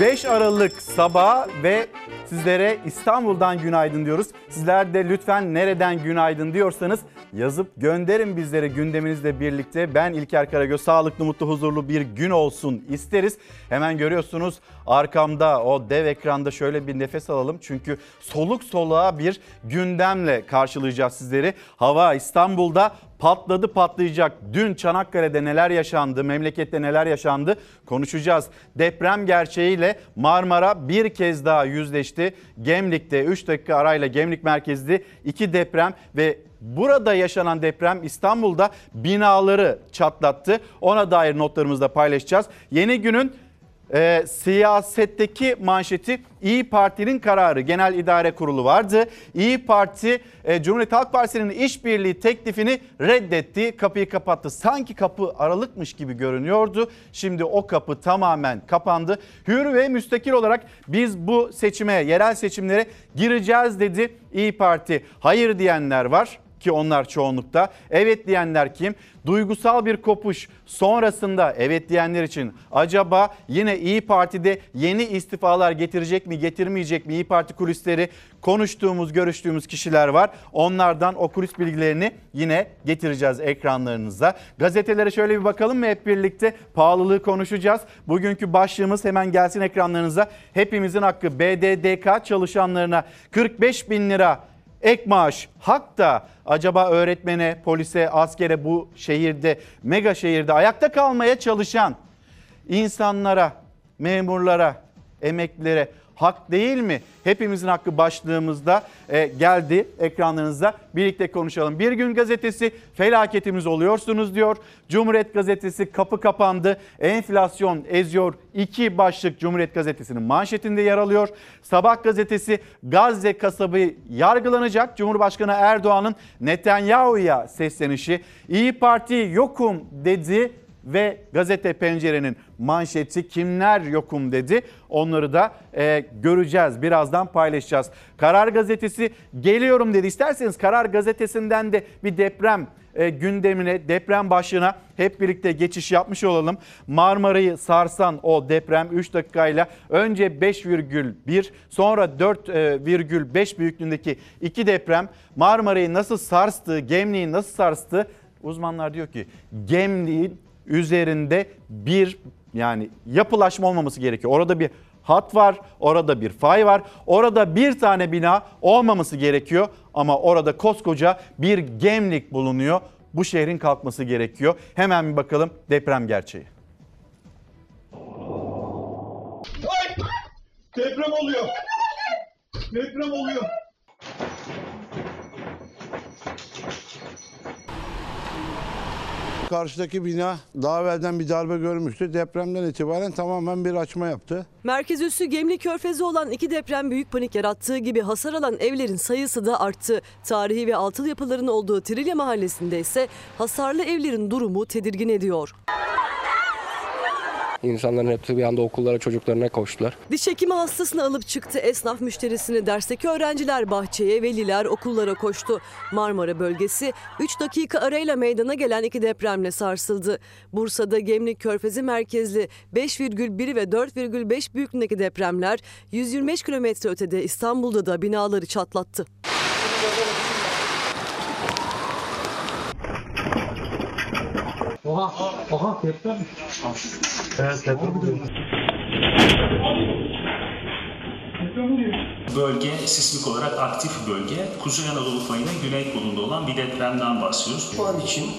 5 Aralık sabah ve sizlere İstanbul'dan günaydın diyoruz. Sizler de lütfen nereden günaydın diyorsanız yazıp gönderin bizlere gündeminizle birlikte. Ben İlker Karagöz sağlıklı, mutlu, huzurlu bir gün olsun isteriz. Hemen görüyorsunuz arkamda o dev ekranda şöyle bir nefes alalım. Çünkü soluk soluğa bir gündemle karşılayacağız sizleri. Hava İstanbul'da patladı patlayacak. Dün Çanakkale'de neler yaşandı, memlekette neler yaşandı konuşacağız. Deprem gerçeğiyle Marmara bir kez daha yüzleşti. Gemlik'te 3 dakika arayla Gemlik merkezli 2 deprem ve Burada yaşanan deprem İstanbul'da binaları çatlattı. Ona dair notlarımızı da paylaşacağız. Yeni günün e, siyasetteki manşeti İyi Parti'nin kararı. Genel İdare Kurulu vardı. İyi Parti e, Cumhuriyet Halk Partisi'nin işbirliği teklifini reddetti. Kapıyı kapattı. Sanki kapı aralıkmış gibi görünüyordu. Şimdi o kapı tamamen kapandı. Hür ve müstakil olarak biz bu seçime, yerel seçimlere gireceğiz dedi İyi Parti. Hayır diyenler var ki onlar çoğunlukta. Evet diyenler kim? Duygusal bir kopuş sonrasında evet diyenler için acaba yine İyi Parti'de yeni istifalar getirecek mi getirmeyecek mi İyi Parti kulisleri konuştuğumuz görüştüğümüz kişiler var. Onlardan o kulis bilgilerini yine getireceğiz ekranlarınıza. Gazetelere şöyle bir bakalım mı hep birlikte pahalılığı konuşacağız. Bugünkü başlığımız hemen gelsin ekranlarınıza. Hepimizin hakkı BDDK çalışanlarına 45 bin lira ek maaş. Hak da acaba öğretmene, polise, askere bu şehirde, mega şehirde ayakta kalmaya çalışan insanlara, memurlara, emeklilere hak değil mi? Hepimizin hakkı başlığımızda e, geldi ekranlarınıza. Birlikte konuşalım. Bir gün gazetesi felaketimiz oluyorsunuz diyor. Cumhuriyet gazetesi kapı kapandı. Enflasyon eziyor. İki başlık Cumhuriyet gazetesinin manşetinde yer alıyor. Sabah gazetesi Gazze kasabı yargılanacak. Cumhurbaşkanı Erdoğan'ın Netanyahu'ya seslenişi. İyi Parti yokum dedi ve gazete pencerenin manşeti kimler yokum dedi. Onları da e, göreceğiz. Birazdan paylaşacağız. Karar gazetesi geliyorum dedi. İsterseniz Karar gazetesinden de bir deprem e, gündemine, deprem başlığına hep birlikte geçiş yapmış olalım. Marmara'yı sarsan o deprem 3 dakikayla önce 5,1 sonra 4,5 büyüklüğündeki iki deprem Marmara'yı nasıl sarstı, Gemliği nasıl sarstı? Uzmanlar diyor ki Gemliğin üzerinde bir yani yapılaşma olmaması gerekiyor. Orada bir hat var, orada bir fay var. Orada bir tane bina olmaması gerekiyor ama orada koskoca bir gemlik bulunuyor. Bu şehrin kalkması gerekiyor. Hemen bir bakalım deprem gerçeği. Ay! Deprem oluyor. Deprem oluyor. Karşıdaki bina daha evvelden bir darbe görmüştü. Depremden itibaren tamamen bir açma yaptı. Merkez üssü Gemli Körfezi olan iki deprem büyük panik yarattığı gibi hasar alan evlerin sayısı da arttı. Tarihi ve altıl yapıların olduğu Trilya mahallesinde ise hasarlı evlerin durumu tedirgin ediyor. İnsanların hepsi bir anda okullara çocuklarına koştular. Diş hekimi hastasını alıp çıktı. Esnaf müşterisini dersteki öğrenciler bahçeye, veliler okullara koştu. Marmara bölgesi 3 dakika arayla meydana gelen iki depremle sarsıldı. Bursa'da Gemlik Körfezi merkezli 5,1 ve 4,5 büyüklüğündeki depremler 125 kilometre ötede İstanbul'da da binaları çatlattı. Oha, oha deprem. Evet deprem oluyor. Bölge sismik olarak aktif bölge. Kuzey Anadolu fayının güney kolunda olan bir depremden bahsediyoruz. Şu an için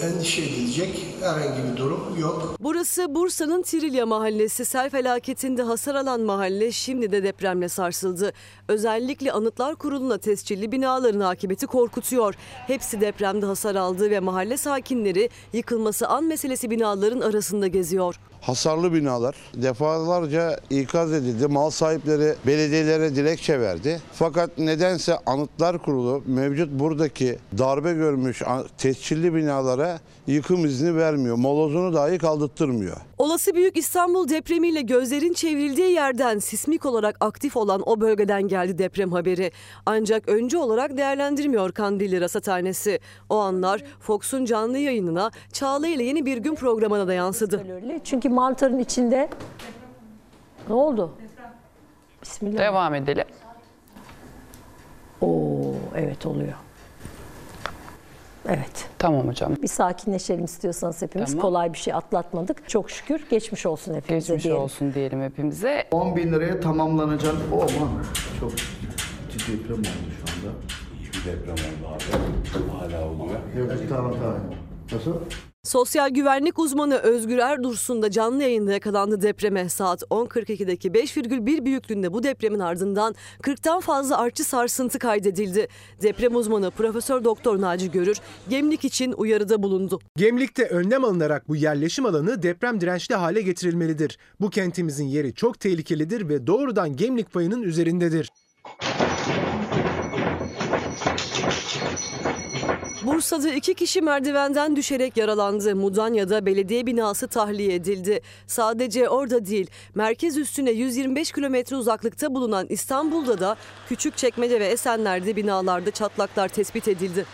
endişe edilecek herhangi bir durum yok. Burası Bursa'nın Trilya mahallesi. Sel felaketinde hasar alan mahalle şimdi de depremle sarsıldı. Özellikle Anıtlar Kurulu'na tescilli binaların akıbeti korkutuyor. Hepsi depremde hasar aldı ve mahalle sakinleri yıkılması an meselesi binaların arasında geziyor. Hasarlı binalar defalarca ikaz edildi. Mal sahipleri belediyelere dilekçe verdi. Fakat nedense Anıtlar Kurulu mevcut buradaki darbe görmüş tescilli binalara yıkım izni vermiyor. Molozunu dahi kaldırttırmıyor. Olası Büyük İstanbul depremiyle gözlerin çevrildiği yerden sismik olarak aktif olan o bölgeden geldi deprem haberi. Ancak önce olarak değerlendirmiyor Kandilli Rasathanesi. O anlar Fox'un canlı yayınına Çağla ile yeni bir gün programına da yansıdı. Çünkü mantarın içinde Ne oldu? Bismillah. Devam edelim. Oo, evet oluyor. Evet. Tamam hocam. Bir sakinleşelim istiyorsanız hepimiz. Tamam. Kolay bir şey atlatmadık. Çok şükür geçmiş olsun hepimize Geçmiş diyelim. olsun diyelim hepimize. 10 bin liraya tamamlanacak. O aman çok ciddi deprem oldu şu anda. İyi bir deprem oldu abi. Hala oluyor. Yok tamam tamam. Nasıl? Sosyal güvenlik uzmanı Özgür Erdursun da canlı yayında yakalandı depreme. Saat 10.42'deki 5,1 büyüklüğünde bu depremin ardından 40'tan fazla artçı sarsıntı kaydedildi. Deprem uzmanı Profesör Doktor Naci Görür Gemlik için uyarıda bulundu. Gemlik'te önlem alınarak bu yerleşim alanı deprem dirençli hale getirilmelidir. Bu kentimizin yeri çok tehlikelidir ve doğrudan Gemlik payının üzerindedir. Bursa'da iki kişi merdivenden düşerek yaralandı. Mudanya'da belediye binası tahliye edildi. Sadece orada değil, merkez üstüne 125 kilometre uzaklıkta bulunan İstanbul'da da Küçükçekmece ve Esenler'de binalarda çatlaklar tespit edildi.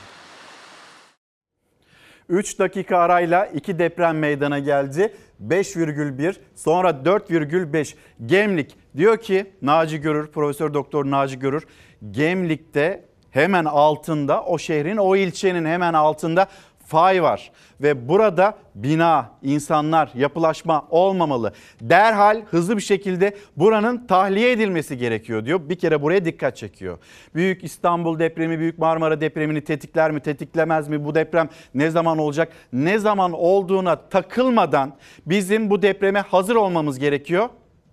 3 dakika arayla 2 deprem meydana geldi. 5,1 sonra 4,5 Gemlik diyor ki Naci Görür Profesör Doktor Naci Görür Gemlik'te hemen altında o şehrin o ilçenin hemen altında fay var ve burada bina, insanlar, yapılaşma olmamalı. Derhal hızlı bir şekilde buranın tahliye edilmesi gerekiyor diyor. Bir kere buraya dikkat çekiyor. Büyük İstanbul depremi, Büyük Marmara depremini tetikler mi, tetiklemez mi? Bu deprem ne zaman olacak? Ne zaman olduğuna takılmadan bizim bu depreme hazır olmamız gerekiyor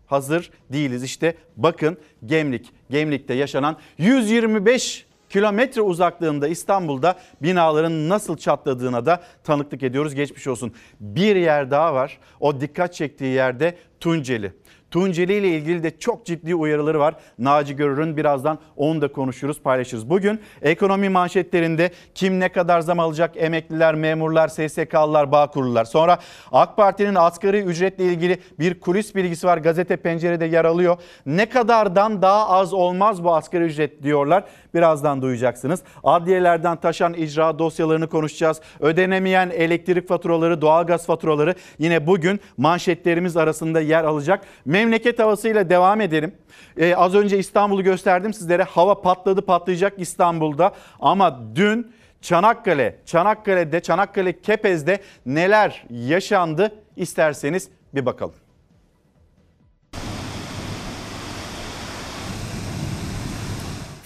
hazır değiliz. İşte bakın Gemlik, Gemlik'te yaşanan 125 kilometre uzaklığında İstanbul'da binaların nasıl çatladığına da tanıklık ediyoruz. Geçmiş olsun. Bir yer daha var. O dikkat çektiği yerde Tunceli. Tunceli ile ilgili de çok ciddi uyarıları var. Naci Görür'ün birazdan onu da konuşuruz, paylaşırız. Bugün ekonomi manşetlerinde kim ne kadar zam alacak? Emekliler, memurlar, SSK'lılar, Bağkurlular. Sonra AK Parti'nin asgari ücretle ilgili bir kulis bilgisi var. Gazete Pencere'de yer alıyor. Ne kadardan daha az olmaz bu asgari ücret diyorlar. Birazdan duyacaksınız. Adliyelerden taşan icra dosyalarını konuşacağız. Ödenemeyen elektrik faturaları, doğalgaz faturaları yine bugün manşetlerimiz arasında yer alacak. Memleket havasıyla devam edelim. Ee, az önce İstanbul'u gösterdim sizlere. Hava patladı patlayacak İstanbul'da. Ama dün Çanakkale, Çanakkale'de, Çanakkale Kepez'de neler yaşandı isterseniz bir bakalım.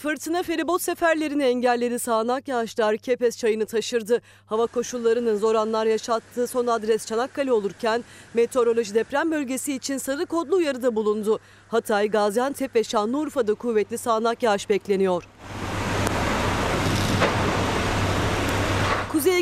Fırtına feribot seferlerini engelledi. Sağanak yağışlar Kepez çayını taşırdı. Hava koşullarının zor anlar yaşattığı son adres Çanakkale olurken meteoroloji deprem bölgesi için sarı kodlu uyarıda bulundu. Hatay, Gaziantep ve Şanlıurfa'da kuvvetli sağanak yağış bekleniyor.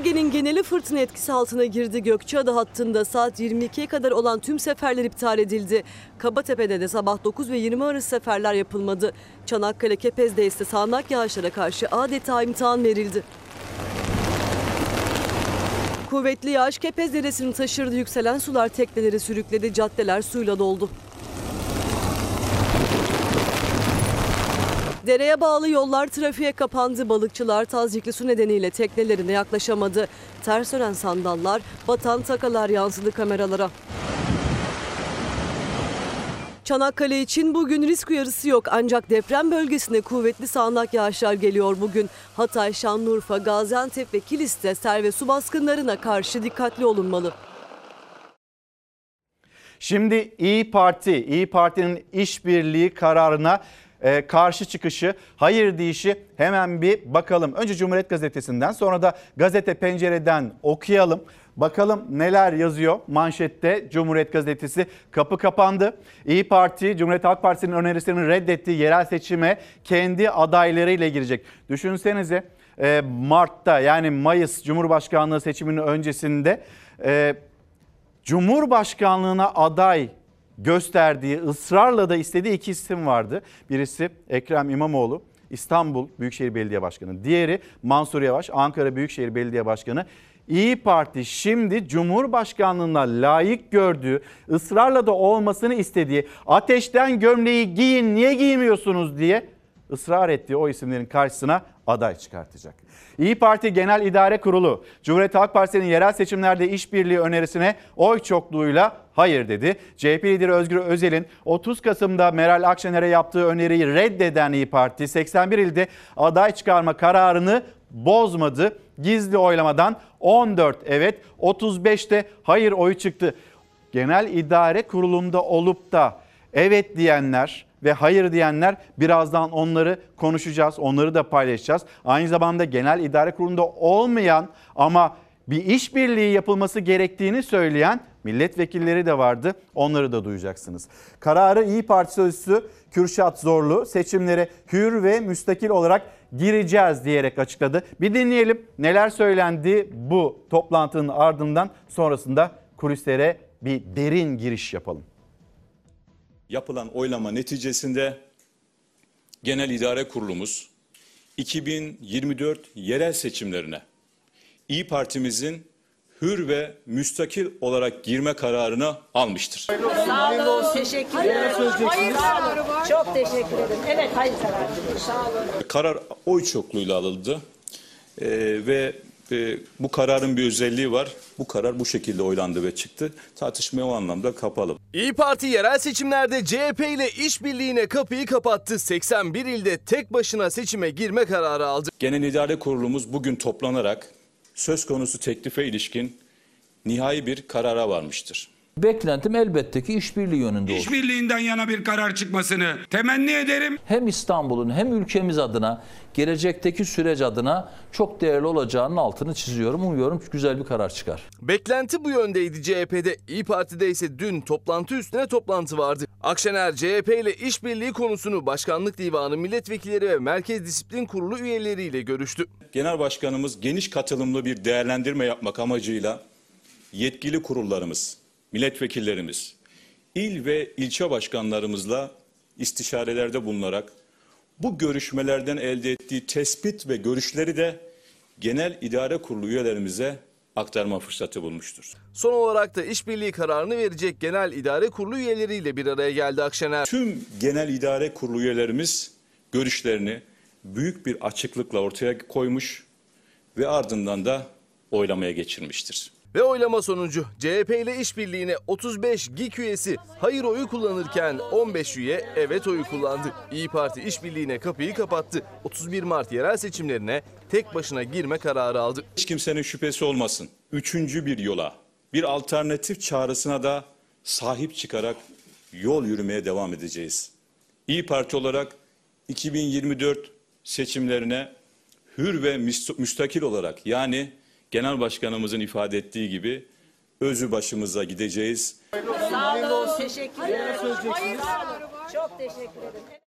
Ege'nin geneli fırtına etkisi altına girdi. Gökçeada hattında saat 22'ye kadar olan tüm seferler iptal edildi. Kabatepe'de de sabah 9 ve 20 arası seferler yapılmadı. Çanakkale Kepez'de ise sağanak yağışlara karşı adeta imtihan verildi. Kuvvetli yağış Kepez Deresi'ni taşırdı. Yükselen sular tekneleri sürükledi. Caddeler suyla doldu. Dereye bağlı yollar trafiğe kapandı. Balıkçılar tazikli su nedeniyle teknelerine yaklaşamadı. Ters dönen sandallar, batan takalar yansıdı kameralara. Çanakkale için bugün risk uyarısı yok ancak deprem bölgesine kuvvetli sağanak yağışlar geliyor bugün. Hatay, Şanlıurfa, Gaziantep ve Kilis'te sel ve su baskınlarına karşı dikkatli olunmalı. Şimdi İyi Parti, İyi Parti'nin işbirliği kararına e, karşı çıkışı, hayır deyişi hemen bir bakalım. Önce Cumhuriyet Gazetesi'nden sonra da Gazete Pencere'den okuyalım. Bakalım neler yazıyor manşette Cumhuriyet Gazetesi kapı kapandı. İyi Parti Cumhuriyet Halk Partisi'nin önerisini reddettiği yerel seçime kendi adaylarıyla girecek. Düşünsenize e, Mart'ta yani Mayıs Cumhurbaşkanlığı seçiminin öncesinde e, Cumhurbaşkanlığına aday gösterdiği, ısrarla da istediği iki isim vardı. Birisi Ekrem İmamoğlu, İstanbul Büyükşehir Belediye Başkanı. Diğeri Mansur Yavaş, Ankara Büyükşehir Belediye Başkanı. İyi Parti şimdi Cumhurbaşkanlığına layık gördüğü, ısrarla da olmasını istediği, ateşten gömleği giyin niye giymiyorsunuz diye ısrar ettiği o isimlerin karşısına aday çıkartacak. İyi Parti Genel İdare Kurulu, Cumhuriyet Halk Partisi'nin yerel seçimlerde işbirliği önerisine oy çokluğuyla hayır dedi. CHP lideri Özgür Özel'in 30 Kasım'da Meral Akşener'e yaptığı öneriyi reddeden İyi Parti 81 ilde aday çıkarma kararını bozmadı. Gizli oylamadan 14 evet 35'te hayır oyu çıktı. Genel İdare Kurulu'nda olup da evet diyenler ve hayır diyenler birazdan onları konuşacağız. Onları da paylaşacağız. Aynı zamanda Genel İdare Kurulu'nda olmayan ama bir işbirliği yapılması gerektiğini söyleyen milletvekilleri de vardı. Onları da duyacaksınız. Kararı İyi Parti sözcüsü Kürşat Zorlu seçimlere hür ve müstakil olarak gireceğiz diyerek açıkladı. Bir dinleyelim neler söylendi bu toplantının ardından sonrasında kulislere bir derin giriş yapalım. Yapılan oylama neticesinde Genel İdare Kurulumuz 2024 yerel seçimlerine İyi Partimizin hür ve müstakil olarak girme kararını almıştır. Sağ olun. Teşekkür ederim. Hayır kararı Çok teşekkür ederim. Evet hayır kararı. Sağ olun. Karar oy çokluğuyla alındı Ee, ve e, bu kararın bir özelliği var. Bu karar bu şekilde oylandı ve çıktı. Tartışmaya o anlamda kapalı. İyi Parti yerel seçimlerde CHP ile işbirliğine kapıyı kapattı. 81 ilde tek başına seçime girme kararı aldı. Genel İdare Kurulumuz bugün toplanarak söz konusu teklife ilişkin nihai bir karara varmıştır. Beklentim elbette ki işbirliği yönünde olur. İşbirliğinden yana bir karar çıkmasını temenni ederim. Hem İstanbul'un hem ülkemiz adına, gelecekteki süreç adına çok değerli olacağının altını çiziyorum. Umuyorum güzel bir karar çıkar. Beklenti bu yöndeydi CHP'de. İyi Parti'de ise dün toplantı üstüne toplantı vardı. Akşener CHP ile işbirliği konusunu Başkanlık Divanı milletvekilleri ve Merkez Disiplin Kurulu üyeleriyle görüştü. Genel Başkanımız geniş katılımlı bir değerlendirme yapmak amacıyla yetkili kurullarımız, milletvekillerimiz, il ve ilçe başkanlarımızla istişarelerde bulunarak bu görüşmelerden elde ettiği tespit ve görüşleri de Genel İdare Kurulu üyelerimize aktarma fırsatı bulmuştur. Son olarak da işbirliği kararını verecek Genel İdare Kurulu üyeleriyle bir araya geldi Akşener. Tüm Genel İdare Kurulu üyelerimiz görüşlerini büyük bir açıklıkla ortaya koymuş ve ardından da oylamaya geçirmiştir. Ve oylama sonucu CHP ile işbirliğine 35 GİK üyesi hayır oyu kullanırken 15 üye evet oyu kullandı. İyi Parti işbirliğine kapıyı kapattı. 31 Mart yerel seçimlerine tek başına girme kararı aldı. Hiç kimsenin şüphesi olmasın. Üçüncü bir yola, bir alternatif çağrısına da sahip çıkarak yol yürümeye devam edeceğiz. İyi Parti olarak 2024 seçimlerine hür ve müstakil olarak yani Genel Başkanımızın ifade ettiği gibi özü başımıza gideceğiz. Sağ olun. Teşekkür ederim. Hayır kararı Çok teşekkür ederim.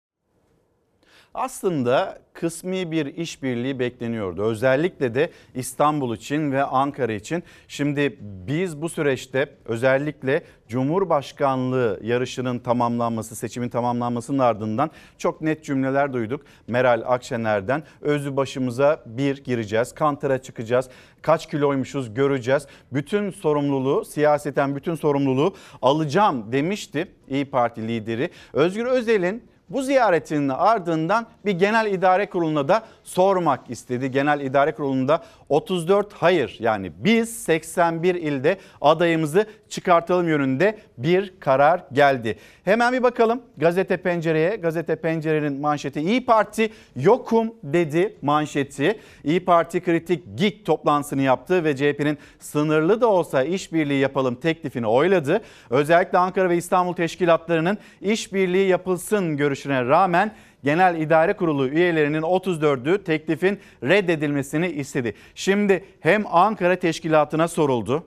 Aslında kısmi bir işbirliği bekleniyordu. Özellikle de İstanbul için ve Ankara için. Şimdi biz bu süreçte özellikle Cumhurbaşkanlığı yarışının tamamlanması, seçimin tamamlanmasının ardından çok net cümleler duyduk. Meral Akşener'den özü başımıza bir gireceğiz, kantara çıkacağız, kaç kiloymuşuz göreceğiz. Bütün sorumluluğu, siyaseten bütün sorumluluğu alacağım demişti İyi Parti lideri. Özgür Özel'in bu ziyaretinin ardından bir genel idare kuruluna da sormak istedi. Genel idare kurulunda 34 hayır yani biz 81 ilde adayımızı çıkartalım yönünde bir karar geldi. Hemen bir bakalım gazete pencereye. Gazete pencerenin manşeti İyi Parti yokum dedi manşeti. İyi Parti kritik GİK toplantısını yaptı ve CHP'nin sınırlı da olsa işbirliği yapalım teklifini oyladı. Özellikle Ankara ve İstanbul teşkilatlarının işbirliği yapılsın görüşüne rağmen Genel İdare Kurulu üyelerinin 34'ü teklifin reddedilmesini istedi. Şimdi hem Ankara Teşkilatı'na soruldu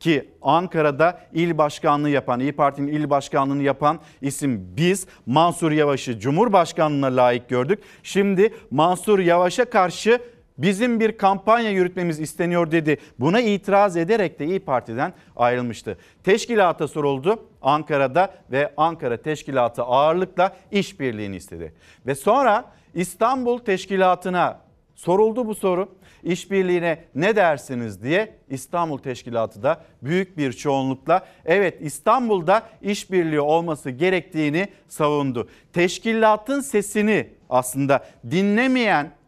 ki Ankara'da il başkanlığı yapan, İyi Parti'nin il başkanlığını yapan isim biz Mansur Yavaş'ı Cumhurbaşkanlığına layık gördük. Şimdi Mansur Yavaş'a karşı bizim bir kampanya yürütmemiz isteniyor dedi. Buna itiraz ederek de İyi Parti'den ayrılmıştı. Teşkilata soruldu Ankara'da ve Ankara Teşkilatı ağırlıkla işbirliğini istedi. Ve sonra İstanbul Teşkilatı'na soruldu bu soru. İşbirliğine ne dersiniz diye İstanbul Teşkilatı da büyük bir çoğunlukla evet İstanbul'da işbirliği olması gerektiğini savundu. Teşkilatın sesini aslında dinlemeyen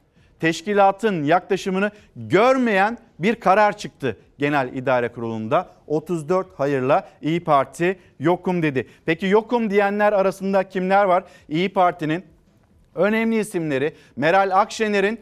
teşkilatın yaklaşımını görmeyen bir karar çıktı Genel İdare Kurulu'nda. 34 hayırla İyi Parti yokum dedi. Peki yokum diyenler arasında kimler var? İyi Parti'nin önemli isimleri Meral Akşener'in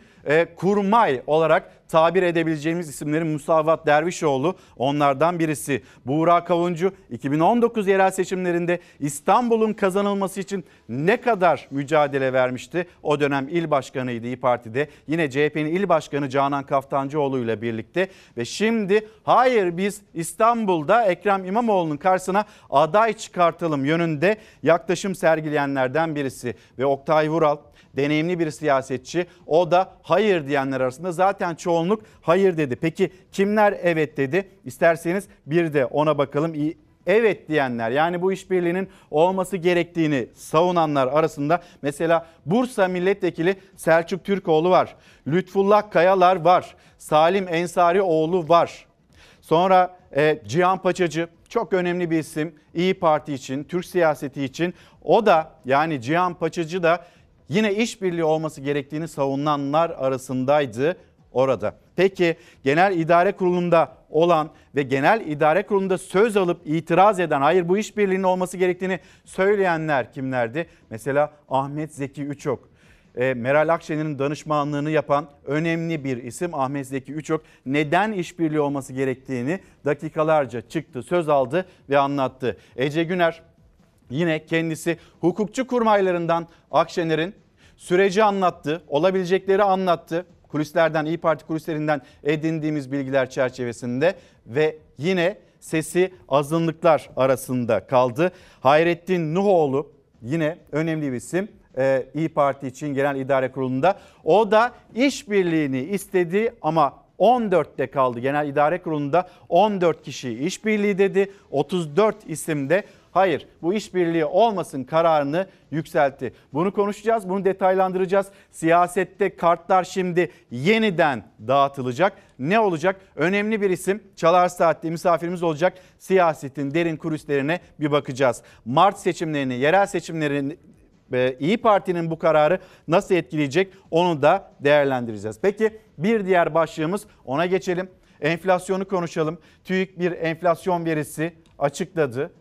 kurmay olarak tabir edebileceğimiz isimlerin Musavat Dervişoğlu onlardan birisi. Buğra Kavuncu 2019 yerel seçimlerinde İstanbul'un kazanılması için ne kadar mücadele vermişti? O dönem il başkanıydı İyi Parti'de. Yine CHP'nin il başkanı Canan Kaftancıoğlu ile birlikte ve şimdi hayır biz İstanbul'da Ekrem İmamoğlu'nun karşısına aday çıkartalım yönünde yaklaşım sergileyenlerden birisi ve Oktay Vural deneyimli bir siyasetçi. O da hayır diyenler arasında zaten çoğunluk hayır dedi. Peki kimler evet dedi? İsterseniz bir de ona bakalım. Evet diyenler yani bu işbirliğinin olması gerektiğini savunanlar arasında mesela Bursa Milletvekili Selçuk Türkoğlu var. Lütfullah Kayalar var. Salim Ensarioğlu var. Sonra e, Cihan Paçacı çok önemli bir isim İyi Parti için, Türk siyaseti için. O da yani Cihan Paçacı da yine işbirliği olması gerektiğini savunanlar arasındaydı orada. Peki Genel İdare Kurulu'nda olan ve Genel İdare Kurulu'nda söz alıp itiraz eden, hayır bu işbirliğinin olması gerektiğini söyleyenler kimlerdi? Mesela Ahmet Zeki Üçok. E, Meral Akşener'in danışmanlığını yapan önemli bir isim Ahmet Zeki Üçok neden işbirliği olması gerektiğini dakikalarca çıktı, söz aldı ve anlattı. Ece Güner yine kendisi hukukçu kurmaylarından Akşener'in süreci anlattı, olabilecekleri anlattı. Kulislerden, İyi Parti kulislerinden edindiğimiz bilgiler çerçevesinde ve yine sesi azınlıklar arasında kaldı. Hayrettin Nuhoğlu yine önemli bir isim. Ee, İyi Parti için Genel İdare Kurulu'nda. O da işbirliğini istedi ama 14'te kaldı. Genel İdare Kurulu'nda 14 kişi işbirliği dedi. 34 isim de hayır bu işbirliği olmasın kararını yükseltti. Bunu konuşacağız, bunu detaylandıracağız. Siyasette kartlar şimdi yeniden dağıtılacak. Ne olacak? Önemli bir isim Çalar Saat'te misafirimiz olacak. Siyasetin derin kulislerine bir bakacağız. Mart seçimlerini, yerel seçimlerini e, İyi Parti'nin bu kararı nasıl etkileyecek onu da değerlendireceğiz. Peki bir diğer başlığımız ona geçelim. Enflasyonu konuşalım. TÜİK bir enflasyon verisi açıkladı.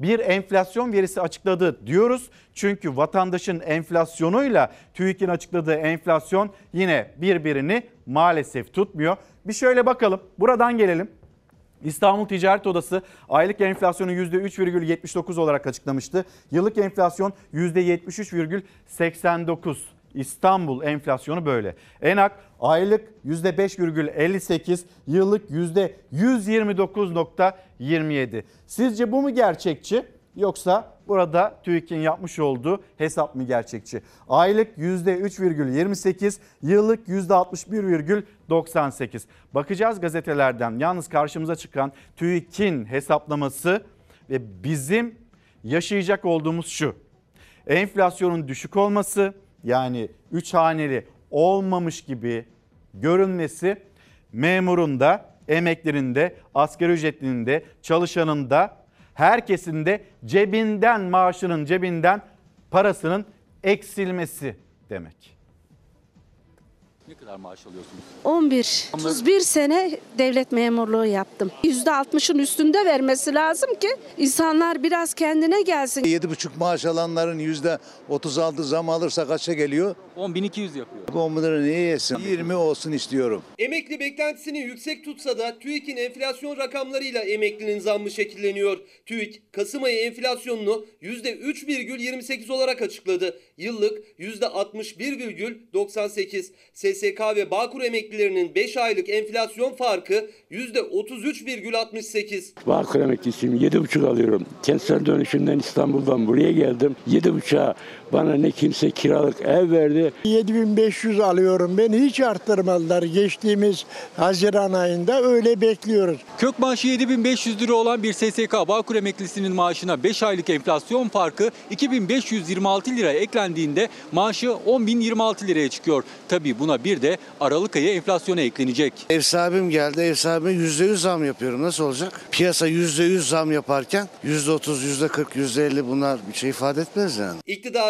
Bir enflasyon verisi açıkladı diyoruz. Çünkü vatandaşın enflasyonuyla TÜİK'in açıkladığı enflasyon yine birbirini maalesef tutmuyor. Bir şöyle bakalım. Buradan gelelim. İstanbul Ticaret Odası aylık enflasyonu %3,79 olarak açıklamıştı. Yıllık enflasyon %73,89. İstanbul enflasyonu böyle. Enak aylık %5,58, yıllık %129,27. Sizce bu mu gerçekçi yoksa burada TÜİK'in yapmış olduğu hesap mı gerçekçi? Aylık %3,28, yıllık %61,98. Bakacağız gazetelerden. Yalnız karşımıza çıkan TÜİK'in hesaplaması ve bizim yaşayacak olduğumuz şu. Enflasyonun düşük olması yani 3 haneli olmamış gibi görünmesi memurun da, emeklerinin de, asgari ücretlinin de, çalışanın da, herkesin de cebinden maaşının cebinden parasının eksilmesi demek. Ne kadar maaş alıyorsunuz? 11, 31 sene devlet memurluğu yaptım. %60'ın üstünde vermesi lazım ki insanlar biraz kendine gelsin. 7,5 maaş alanların %36 zam alırsa kaça geliyor? 10.200 yapıyor. Bu bunları niye yesin? 20 olsun istiyorum. Emekli beklentisini yüksek tutsa da TÜİK'in enflasyon rakamlarıyla emeklinin zammı şekilleniyor. TÜİK Kasım ayı enflasyonunu %3,28 olarak açıkladı. Yıllık %61,98. SSK ve Bağkur emeklilerinin 5 aylık enflasyon farkı %33,68. Bağkur emeklisiyim. Yedi buçuk alıyorum. Kentsel dönüşümden İstanbul'dan buraya geldim. Yedi buçuğa bana ne kimse kiralık ev verdi. 7500 alıyorum ben hiç arttırmadılar. Geçtiğimiz Haziran ayında öyle bekliyoruz. Kök maaşı 7500 lira olan bir SSK Bağkur emeklisinin maaşına 5 aylık enflasyon farkı 2526 lira eklendiğinde maaşı 10.026 liraya çıkıyor. Tabii buna bir de Aralık ayı enflasyona eklenecek. Ev sahibim geldi. Ev sahibime %100 zam yapıyorum. Nasıl olacak? Piyasa %100 zam yaparken %30, %40, %50 bunlar bir şey ifade etmez yani.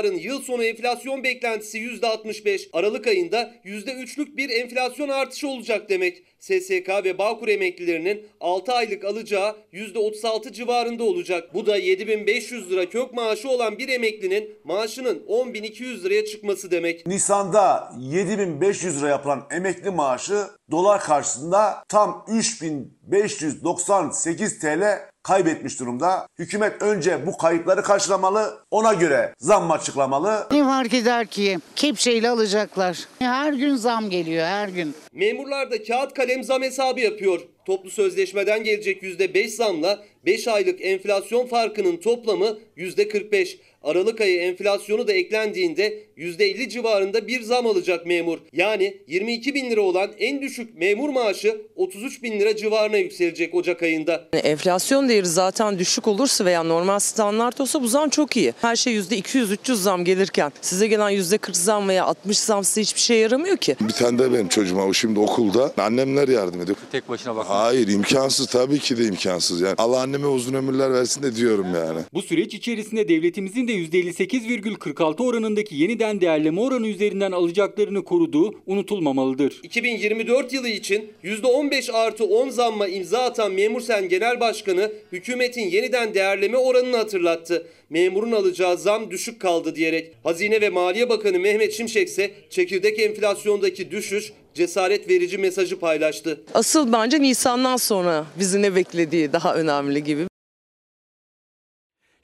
İktidarın yıl sonu enflasyon beklentisi %65, Aralık ayında %3'lük bir enflasyon artışı olacak demek. SSK ve Bağkur emeklilerinin 6 aylık alacağı %36 civarında olacak. Bu da 7500 lira kök maaşı olan bir emeklinin maaşının 10200 liraya çıkması demek. Nisan'da 7500 lira yapılan emekli maaşı dolar karşısında tam 3598 TL kaybetmiş durumda. Hükümet önce bu kayıpları karşılamalı, ona göre zam açıklamalı. Ne fark eder ki? Kepçeyle alacaklar. Her gün zam geliyor her gün. Memurlar da kağıt kalem zam hesabı yapıyor. Toplu sözleşmeden gelecek %5 zamla 5 aylık enflasyon farkının toplamı %45. Aralık ayı enflasyonu da eklendiğinde %50 civarında bir zam alacak memur. Yani 22 bin lira olan en düşük memur maaşı 33 bin lira civarına yükselecek Ocak ayında. Enflasyon değeri zaten düşük olursa veya normal standart olsa bu zam çok iyi. Her şey %200-300 zam gelirken size gelen %40 zam veya 60 zam size hiçbir şey yaramıyor ki. Bir tane de benim çocuğuma o şimdi okulda. Annemler yardım ediyor. Tek başına bak. Hayır imkansız tabii ki de imkansız. Yani Allah anneme uzun ömürler versin de diyorum yani. Bu süreç içerisinde devletimizin de %58,46 oranındaki yeniden değerleme oranı üzerinden alacaklarını koruduğu unutulmamalıdır. 2024 yılı için %15 artı 10 zamma imza atan Memursen Genel Başkanı hükümetin yeniden değerleme oranını hatırlattı. Memurun alacağı zam düşük kaldı diyerek. Hazine ve Maliye Bakanı Mehmet Şimşek ise çekirdek enflasyondaki düşüş cesaret verici mesajı paylaştı. Asıl bence Nisan'dan sonra bizi ne beklediği daha önemli gibi.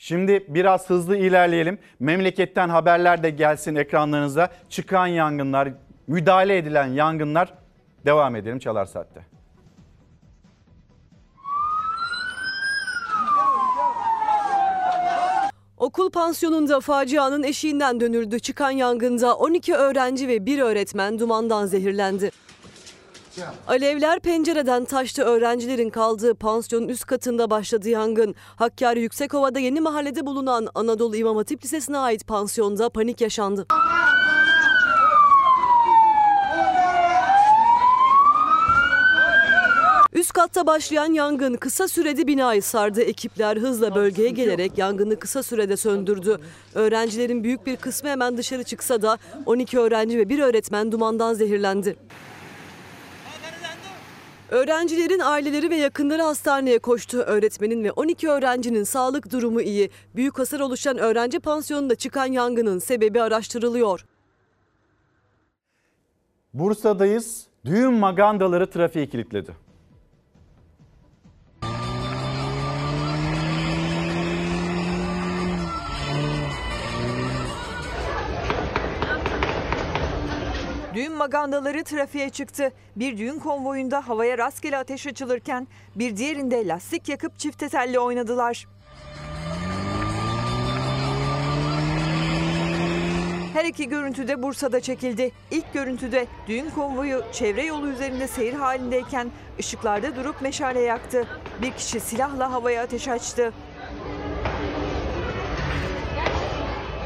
Şimdi biraz hızlı ilerleyelim. Memleketten haberler de gelsin ekranlarınıza. Çıkan yangınlar, müdahale edilen yangınlar devam edelim Çalar Saat'te. Okul pansiyonunda facianın eşiğinden dönüldü. Çıkan yangında 12 öğrenci ve bir öğretmen dumandan zehirlendi. Alevler pencereden taştı öğrencilerin kaldığı pansiyonun üst katında başladı yangın. Hakkari Yüksekova'da yeni mahallede bulunan Anadolu İmam Hatip Lisesi'ne ait pansiyonda panik yaşandı. Üst katta başlayan yangın kısa sürede binayı sardı. Ekipler hızla bölgeye gelerek yangını kısa sürede söndürdü. Öğrencilerin büyük bir kısmı hemen dışarı çıksa da 12 öğrenci ve bir öğretmen dumandan zehirlendi. Öğrencilerin aileleri ve yakınları hastaneye koştu. Öğretmenin ve 12 öğrencinin sağlık durumu iyi. Büyük hasar oluşan öğrenci pansiyonunda çıkan yangının sebebi araştırılıyor. Bursa'dayız. Düğün magandaları trafiği kilitledi. Magandaları trafiğe çıktı. Bir düğün konvoyunda havaya rastgele ateş açılırken bir diğerinde lastik yakıp çifte telli oynadılar. Her iki görüntü de Bursa'da çekildi. İlk görüntüde düğün konvoyu çevre yolu üzerinde seyir halindeyken ışıklarda durup meşale yaktı. Bir kişi silahla havaya ateş açtı.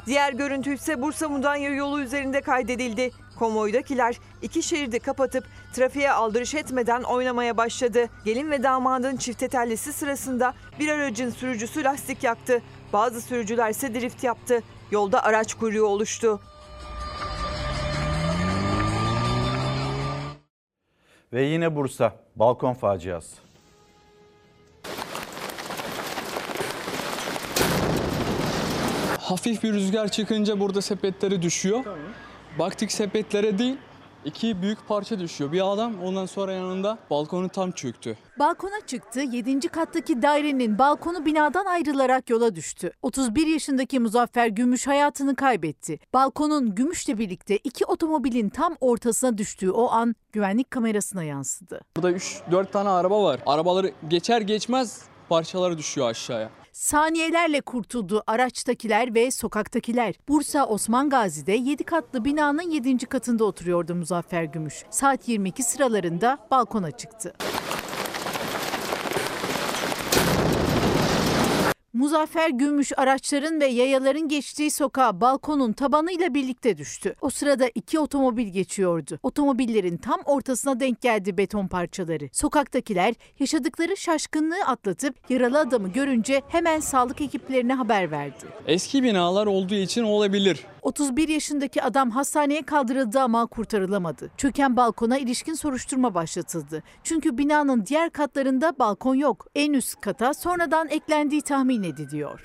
Diğer görüntü ise Bursa Mudanya yolu üzerinde kaydedildi. Konvoydakiler iki şeridi kapatıp trafiğe aldırış etmeden oynamaya başladı. Gelin ve damadın çifte tellisi sırasında bir aracın sürücüsü lastik yaktı. Bazı sürücüler ise drift yaptı. Yolda araç kuyruğu oluştu. Ve yine Bursa balkon faciası. Hafif bir rüzgar çıkınca burada sepetleri düşüyor. Baktık sepetlere değil, iki büyük parça düşüyor. Bir adam ondan sonra yanında balkonu tam çöktü. Balkona çıktı, 7. kattaki dairenin balkonu binadan ayrılarak yola düştü. 31 yaşındaki Muzaffer Gümüş hayatını kaybetti. Balkonun Gümüş'le birlikte iki otomobilin tam ortasına düştüğü o an güvenlik kamerasına yansıdı. Burada 3-4 tane araba var. Arabaları geçer geçmez parçaları düşüyor aşağıya. Saniyelerle kurtuldu araçtakiler ve sokaktakiler. Bursa Osman Gazi'de 7 katlı binanın 7. katında oturuyordu Muzaffer Gümüş. Saat 22 sıralarında balkona çıktı. Muzaffer Gümüş araçların ve yayaların geçtiği sokağa balkonun tabanıyla birlikte düştü. O sırada iki otomobil geçiyordu. Otomobillerin tam ortasına denk geldi beton parçaları. Sokaktakiler yaşadıkları şaşkınlığı atlatıp yaralı adamı görünce hemen sağlık ekiplerine haber verdi. Eski binalar olduğu için olabilir. 31 yaşındaki adam hastaneye kaldırıldı ama kurtarılamadı. Çöken balkona ilişkin soruşturma başlatıldı. Çünkü binanın diğer katlarında balkon yok. En üst kata sonradan eklendiği tahmin ediliyor.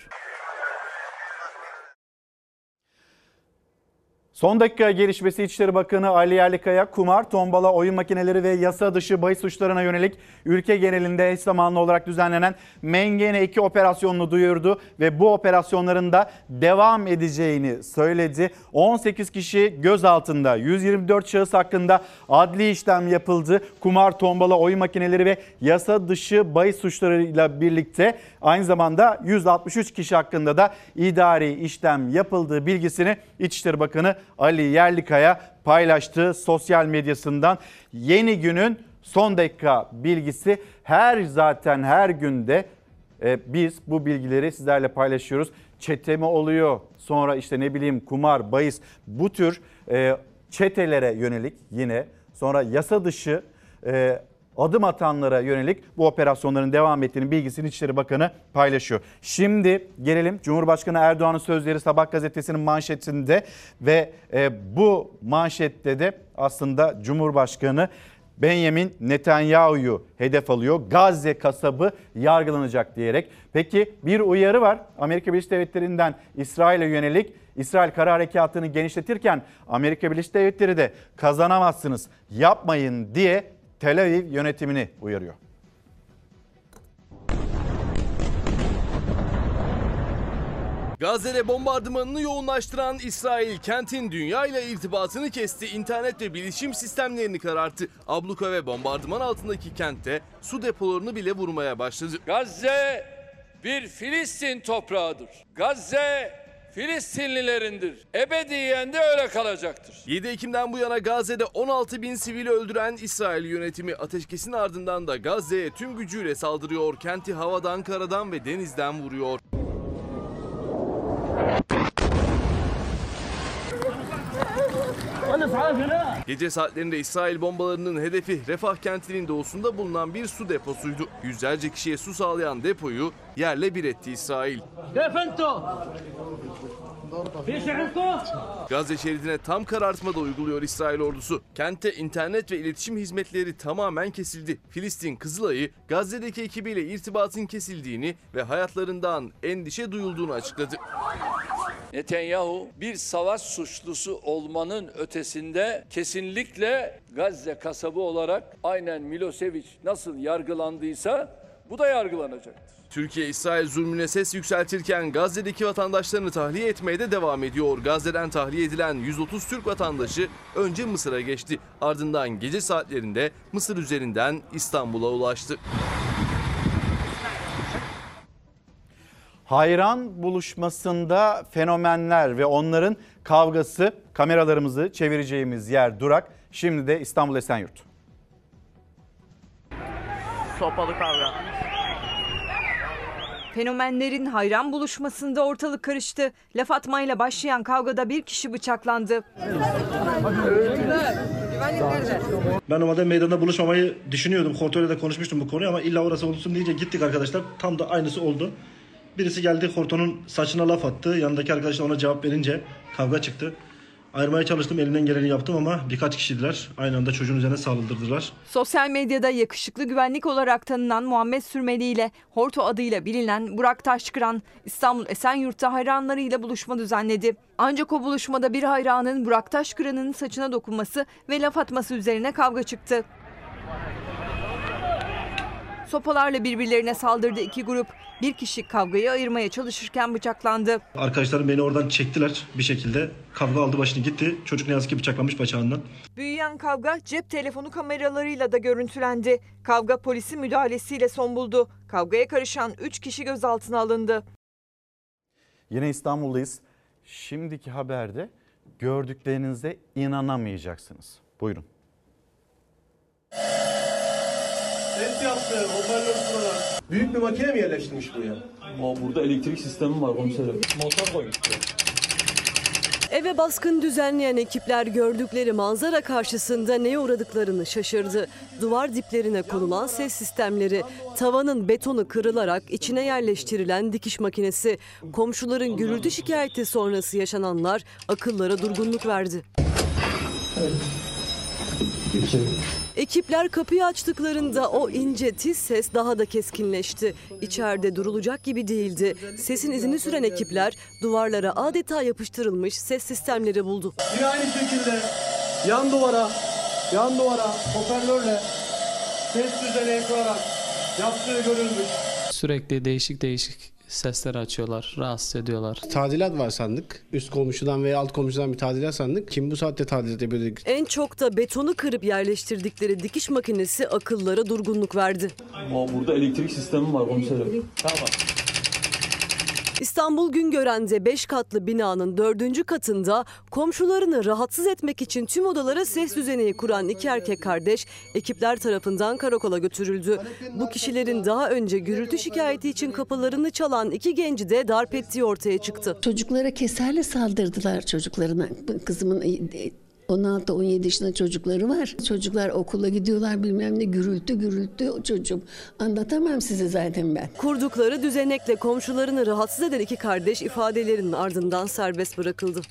Son dakika gelişmesi İçişleri Bakanı Ali Yerlikaya, kumar, tombala, oyun makineleri ve yasa dışı bahis suçlarına yönelik ülke genelinde eş zamanlı olarak düzenlenen Mengene 2 operasyonunu duyurdu ve bu operasyonların da devam edeceğini söyledi. 18 kişi gözaltında, 124 şahıs hakkında adli işlem yapıldı. Kumar, tombala, oyun makineleri ve yasa dışı bahis suçlarıyla birlikte aynı zamanda 163 kişi hakkında da idari işlem yapıldığı bilgisini İçişleri Bakanı Ali Yerlikaya paylaştı sosyal medyasından. Yeni günün son dakika bilgisi her zaten her günde e, biz bu bilgileri sizlerle paylaşıyoruz. Çete mi oluyor sonra işte ne bileyim kumar, bahis bu tür e, çetelere yönelik yine sonra yasa dışı e, adım atanlara yönelik bu operasyonların devam ettiğinin bilgisini İçişleri Bakanı paylaşıyor. Şimdi gelelim Cumhurbaşkanı Erdoğan'ın sözleri Sabah gazetesinin manşetinde ve e, bu manşette de aslında Cumhurbaşkanı Benjamin Netanyahu'yu hedef alıyor. Gazze kasabı yargılanacak diyerek. Peki bir uyarı var Amerika Birleşik Devletleri'nden İsrail'e yönelik. İsrail kara harekatını genişletirken Amerika Birleşik Devletleri de kazanamazsınız yapmayın diye Tel Aviv yönetimini uyarıyor. Gazze'de bombardımanını yoğunlaştıran İsrail kentin dünya ile irtibatını kesti, internet ve bilişim sistemlerini kararttı. Abluka ve bombardıman altındaki kentte su depolarını bile vurmaya başladı. Gazze bir Filistin toprağıdır. Gazze Filistinlilerindir. Ebediyen de öyle kalacaktır. 7 Ekim'den bu yana Gazze'de 16 bin sivili öldüren İsrail yönetimi ateşkesin ardından da Gazze'ye tüm gücüyle saldırıyor. Kenti havadan, karadan ve denizden vuruyor. Gece saatlerinde İsrail bombalarının hedefi Refah kentinin doğusunda bulunan bir su deposuydu. Yüzlerce kişiye su sağlayan depoyu yerle bir etti İsrail. Gazze şeridine tam karartma da uyguluyor İsrail ordusu. Kentte internet ve iletişim hizmetleri tamamen kesildi. Filistin Kızılay'ı Gazze'deki ekibiyle irtibatın kesildiğini ve hayatlarından endişe duyulduğunu açıkladı. Netanyahu bir savaş suçlusu olmanın ötesinde kesinlikle Gazze kasabı olarak aynen Milosevic nasıl yargılandıysa bu da yargılanacaktır. Türkiye İsrail zulmüne ses yükseltirken Gazze'deki vatandaşlarını tahliye etmeye de devam ediyor. Gazze'den tahliye edilen 130 Türk vatandaşı önce Mısır'a geçti. Ardından gece saatlerinde Mısır üzerinden İstanbul'a ulaştı. Hayran buluşmasında fenomenler ve onların kavgası kameralarımızı çevireceğimiz yer durak. Şimdi de İstanbul Esenyurt. Sopalı kavga. Fenomenlerin hayran buluşmasında ortalık karıştı. Laf atmayla başlayan kavgada bir kişi bıçaklandı. Ben normalde meydanda buluşmamayı düşünüyordum. Kontrolle de konuşmuştum bu konuyu ama illa orası olsun deyince gittik arkadaşlar. Tam da aynısı oldu. Birisi geldi Horton'un saçına laf attı. Yanındaki arkadaş da ona cevap verince kavga çıktı. Ayırmaya çalıştım elimden geleni yaptım ama birkaç kişiydiler. Aynı anda çocuğun üzerine saldırdılar. Sosyal medyada yakışıklı güvenlik olarak tanınan Muhammed Sürmeli ile Horto adıyla bilinen Burak Taşkıran İstanbul Esenyurt'ta hayranlarıyla buluşma düzenledi. Ancak o buluşmada bir hayranın Burak Taşkıran'ın saçına dokunması ve laf atması üzerine kavga çıktı. Sopalarla birbirlerine saldırdı iki grup. Bir kişi kavgayı ayırmaya çalışırken bıçaklandı. Arkadaşlarım beni oradan çektiler bir şekilde. Kavga aldı başını gitti. Çocuk ne yazık ki bıçaklanmış bacağından. Büyüyen kavga cep telefonu kameralarıyla da görüntülendi. Kavga polisin müdahalesiyle son buldu. Kavgaya karışan 3 kişi gözaltına alındı. Yine İstanbul'dayız. Şimdiki haberde gördüklerinize inanamayacaksınız. Buyurun. Ses yaptı, hoparlör Büyük bir makine mi yerleştirmiş buraya? burada elektrik sistemi var komiserim. Motor koymuş. Eve baskın düzenleyen ekipler gördükleri manzara karşısında neye uğradıklarını şaşırdı. Duvar diplerine konulan ses sistemleri, tavanın betonu kırılarak içine yerleştirilen dikiş makinesi, komşuların gürültü şikayeti sonrası yaşananlar akıllara durgunluk verdi. Ekipler kapıyı açtıklarında o ince tiz ses daha da keskinleşti. İçeride durulacak gibi değildi. Sesin izini süren ekipler duvarlara adeta yapıştırılmış ses sistemleri buldu. Yine aynı şekilde yan duvara, yan duvara hoparlörle ses düzeni kurarak yaptığı görülmüş. Sürekli değişik değişik sesler açıyorlar, rahatsız ediyorlar. Tadilat var sandık. Üst komşudan veya alt komşudan bir tadilat sandık. Kim bu saatte tadilat yapıyordu? En çok da betonu kırıp yerleştirdikleri dikiş makinesi akıllara durgunluk verdi. burada elektrik sistemi var komiserim. Tamam. İstanbul Güngören'de 5 katlı binanın 4. katında komşularını rahatsız etmek için tüm odalara ses düzeneği kuran iki erkek kardeş ekipler tarafından karakola götürüldü. Bu kişilerin daha önce gürültü şikayeti için kapılarını çalan iki genci de darp ettiği ortaya çıktı. Çocuklara keserle saldırdılar çocuklarına. Kızımın 16-17 yaşında çocukları var. Çocuklar okula gidiyorlar bilmem ne gürültü gürültü o çocuğum. Anlatamam size zaten ben. Kurdukları düzenekle komşularını rahatsız eden iki kardeş ifadelerinin ardından serbest bırakıldı.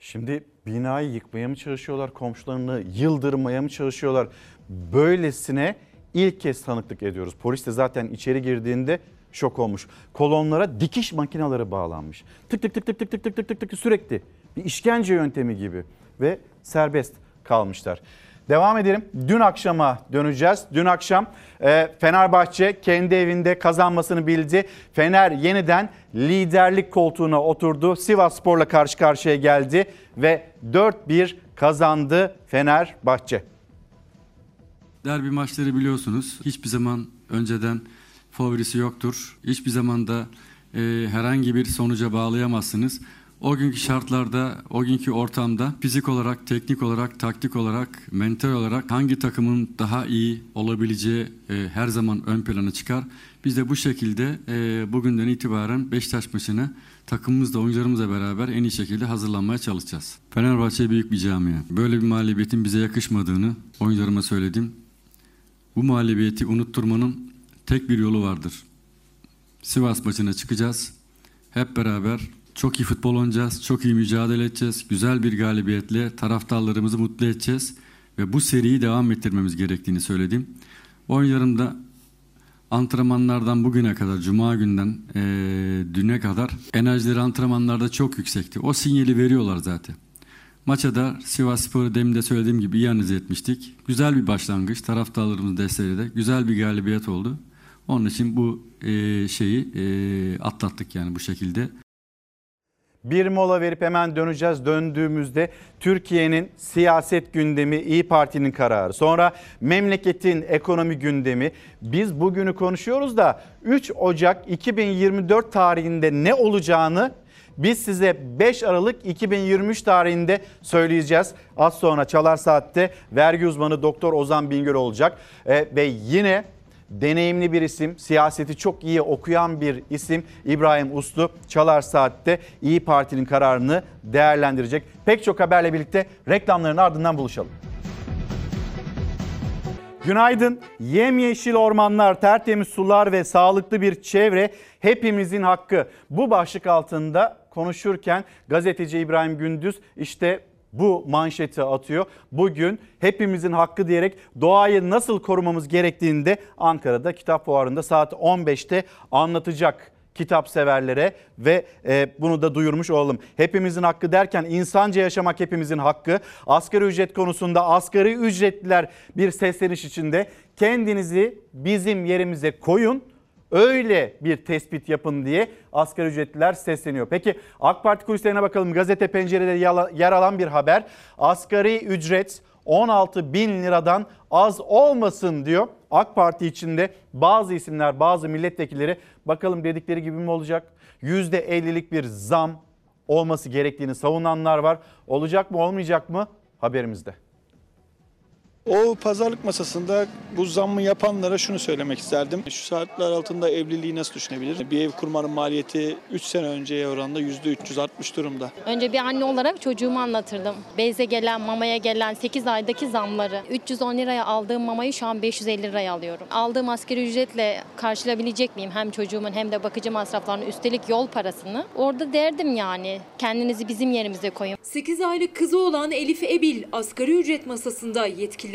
Şimdi binayı yıkmaya mı çalışıyorlar, komşularını yıldırmaya mı çalışıyorlar? Böylesine ilk kez tanıklık ediyoruz. Polis de zaten içeri girdiğinde şok olmuş. Kolonlara dikiş makineleri bağlanmış. Tık tık tık tık tık tık tık tık tık tık sürekli bir işkence yöntemi gibi ve serbest kalmışlar. Devam edelim. Dün akşama döneceğiz. Dün akşam e, Fenerbahçe kendi evinde kazanmasını bildi. Fener yeniden liderlik koltuğuna oturdu. Sivas Spor'la karşı karşıya geldi ve 4-1 kazandı Fenerbahçe. Derbi maçları biliyorsunuz. Hiçbir zaman önceden favorisi yoktur. Hiçbir zaman da e, herhangi bir sonuca bağlayamazsınız. O günkü şartlarda, o günkü ortamda fizik olarak, teknik olarak, taktik olarak, mental olarak hangi takımın daha iyi olabileceği e, her zaman ön plana çıkar. Biz de bu şekilde e, bugünden itibaren Beşiktaş maçını takımımızla, oyuncularımızla beraber en iyi şekilde hazırlanmaya çalışacağız. Fenerbahçe büyük bir camia. Böyle bir mağlubiyetin bize yakışmadığını oyuncularıma söyledim. Bu mağlubiyeti unutturmanın tek bir yolu vardır. Sivas maçına çıkacağız. Hep beraber çok iyi futbol oynayacağız, çok iyi mücadele edeceğiz. Güzel bir galibiyetle taraftarlarımızı mutlu edeceğiz. Ve bu seriyi devam ettirmemiz gerektiğini söyledim. Oyuncularım da antrenmanlardan bugüne kadar, cuma günden e, düne kadar enerjileri antrenmanlarda çok yüksekti. O sinyali veriyorlar zaten. Maça da Sivas Spor'u demin de söylediğim gibi iyi analiz etmiştik. Güzel bir başlangıç, taraftarlarımızın desteğiyle de güzel bir galibiyet oldu. Onun için bu e, şeyi e, atlattık yani bu şekilde. Bir mola verip hemen döneceğiz. Döndüğümüzde Türkiye'nin siyaset gündemi, İyi Parti'nin kararı. Sonra memleketin ekonomi gündemi. Biz bugünü konuşuyoruz da 3 Ocak 2024 tarihinde ne olacağını biz size 5 Aralık 2023 tarihinde söyleyeceğiz. Az sonra Çalar Saat'te vergi uzmanı Doktor Ozan Bingöl olacak. E, ve yine deneyimli bir isim, siyaseti çok iyi okuyan bir isim İbrahim Uslu Çalar Saat'te İyi Parti'nin kararını değerlendirecek. Pek çok haberle birlikte reklamların ardından buluşalım. Günaydın. Yemyeşil ormanlar, tertemiz sular ve sağlıklı bir çevre hepimizin hakkı. Bu başlık altında konuşurken gazeteci İbrahim Gündüz işte bu manşeti atıyor. Bugün hepimizin hakkı diyerek doğayı nasıl korumamız gerektiğini de Ankara'da kitap fuarında saat 15'te anlatacak kitap severlere ve e, bunu da duyurmuş olalım. Hepimizin hakkı derken insanca yaşamak hepimizin hakkı. Asgari ücret konusunda asgari ücretliler bir sesleniş içinde kendinizi bizim yerimize koyun öyle bir tespit yapın diye asgari ücretliler sesleniyor. Peki AK Parti kulislerine bakalım. Gazete Pencere'de yer alan bir haber. Asgari ücret 16 bin liradan az olmasın diyor. AK Parti içinde bazı isimler, bazı milletvekilleri bakalım dedikleri gibi mi olacak? %50'lik bir zam olması gerektiğini savunanlar var. Olacak mı olmayacak mı? Haberimizde. O pazarlık masasında bu zammı yapanlara şunu söylemek isterdim. Şu saatler altında evliliği nasıl düşünebilir? Bir ev kurmanın maliyeti 3 sene önceye oranla %300 artmış durumda. Önce bir anne olarak çocuğumu anlatırdım. Beyze gelen, mamaya gelen 8 aydaki zamları. 310 liraya aldığım mamayı şu an 550 liraya alıyorum. Aldığım asgari ücretle karşılayabilecek miyim hem çocuğumun hem de bakıcı masraflarını üstelik yol parasını? Orada derdim yani kendinizi bizim yerimize koyun. 8 aylık kızı olan Elif Ebil asgari ücret masasında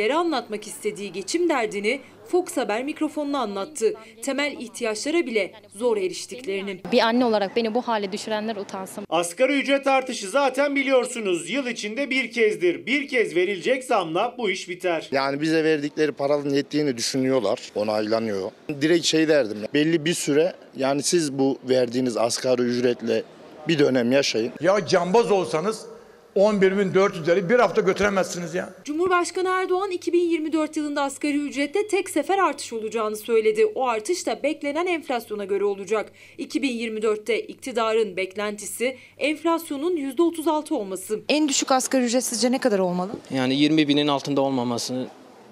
yetkililere anlatmak istediği geçim derdini Fox Haber mikrofonuna anlattı. Temel ihtiyaçlara bile zor eriştiklerini. Bir anne olarak beni bu hale düşürenler utansın. Asgari ücret artışı zaten biliyorsunuz yıl içinde bir kezdir. Bir kez verilecek zamla bu iş biter. Yani bize verdikleri paranın yettiğini düşünüyorlar, onaylanıyor. Direkt şey derdim, belli bir süre yani siz bu verdiğiniz asgari ücretle bir dönem yaşayın. Ya cambaz olsanız 11.400 lirayı bir hafta götüremezsiniz ya. Cumhurbaşkanı Erdoğan 2024 yılında asgari ücrette tek sefer artış olacağını söyledi. O artış da beklenen enflasyona göre olacak. 2024'te iktidarın beklentisi enflasyonun %36 olması. En düşük asgari ücret sizce ne kadar olmalı? Yani 20 binin altında olmaması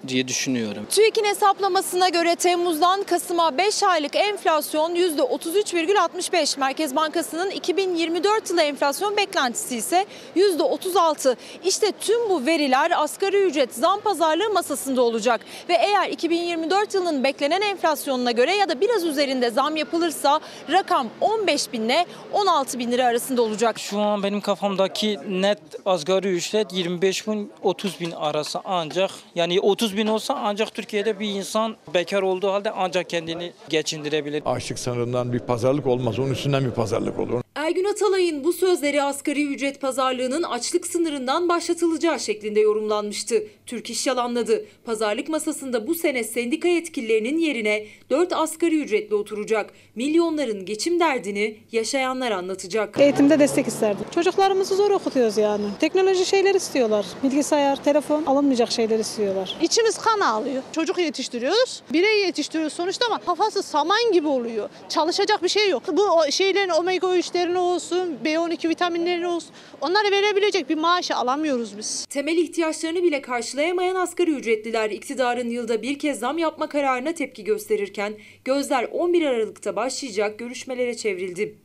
diye düşünüyorum. TÜİK'in hesaplamasına göre Temmuz'dan Kasım'a 5 aylık enflasyon %33,65. Merkez Bankası'nın 2024 yılı enflasyon beklentisi ise %36. İşte tüm bu veriler asgari ücret zam pazarlığı masasında olacak. Ve eğer 2024 yılının beklenen enflasyonuna göre ya da biraz üzerinde zam yapılırsa rakam 15 bin ile 16 bin lira arasında olacak. Şu an benim kafamdaki net asgari ücret 25 bin 30 bin arası ancak yani 30 bin olsa ancak Türkiye'de bir insan bekar olduğu halde ancak kendini geçindirebilir. Açlık sınırından bir pazarlık olmaz. Onun üstünden bir pazarlık olur. Ergün Atalay'ın bu sözleri asgari ücret pazarlığının açlık sınırından başlatılacağı şeklinde yorumlanmıştı. Türk İş yalanladı. Pazarlık masasında bu sene sendika yetkililerinin yerine 4 asgari ücretli oturacak. Milyonların geçim derdini yaşayanlar anlatacak. Eğitimde destek isterdim. Çocuklarımızı zor okutuyoruz yani. Teknoloji şeyler istiyorlar. Bilgisayar, telefon alınmayacak şeyler istiyorlar. İçimiz kan ağlıyor. Çocuk yetiştiriyoruz, birey yetiştiriyoruz sonuçta ama kafası saman gibi oluyor. Çalışacak bir şey yok. Bu o şeylerin omega 3'lerin olsun, B12 vitaminlerin olsun onları verebilecek bir maaşı alamıyoruz biz. Temel ihtiyaçlarını bile karşılayamayan asgari ücretliler iktidarın yılda bir kez zam yapma kararına tepki gösterirken gözler 11 Aralık'ta başlayacak görüşmelere çevrildi.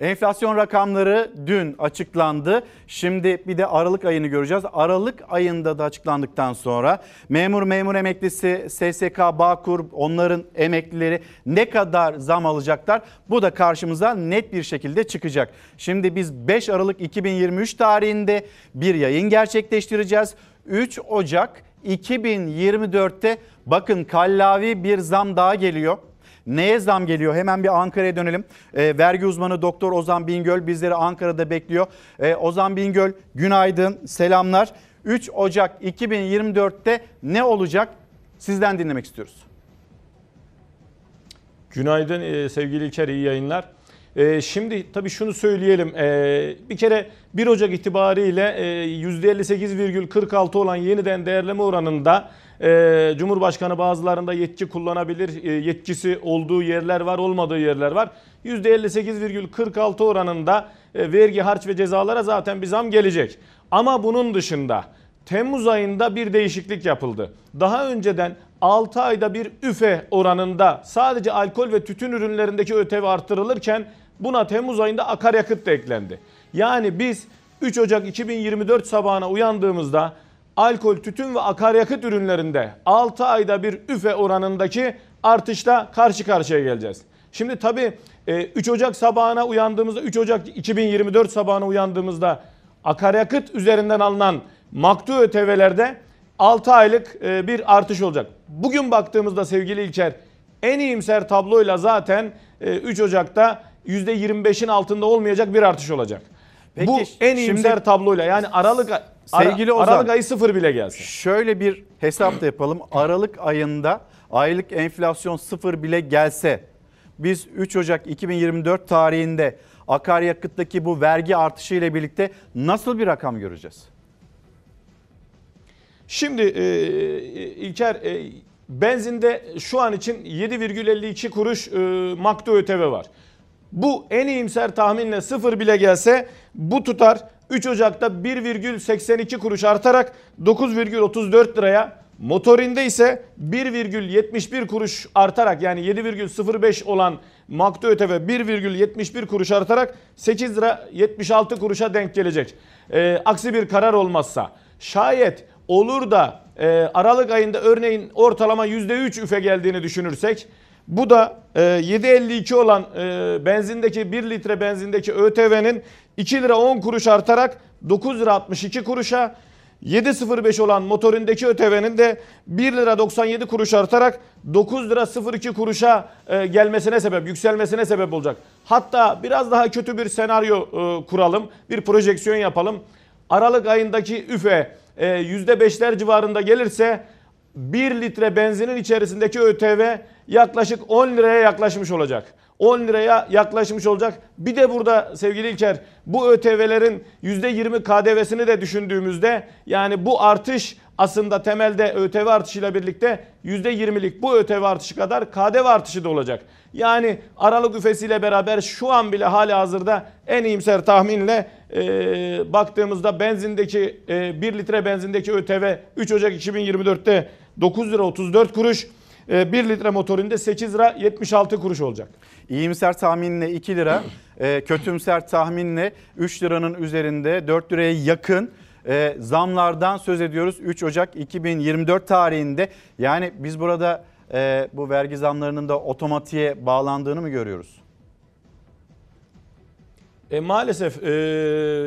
Enflasyon rakamları dün açıklandı. Şimdi bir de Aralık ayını göreceğiz. Aralık ayında da açıklandıktan sonra memur memur emeklisi, SSK, Bağkur onların emeklileri ne kadar zam alacaklar? Bu da karşımıza net bir şekilde çıkacak. Şimdi biz 5 Aralık 2023 tarihinde bir yayın gerçekleştireceğiz. 3 Ocak 2024'te bakın kallavi bir zam daha geliyor. Neye zam geliyor? Hemen bir Ankara'ya dönelim. E, vergi uzmanı Doktor Ozan Bingöl bizleri Ankara'da bekliyor. E, Ozan Bingöl günaydın, selamlar. 3 Ocak 2024'te ne olacak? Sizden dinlemek istiyoruz. Günaydın e, sevgili İlker, iyi yayınlar. E, şimdi tabii şunu söyleyelim. E, bir kere 1 Ocak itibariyle e, %58,46 olan yeniden değerleme oranında e, Cumhurbaşkanı bazılarında yetki kullanabilir. E, yetkisi olduğu yerler var, olmadığı yerler var. %58,46 oranında e, vergi, harç ve cezalara zaten bir zam gelecek. Ama bunun dışında Temmuz ayında bir değişiklik yapıldı. Daha önceden 6 ayda bir üfe oranında sadece alkol ve tütün ürünlerindeki ötev artırılırken buna Temmuz ayında akaryakıt da eklendi. Yani biz 3 Ocak 2024 sabahına uyandığımızda alkol, tütün ve akaryakıt ürünlerinde 6 ayda bir üfe oranındaki artışla karşı karşıya geleceğiz. Şimdi tabii 3 Ocak sabahına uyandığımızda 3 Ocak 2024 sabahına uyandığımızda akaryakıt üzerinden alınan maktu ötevelerde 6 aylık bir artış olacak. Bugün baktığımızda sevgili İlker en iyimser tabloyla zaten 3 Ocak'ta %25'in altında olmayacak bir artış olacak. Peki, Bu en iyimser şimdi- tabloyla yani Aralık Sevgili Ara- Ozan, Aralık ayı sıfır bile gelsin. Şöyle bir hesap da yapalım. Aralık ayında aylık enflasyon sıfır bile gelse biz 3 Ocak 2024 tarihinde akaryakıttaki bu vergi artışı ile birlikte nasıl bir rakam göreceğiz? Şimdi e, İlker e, benzinde şu an için 7,52 kuruş e, maktu ÖTV var. Bu en iyimser tahminle sıfır bile gelse bu tutar 3 Ocak'ta 1,82 kuruş artarak 9,34 liraya Motorinde ise 1,71 kuruş artarak yani 7,05 olan Makto ÖTV 1,71 kuruş artarak 8 lira 76 kuruşa denk gelecek. Ee, aksi bir karar olmazsa şayet olur da e, Aralık ayında örneğin ortalama %3 üfe geldiğini düşünürsek bu da e, 7.52 olan e, benzindeki 1 litre benzindeki ÖTV'nin 2 lira 10 kuruş artarak 9 lira 62 kuruşa 7.05 olan motorindeki ÖTV'nin de 1 lira 97 kuruş artarak 9 lira 02 kuruşa e, gelmesine sebep, yükselmesine sebep olacak. Hatta biraz daha kötü bir senaryo e, kuralım, bir projeksiyon yapalım. Aralık ayındaki üfe e, %5'ler civarında gelirse 1 litre benzinin içerisindeki ÖTV yaklaşık 10 liraya yaklaşmış olacak. 10 liraya yaklaşmış olacak. Bir de burada sevgili İlker bu ÖTV'lerin %20 KDV'sini de düşündüğümüzde yani bu artış aslında temelde ÖTV artışıyla birlikte %20'lik bu ÖTV artışı kadar KDV artışı da olacak. Yani Aralık üfesiyle beraber şu an bile hali hazırda en iyimser tahminle e, baktığımızda benzindeki e, 1 litre benzindeki ÖTV 3 Ocak 2024'te 9 lira 34 kuruş. 1 e, litre motorinde 8 lira 76 kuruş olacak. İyimser tahminle 2 lira, e, kötümser tahminle 3 liranın üzerinde 4 liraya yakın e, zamlardan söz ediyoruz 3 Ocak 2024 tarihinde. Yani biz burada bu vergi zamlarının da otomatiğe bağlandığını mı görüyoruz? E, maalesef e,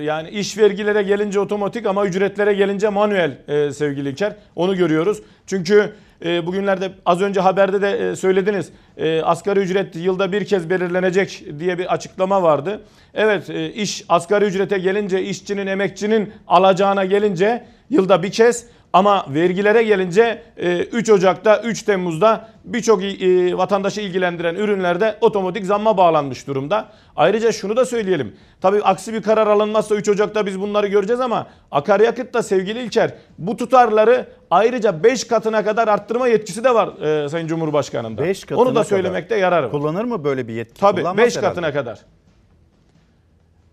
yani iş vergilere gelince otomatik ama ücretlere gelince manuel e, sevgili İlker. Onu görüyoruz. Çünkü e, bugünlerde az önce haberde de e, söylediniz. E, asgari ücret yılda bir kez belirlenecek diye bir açıklama vardı. Evet e, iş asgari ücrete gelince işçinin emekçinin alacağına gelince yılda bir kez ama vergilere gelince 3 e, Ocak'ta 3 Temmuz'da birçok e, vatandaşı ilgilendiren ürünlerde otomatik zamma bağlanmış durumda. Ayrıca şunu da söyleyelim. Tabii aksi bir karar alınmazsa 3 Ocak'ta biz bunları göreceğiz ama akaryakıtta sevgili İlker bu tutarları ayrıca 5 katına kadar arttırma yetkisi de var e, Sayın Cumhurbaşkanı'nda. 5 katına Onu da söylemekte yarar var. Kullanır mı böyle bir yetki? Tabii 5 katına kadar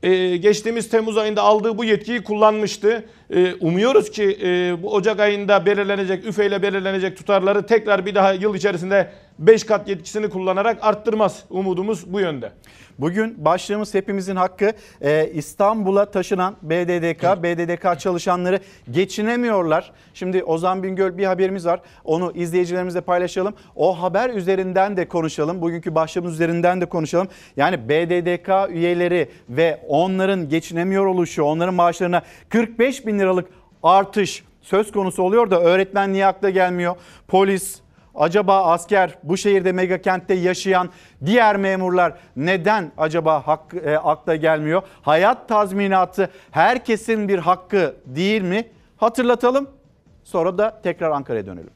e, geçtiğimiz Temmuz ayında aldığı bu yetkiyi kullanmıştı. E, umuyoruz ki e, bu Ocak ayında belirlenecek, üfeyle belirlenecek tutarları tekrar bir daha yıl içerisinde 5 kat yetkisini kullanarak arttırmaz. Umudumuz bu yönde. Bugün başlığımız hepimizin hakkı ee, İstanbul'a taşınan BDDK, BDDK çalışanları geçinemiyorlar. Şimdi Ozan Bingöl bir haberimiz var. Onu izleyicilerimizle paylaşalım. O haber üzerinden de konuşalım. Bugünkü başlığımız üzerinden de konuşalım. Yani BDDK üyeleri ve onların geçinemiyor oluşu, onların maaşlarına 45 bin liralık artış söz konusu oluyor da öğretmen niye akla gelmiyor? Polis, Acaba asker bu şehirde mega kentte yaşayan diğer memurlar neden acaba hak, e, akla gelmiyor? Hayat tazminatı herkesin bir hakkı değil mi? Hatırlatalım. Sonra da tekrar Ankara'ya dönelim.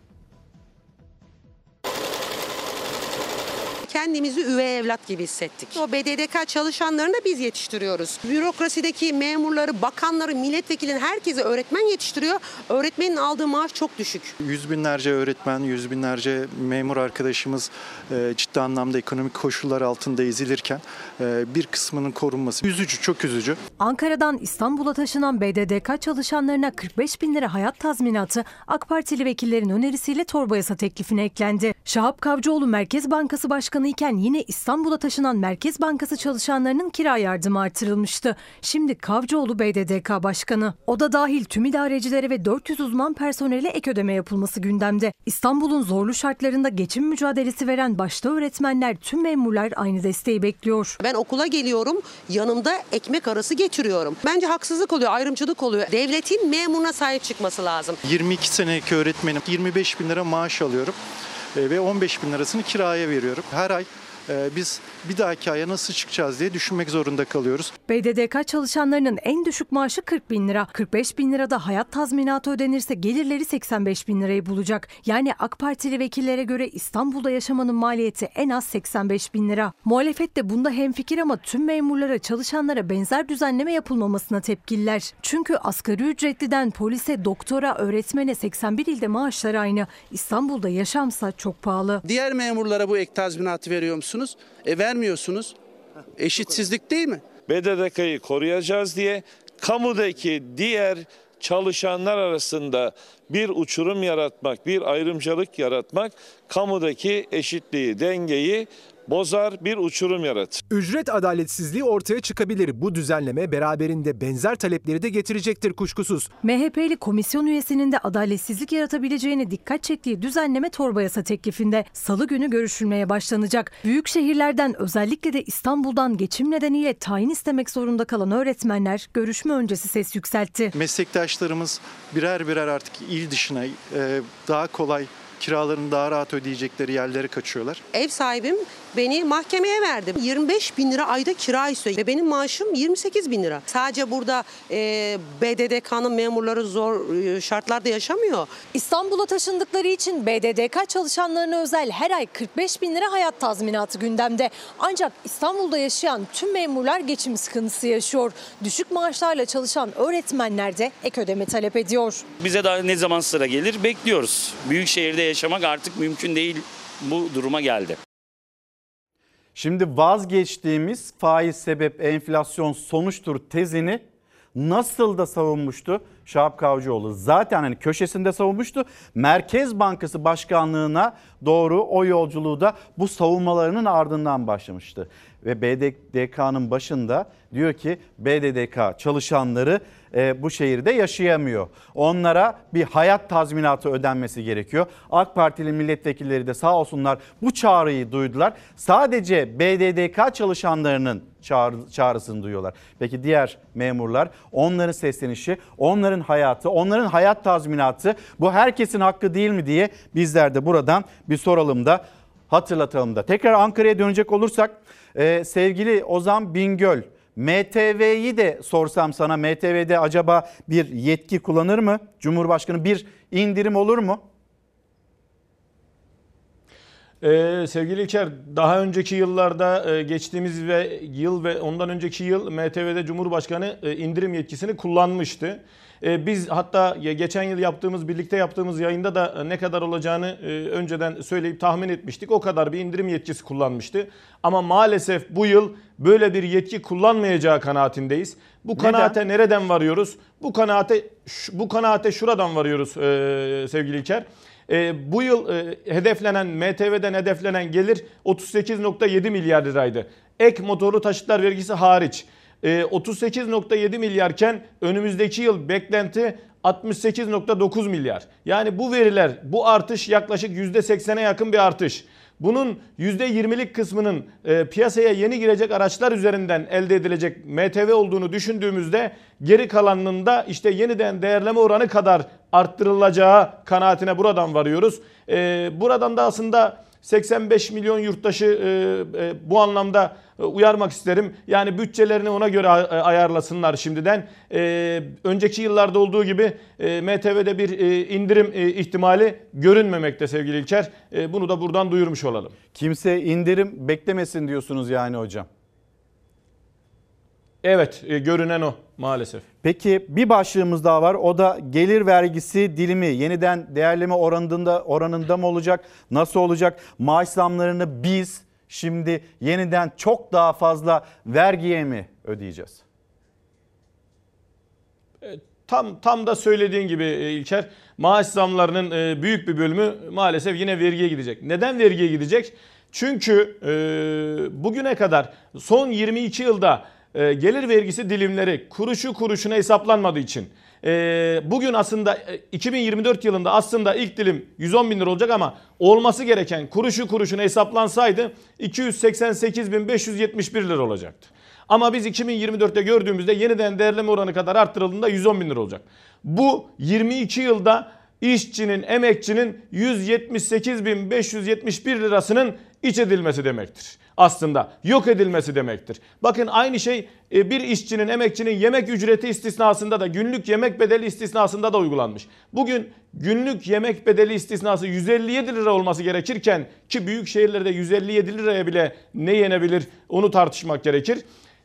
Kendimizi üvey evlat gibi hissettik. O BDDK çalışanlarını da biz yetiştiriyoruz. Bürokrasideki memurları, bakanları, milletvekilini herkese öğretmen yetiştiriyor. Öğretmenin aldığı maaş çok düşük. Yüz binlerce öğretmen, yüz binlerce memur arkadaşımız e, ciddi anlamda ekonomik koşullar altında ezilirken e, bir kısmının korunması üzücü, çok üzücü. Ankara'dan İstanbul'a taşınan BDDK çalışanlarına 45 bin lira hayat tazminatı AK Partili vekillerin önerisiyle torba yasa teklifine eklendi. Şahap Kavcıoğlu Merkez Bankası Başkanı iken yine İstanbul'a taşınan Merkez Bankası çalışanlarının kira yardımı artırılmıştı. Şimdi Kavcıoğlu BDDK Başkanı. O da dahil tüm idarecilere ve 400 uzman personele ek ödeme yapılması gündemde. İstanbul'un zorlu şartlarında geçim mücadelesi veren başta öğretmenler, tüm memurlar aynı desteği bekliyor. Ben okula geliyorum, yanımda ekmek arası getiriyorum. Bence haksızlık oluyor, ayrımcılık oluyor. Devletin memuruna sahip çıkması lazım. 22 seneki öğretmenim 25 bin lira maaş alıyorum ve 15 bin lirasını kiraya veriyorum. Her ay ee, biz bir dahaki aya nasıl çıkacağız diye düşünmek zorunda kalıyoruz. BDDK çalışanlarının en düşük maaşı 40 bin lira. 45 bin lirada hayat tazminatı ödenirse gelirleri 85 bin lirayı bulacak. Yani AK Partili vekillere göre İstanbul'da yaşamanın maliyeti en az 85 bin lira. Muhalefet de bunda hemfikir ama tüm memurlara çalışanlara benzer düzenleme yapılmamasına tepkililer. Çünkü asgari ücretliden polise, doktora, öğretmene 81 ilde maaşlar aynı. İstanbul'da yaşamsa çok pahalı. Diğer memurlara bu ek tazminatı veriyor musunuz? Veriyorsunuz? E vermiyorsunuz. Eşitsizlik değil mi? BDDK'yı koruyacağız diye kamudaki diğer çalışanlar arasında bir uçurum yaratmak, bir ayrımcılık yaratmak kamudaki eşitliği, dengeyi bozar, bir uçurum yaratır. Ücret adaletsizliği ortaya çıkabilir. Bu düzenleme beraberinde benzer talepleri de getirecektir kuşkusuz. MHP'li komisyon üyesinin de adaletsizlik yaratabileceğine dikkat çektiği düzenleme torba yasa teklifinde salı günü görüşülmeye başlanacak. Büyük şehirlerden özellikle de İstanbul'dan geçim nedeniyle tayin istemek zorunda kalan öğretmenler görüşme öncesi ses yükseltti. Meslektaşlarımız birer birer artık il dışına e, daha kolay kiralarını daha rahat ödeyecekleri yerlere kaçıyorlar. Ev sahibim beni mahkemeye verdi. 25 bin lira ayda kira istiyor ve benim maaşım 28 bin lira. Sadece burada e, BDDK'nın memurları zor e, şartlarda yaşamıyor. İstanbul'a taşındıkları için BDDK çalışanlarına özel her ay 45 bin lira hayat tazminatı gündemde. Ancak İstanbul'da yaşayan tüm memurlar geçim sıkıntısı yaşıyor. Düşük maaşlarla çalışan öğretmenler de ek ödeme talep ediyor. Bize daha ne zaman sıra gelir bekliyoruz. Büyük şehirde yaşamak artık mümkün değil bu duruma geldi. Şimdi vazgeçtiğimiz faiz sebep enflasyon sonuçtur tezini nasıl da savunmuştu Şahap Kavcıoğlu. Zaten hani köşesinde savunmuştu. Merkez Bankası Başkanlığına doğru o yolculuğu da bu savunmalarının ardından başlamıştı. Ve BDDK'nın başında diyor ki BDDK çalışanları e, bu şehirde yaşayamıyor. Onlara bir hayat tazminatı ödenmesi gerekiyor. AK Partili milletvekilleri de sağ olsunlar bu çağrıyı duydular. Sadece BDDK çalışanlarının çağrı, çağrısını duyuyorlar. Peki diğer memurlar onların seslenişi, onların hayatı, onların hayat tazminatı bu herkesin hakkı değil mi diye bizler de buradan bir soralım da hatırlatalım da. Tekrar Ankara'ya dönecek olursak e, sevgili Ozan Bingöl MTV'yi de sorsam sana MTV'de acaba bir yetki kullanır mı? Cumhurbaşkanı bir indirim olur mu? Ee, sevgili İlker, daha önceki yıllarda e, geçtiğimiz ve yıl ve ondan önceki yıl MTV'de Cumhurbaşkanı e, indirim yetkisini kullanmıştı. E, biz hatta geçen yıl yaptığımız, birlikte yaptığımız yayında da ne kadar olacağını e, önceden söyleyip tahmin etmiştik. O kadar bir indirim yetkisi kullanmıştı. Ama maalesef bu yıl böyle bir yetki kullanmayacağı kanaatindeyiz. Bu Neden? kanaate nereden varıyoruz? Bu kanaate bu kanaate şuradan varıyoruz e, sevgili İlker. E, bu yıl e, hedeflenen MTV'den hedeflenen gelir 38.7 milyar liraydı. Ek motorlu taşıtlar vergisi hariç. 38.7 ee, milyarken önümüzdeki yıl beklenti 68.9 milyar. Yani bu veriler bu artış yaklaşık %80'e yakın bir artış. Bunun %20'lik kısmının e, piyasaya yeni girecek araçlar üzerinden elde edilecek MTV olduğunu düşündüğümüzde geri kalanının da işte yeniden değerleme oranı kadar arttırılacağı kanaatine buradan varıyoruz. E, buradan da aslında 85 milyon yurttaşı e, e, bu anlamda e, uyarmak isterim. Yani bütçelerini ona göre ayarlasınlar şimdiden. önceki yıllarda olduğu gibi MTV'de bir indirim ihtimali görünmemekte sevgili İlker. bunu da buradan duyurmuş olalım. Kimse indirim beklemesin diyorsunuz yani hocam. Evet e, görünen o maalesef. Peki bir başlığımız daha var. O da gelir vergisi dilimi yeniden değerleme oranında oranında mı olacak? Nasıl olacak? Maaş zamlarını biz şimdi yeniden çok daha fazla vergiye mi ödeyeceğiz? E, tam tam da söylediğin gibi e, İlker maaş zamlarının büyük bir bölümü maalesef yine vergiye gidecek. Neden vergiye gidecek? Çünkü bugüne kadar son 22 yılda e, gelir vergisi dilimleri kuruşu kuruşuna hesaplanmadığı için e, bugün aslında 2024 e, yılında aslında ilk dilim 110 bin lira olacak ama olması gereken kuruşu kuruşuna hesaplansaydı 288.571 lira olacaktı. Ama biz 2024'te gördüğümüzde yeniden değerleme oranı kadar arttırıldığında 110 bin lira olacak. Bu 22 yılda işçinin, emekçinin 178.571 lirasının iç edilmesi demektir aslında yok edilmesi demektir. Bakın aynı şey e, bir işçinin, emekçinin yemek ücreti istisnasında da günlük yemek bedeli istisnasında da uygulanmış. Bugün günlük yemek bedeli istisnası 157 lira olması gerekirken ki büyük şehirlerde 157 liraya bile ne yenebilir onu tartışmak gerekir.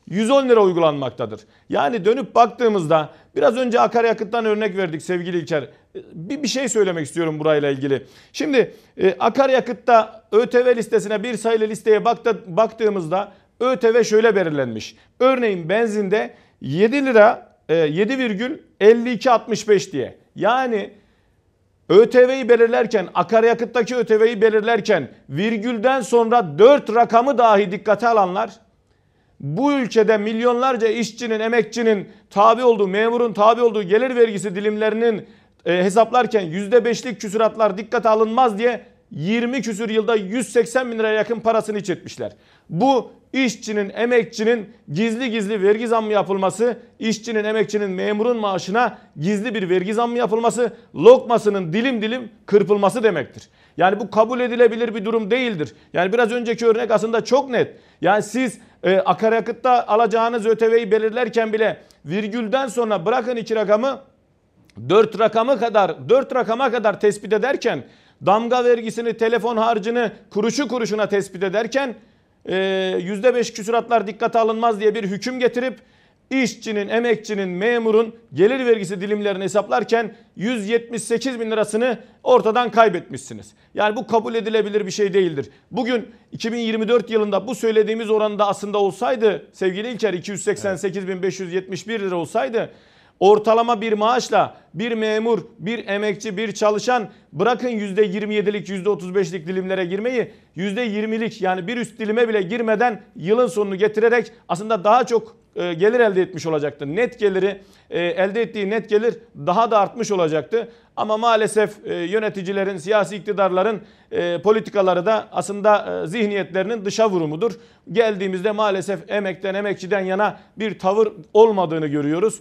110 lira uygulanmaktadır. Yani dönüp baktığımızda biraz önce akaryakıttan örnek verdik sevgili İlker. Bir, bir şey söylemek istiyorum burayla ilgili. Şimdi e, akaryakıtta ÖTV listesine bir sayılı listeye baktı, baktığımızda ÖTV şöyle belirlenmiş. Örneğin benzinde 7 lira e, 7,5265 diye. Yani ÖTV'yi belirlerken, akaryakıttaki ÖTV'yi belirlerken virgülden sonra 4 rakamı dahi dikkate alanlar bu ülkede milyonlarca işçinin, emekçinin tabi olduğu, memurun tabi olduğu gelir vergisi dilimlerinin e, hesaplarken %5'lik küsuratlar dikkate alınmaz diye 20 küsür yılda 180 bin liraya yakın parasını iç etmişler. Bu işçinin, emekçinin gizli gizli vergi zammı yapılması, işçinin, emekçinin, memurun maaşına gizli bir vergi zammı yapılması, lokmasının dilim dilim kırpılması demektir. Yani bu kabul edilebilir bir durum değildir. Yani biraz önceki örnek aslında çok net. Yani siz e, akaryakıtta alacağınız ÖTV'yi belirlerken bile virgülden sonra bırakın iki rakamı 4 rakamı kadar 4 rakama kadar tespit ederken damga vergisini, telefon harcını kuruşu kuruşuna tespit ederken %5 küsuratlar dikkate alınmaz diye bir hüküm getirip işçinin, emekçinin, memurun gelir vergisi dilimlerini hesaplarken 178 bin lirasını ortadan kaybetmişsiniz. Yani bu kabul edilebilir bir şey değildir. Bugün 2024 yılında bu söylediğimiz oranda aslında olsaydı sevgili İlker 288 bin 571 lira olsaydı ortalama bir maaşla bir memur, bir emekçi, bir çalışan bırakın %27'lik, %35'lik dilimlere girmeyi %20'lik yani bir üst dilime bile girmeden yılın sonunu getirerek aslında daha çok e, gelir elde etmiş olacaktı. Net geliri e, elde ettiği net gelir daha da artmış olacaktı. Ama maalesef e, yöneticilerin, siyasi iktidarların politikaları da aslında zihniyetlerinin dışa vurumudur. Geldiğimizde maalesef emekten, emekçiden yana bir tavır olmadığını görüyoruz.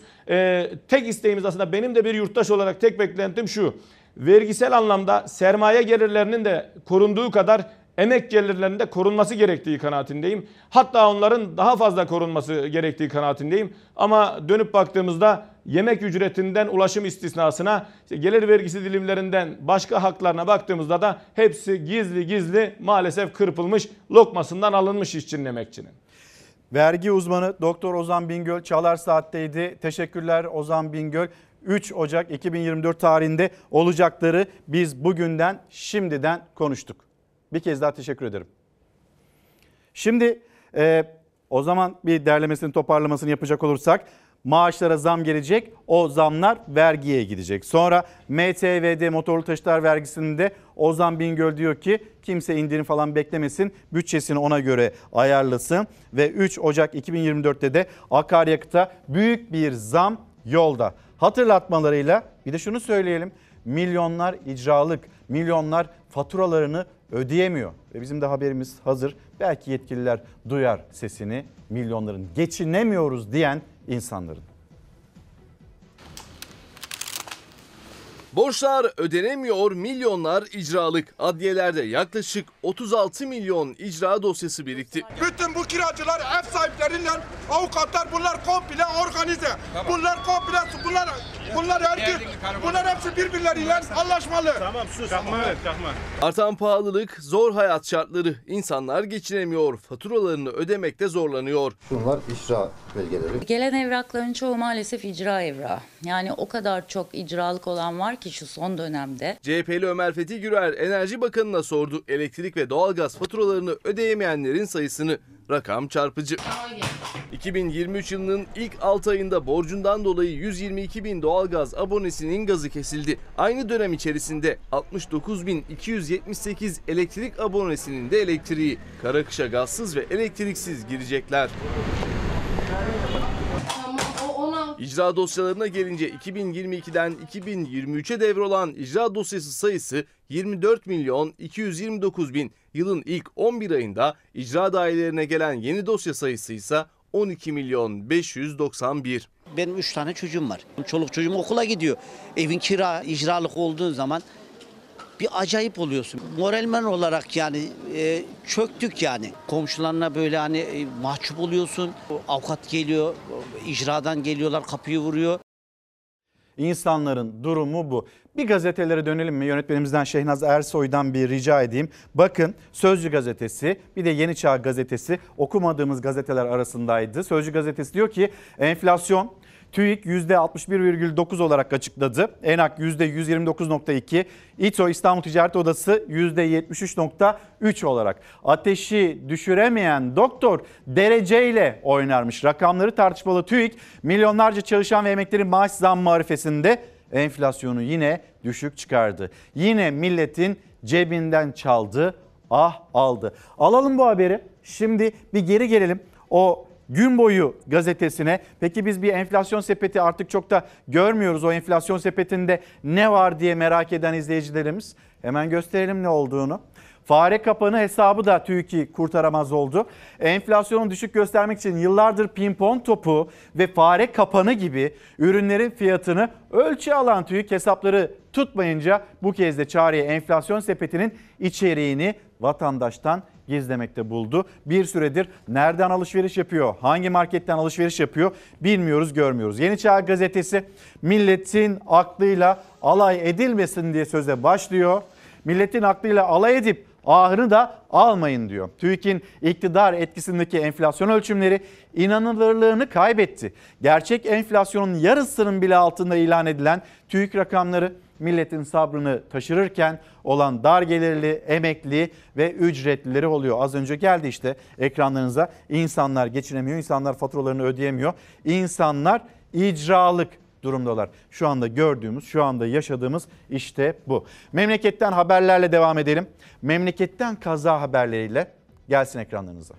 Tek isteğimiz aslında benim de bir yurttaş olarak tek beklentim şu. Vergisel anlamda sermaye gelirlerinin de korunduğu kadar emek gelirlerinde korunması gerektiği kanaatindeyim. Hatta onların daha fazla korunması gerektiği kanaatindeyim. Ama dönüp baktığımızda yemek ücretinden ulaşım istisnasına, işte gelir vergisi dilimlerinden başka haklarına baktığımızda da hepsi gizli gizli maalesef kırpılmış, lokmasından alınmış işçinin emekçinin. Vergi uzmanı Doktor Ozan Bingöl Çalar Saat'teydi. Teşekkürler Ozan Bingöl. 3 Ocak 2024 tarihinde olacakları biz bugünden şimdiden konuştuk. Bir kez daha teşekkür ederim. Şimdi e, o zaman bir derlemesini toparlamasını yapacak olursak maaşlara zam gelecek. O zamlar vergiye gidecek. Sonra MTV'de motorlu taşıtlar vergisinde Ozan Bingöl diyor ki kimse indirim falan beklemesin. Bütçesini ona göre ayarlasın. Ve 3 Ocak 2024'te de akaryakıta büyük bir zam yolda. Hatırlatmalarıyla bir de şunu söyleyelim. Milyonlar icralık, milyonlar faturalarını ödeyemiyor. Ve bizim de haberimiz hazır. Belki yetkililer duyar sesini milyonların geçinemiyoruz diyen insanların. Borçlar ödenemiyor, milyonlar icralık. Adliyelerde yaklaşık 36 milyon icra dosyası birikti. Bütün bu kiracılar, ev sahipleriyle avukatlar bunlar komple organize. Tamam. Bunlar komple, bunlar bunlar herkes, bunlar hepsi birbirleriyle anlaşmalı. Tamam sus. Kalkma, kalkma. Artan pahalılık, zor hayat şartları. insanlar geçinemiyor, faturalarını ödemekte zorlanıyor. Bunlar icra belgeleri. Gelen evrakların çoğu maalesef icra evrağı. Yani o kadar çok icralık olan var ki şu son dönemde. CHP'li Ömer Fethi Gürer Enerji Bakanı'na sordu. Elektrik ve doğalgaz faturalarını ödeyemeyenlerin sayısını. Rakam çarpıcı. 2023 yılının ilk 6 ayında borcundan dolayı 122 bin doğalgaz abonesinin gazı kesildi. Aynı dönem içerisinde 69.278 elektrik abonesinin de elektriği. Karakış'a gazsız ve elektriksiz girecekler. İcra dosyalarına gelince 2022'den 2023'e devrolan icra dosyası sayısı 24 milyon 229 bin. Yılın ilk 11 ayında icra dairelerine gelen yeni dosya sayısı ise 12 milyon 591. Benim 3 tane çocuğum var. Çoluk çocuğum okula gidiyor. Evin kira icralık olduğu zaman bir acayip oluyorsun. Moralmen olarak yani e, çöktük yani. Komşularına böyle hani e, mahcup oluyorsun. Avukat geliyor, icradan geliyorlar kapıyı vuruyor. İnsanların durumu bu. Bir gazetelere dönelim mi? Yönetmenimizden Şehnaz Ersoy'dan bir rica edeyim. Bakın Sözcü gazetesi bir de Yeni Çağ gazetesi okumadığımız gazeteler arasındaydı. Sözcü gazetesi diyor ki enflasyon TÜİK %61,9 olarak açıkladı. ENAK %129,2, İTO İstanbul Ticaret Odası %73,3 olarak. Ateşi düşüremeyen doktor dereceyle oynarmış. Rakamları tartışmalı TÜİK milyonlarca çalışan ve emeklerin maaş zammı marifesinde enflasyonu yine düşük çıkardı. Yine milletin cebinden çaldı, ah aldı. Alalım bu haberi. Şimdi bir geri gelelim. O gün boyu gazetesine. Peki biz bir enflasyon sepeti artık çok da görmüyoruz. O enflasyon sepetinde ne var diye merak eden izleyicilerimiz. Hemen gösterelim ne olduğunu. Fare kapanı hesabı da TÜİK'i kurtaramaz oldu. Enflasyonu düşük göstermek için yıllardır pimpon topu ve fare kapanı gibi ürünlerin fiyatını ölçü alan TÜİK hesapları tutmayınca bu kez de çağrıya enflasyon sepetinin içeriğini vatandaştan gizlemekte buldu. Bir süredir nereden alışveriş yapıyor, hangi marketten alışveriş yapıyor bilmiyoruz, görmüyoruz. Yeni Çağ gazetesi milletin aklıyla alay edilmesin diye söze başlıyor. Milletin aklıyla alay edip ahını da almayın diyor. TÜİK'in iktidar etkisindeki enflasyon ölçümleri inanılırlığını kaybetti. Gerçek enflasyonun yarısının bile altında ilan edilen TÜİK rakamları milletin sabrını taşırırken olan dar gelirli, emekli ve ücretlileri oluyor. Az önce geldi işte ekranlarınıza insanlar geçinemiyor, insanlar faturalarını ödeyemiyor. İnsanlar icralık durumdalar. Şu anda gördüğümüz, şu anda yaşadığımız işte bu. Memleketten haberlerle devam edelim. Memleketten kaza haberleriyle gelsin ekranlarınıza.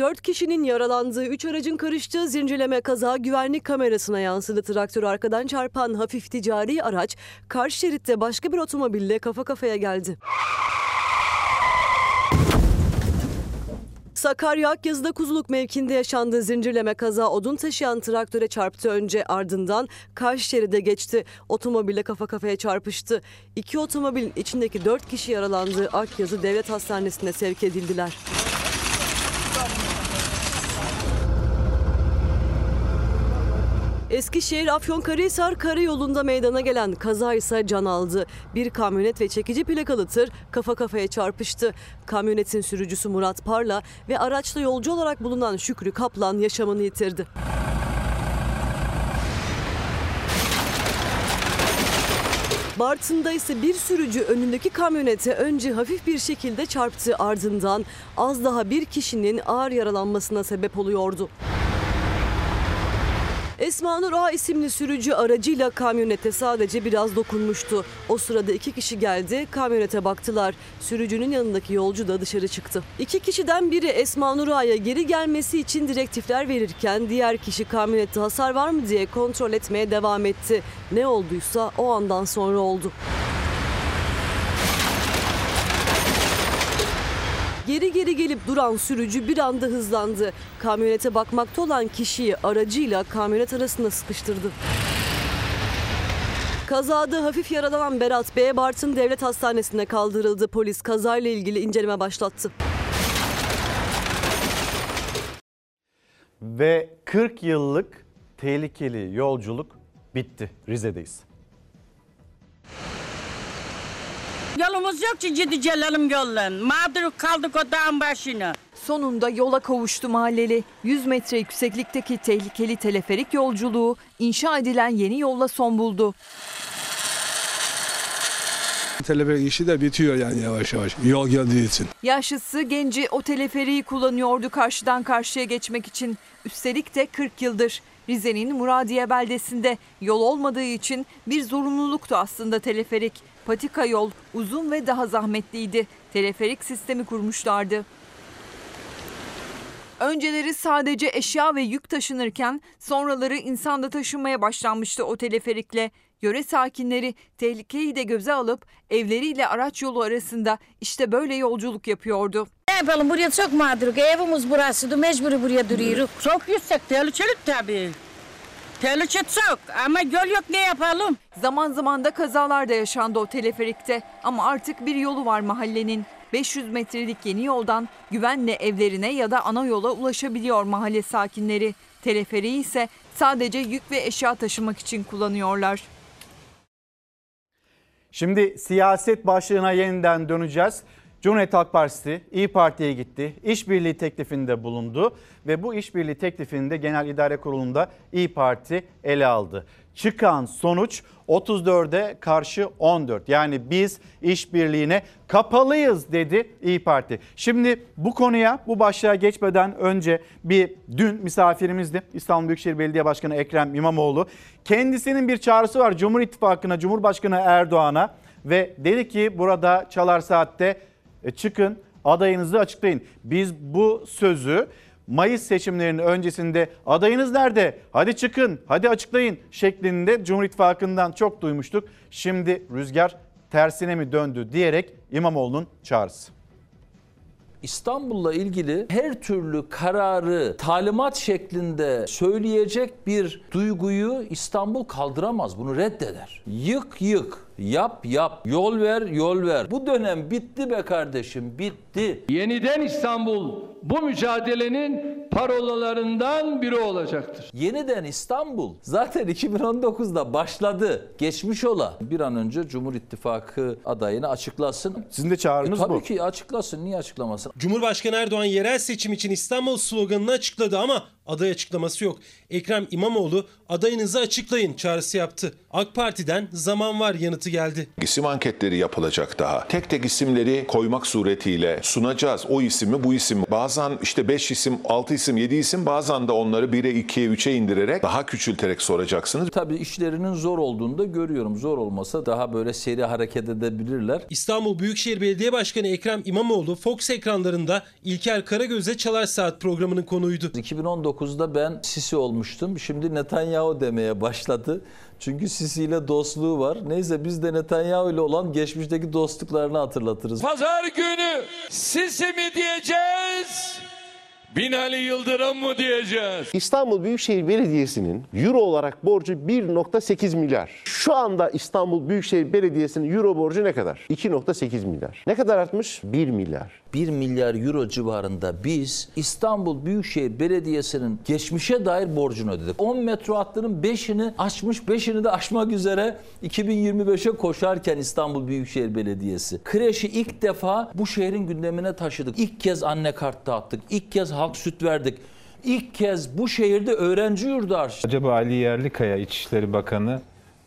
Dört kişinin yaralandığı, üç aracın karıştığı zincirleme kaza güvenlik kamerasına yansıdı. Traktör arkadan çarpan hafif ticari araç karşı şeritte başka bir otomobille kafa kafaya geldi. Sakarya Akyazı'da Kuzuluk mevkinde yaşandığı zincirleme kaza odun taşıyan traktöre çarptı önce ardından karşı şeride geçti. Otomobille kafa kafaya çarpıştı. İki otomobilin içindeki dört kişi yaralandığı Akyazı Devlet Hastanesi'ne sevk edildiler. Eskişehir Afyonkarahisar karayolunda meydana gelen kaza ise can aldı. Bir kamyonet ve çekici plakalı tır kafa kafaya çarpıştı. Kamyonetin sürücüsü Murat Parla ve araçta yolcu olarak bulunan Şükrü Kaplan yaşamını yitirdi. Bartın'da ise bir sürücü önündeki kamyonete önce hafif bir şekilde çarptı ardından az daha bir kişinin ağır yaralanmasına sebep oluyordu. Esma Nur A isimli sürücü aracıyla kamyonete sadece biraz dokunmuştu. O sırada iki kişi geldi, kamyonete baktılar. Sürücünün yanındaki yolcu da dışarı çıktı. İki kişiden biri Esma Nur A'ya geri gelmesi için direktifler verirken diğer kişi kamyonette hasar var mı diye kontrol etmeye devam etti. Ne olduysa o andan sonra oldu. Geri geri gelip duran sürücü bir anda hızlandı. Kamyonete bakmakta olan kişiyi aracıyla kamyonet arasında sıkıştırdı. Kazada hafif yaralanan Berat Bey Bartın Devlet Hastanesi'ne kaldırıldı. Polis kazayla ilgili inceleme başlattı. Ve 40 yıllık tehlikeli yolculuk bitti. Rize'deyiz. Yolumuz yok ki gideceğim yollan. Mağdur kaldık o dağın başına. Sonunda yola kavuştu mahalleli. 100 metre yükseklikteki tehlikeli teleferik yolculuğu inşa edilen yeni yolla son buldu. Teleferik işi de bitiyor yani yavaş yavaş yol geldiği için. Yaşlısı genci o teleferiği kullanıyordu karşıdan karşıya geçmek için. Üstelik de 40 yıldır. Rize'nin Muradiye beldesinde yol olmadığı için bir zorunluluktu aslında teleferik. Patika yol uzun ve daha zahmetliydi. Teleferik sistemi kurmuşlardı. Önceleri sadece eşya ve yük taşınırken sonraları insan da taşınmaya başlanmıştı o teleferikle. Yöre sakinleri tehlikeyi de göze alıp evleriyle araç yolu arasında işte böyle yolculuk yapıyordu. Ne yapalım buraya çok mağduruk. Evimiz burası da mecburi buraya duruyoruz. Çok yüksek tehlikeli tabii. Tehlike çok ama yol yok ne yapalım? Zaman zaman da kazalar da yaşandı o teleferikte ama artık bir yolu var mahallenin. 500 metrelik yeni yoldan güvenle evlerine ya da ana yola ulaşabiliyor mahalle sakinleri. Teleferiği ise sadece yük ve eşya taşımak için kullanıyorlar. Şimdi siyaset başlığına yeniden döneceğiz. Cumhuriyet Halk Partisi İyi Parti'ye gitti. İşbirliği teklifinde bulundu ve bu işbirliği teklifini de Genel İdare Kurulu'nda İyi Parti ele aldı. Çıkan sonuç 34'e karşı 14. Yani biz işbirliğine kapalıyız dedi İyi Parti. Şimdi bu konuya bu başlığa geçmeden önce bir dün misafirimizdi İstanbul Büyükşehir Belediye Başkanı Ekrem İmamoğlu. Kendisinin bir çağrısı var Cumhur İttifakı'na, Cumhurbaşkanı Erdoğan'a ve dedi ki burada Çalar Saat'te e, çıkın adayınızı açıklayın. Biz bu sözü Mayıs seçimlerinin öncesinde adayınız nerede? Hadi çıkın, hadi açıklayın şeklinde Cumhur İttifakı'ndan çok duymuştuk. Şimdi rüzgar tersine mi döndü diyerek İmamoğlu'nun çağrısı. İstanbul'la ilgili her türlü kararı talimat şeklinde söyleyecek bir duyguyu İstanbul kaldıramaz. Bunu reddeder. Yık yık, yap yap, yol ver yol ver. Bu dönem bitti be kardeşim, bitti. Yeniden İstanbul bu mücadelenin parolalarından biri olacaktır. Yeniden İstanbul zaten 2019'da başladı. Geçmiş ola. Bir an önce Cumhur İttifakı adayını açıklasın. Sizin de çağrınız e, tabii bu. Tabii ki açıklasın. Niye açıklamasın? Cumhurbaşkanı Erdoğan yerel seçim için İstanbul sloganını açıkladı ama aday açıklaması yok. Ekrem İmamoğlu adayınızı açıklayın çağrısı yaptı. AK Parti'den zaman var yanıtı geldi. İsim anketleri yapılacak daha. Tek tek isimleri koymak suretiyle sunacağız. O ismi bu isim. Bazen işte 5 isim, 6 isim, 7 isim bazen de onları 1'e 2'ye 3'e indirerek daha küçülterek soracaksınız. Tabii işlerinin zor olduğunu da görüyorum. Zor olmasa daha böyle seri hareket edebilirler. İstanbul Büyükşehir Belediye Başkanı Ekrem İmamoğlu Fox ekranlarında İlker Karagöz'e Çalar Saat programının konuydu. 2019'da ben Sisi olmuştum. Şimdi Netanyahu demeye başladı. Çünkü Sisi ile dostluğu var. Neyse biz de Netanyahu ile olan geçmişteki dostluklarını hatırlatırız. Pazar günü Sisi mi diyeceğiz? Binali Yıldırım mı diyeceğiz? İstanbul Büyükşehir Belediyesi'nin euro olarak borcu 1.8 milyar. Şu anda İstanbul Büyükşehir Belediyesi'nin euro borcu ne kadar? 2.8 milyar. Ne kadar artmış? 1 milyar. 1 milyar euro civarında biz İstanbul Büyükşehir Belediyesi'nin geçmişe dair borcunu ödedik. 10 metro hattının 5'ini açmış, 5'ini de aşmak üzere 2025'e koşarken İstanbul Büyükşehir Belediyesi. Kreşi ilk defa bu şehrin gündemine taşıdık. İlk kez anne kart dağıttık. İlk kez halk süt verdik. İlk kez bu şehirde öğrenci yurdu açtık. Acaba Ali Yerlikaya İçişleri Bakanı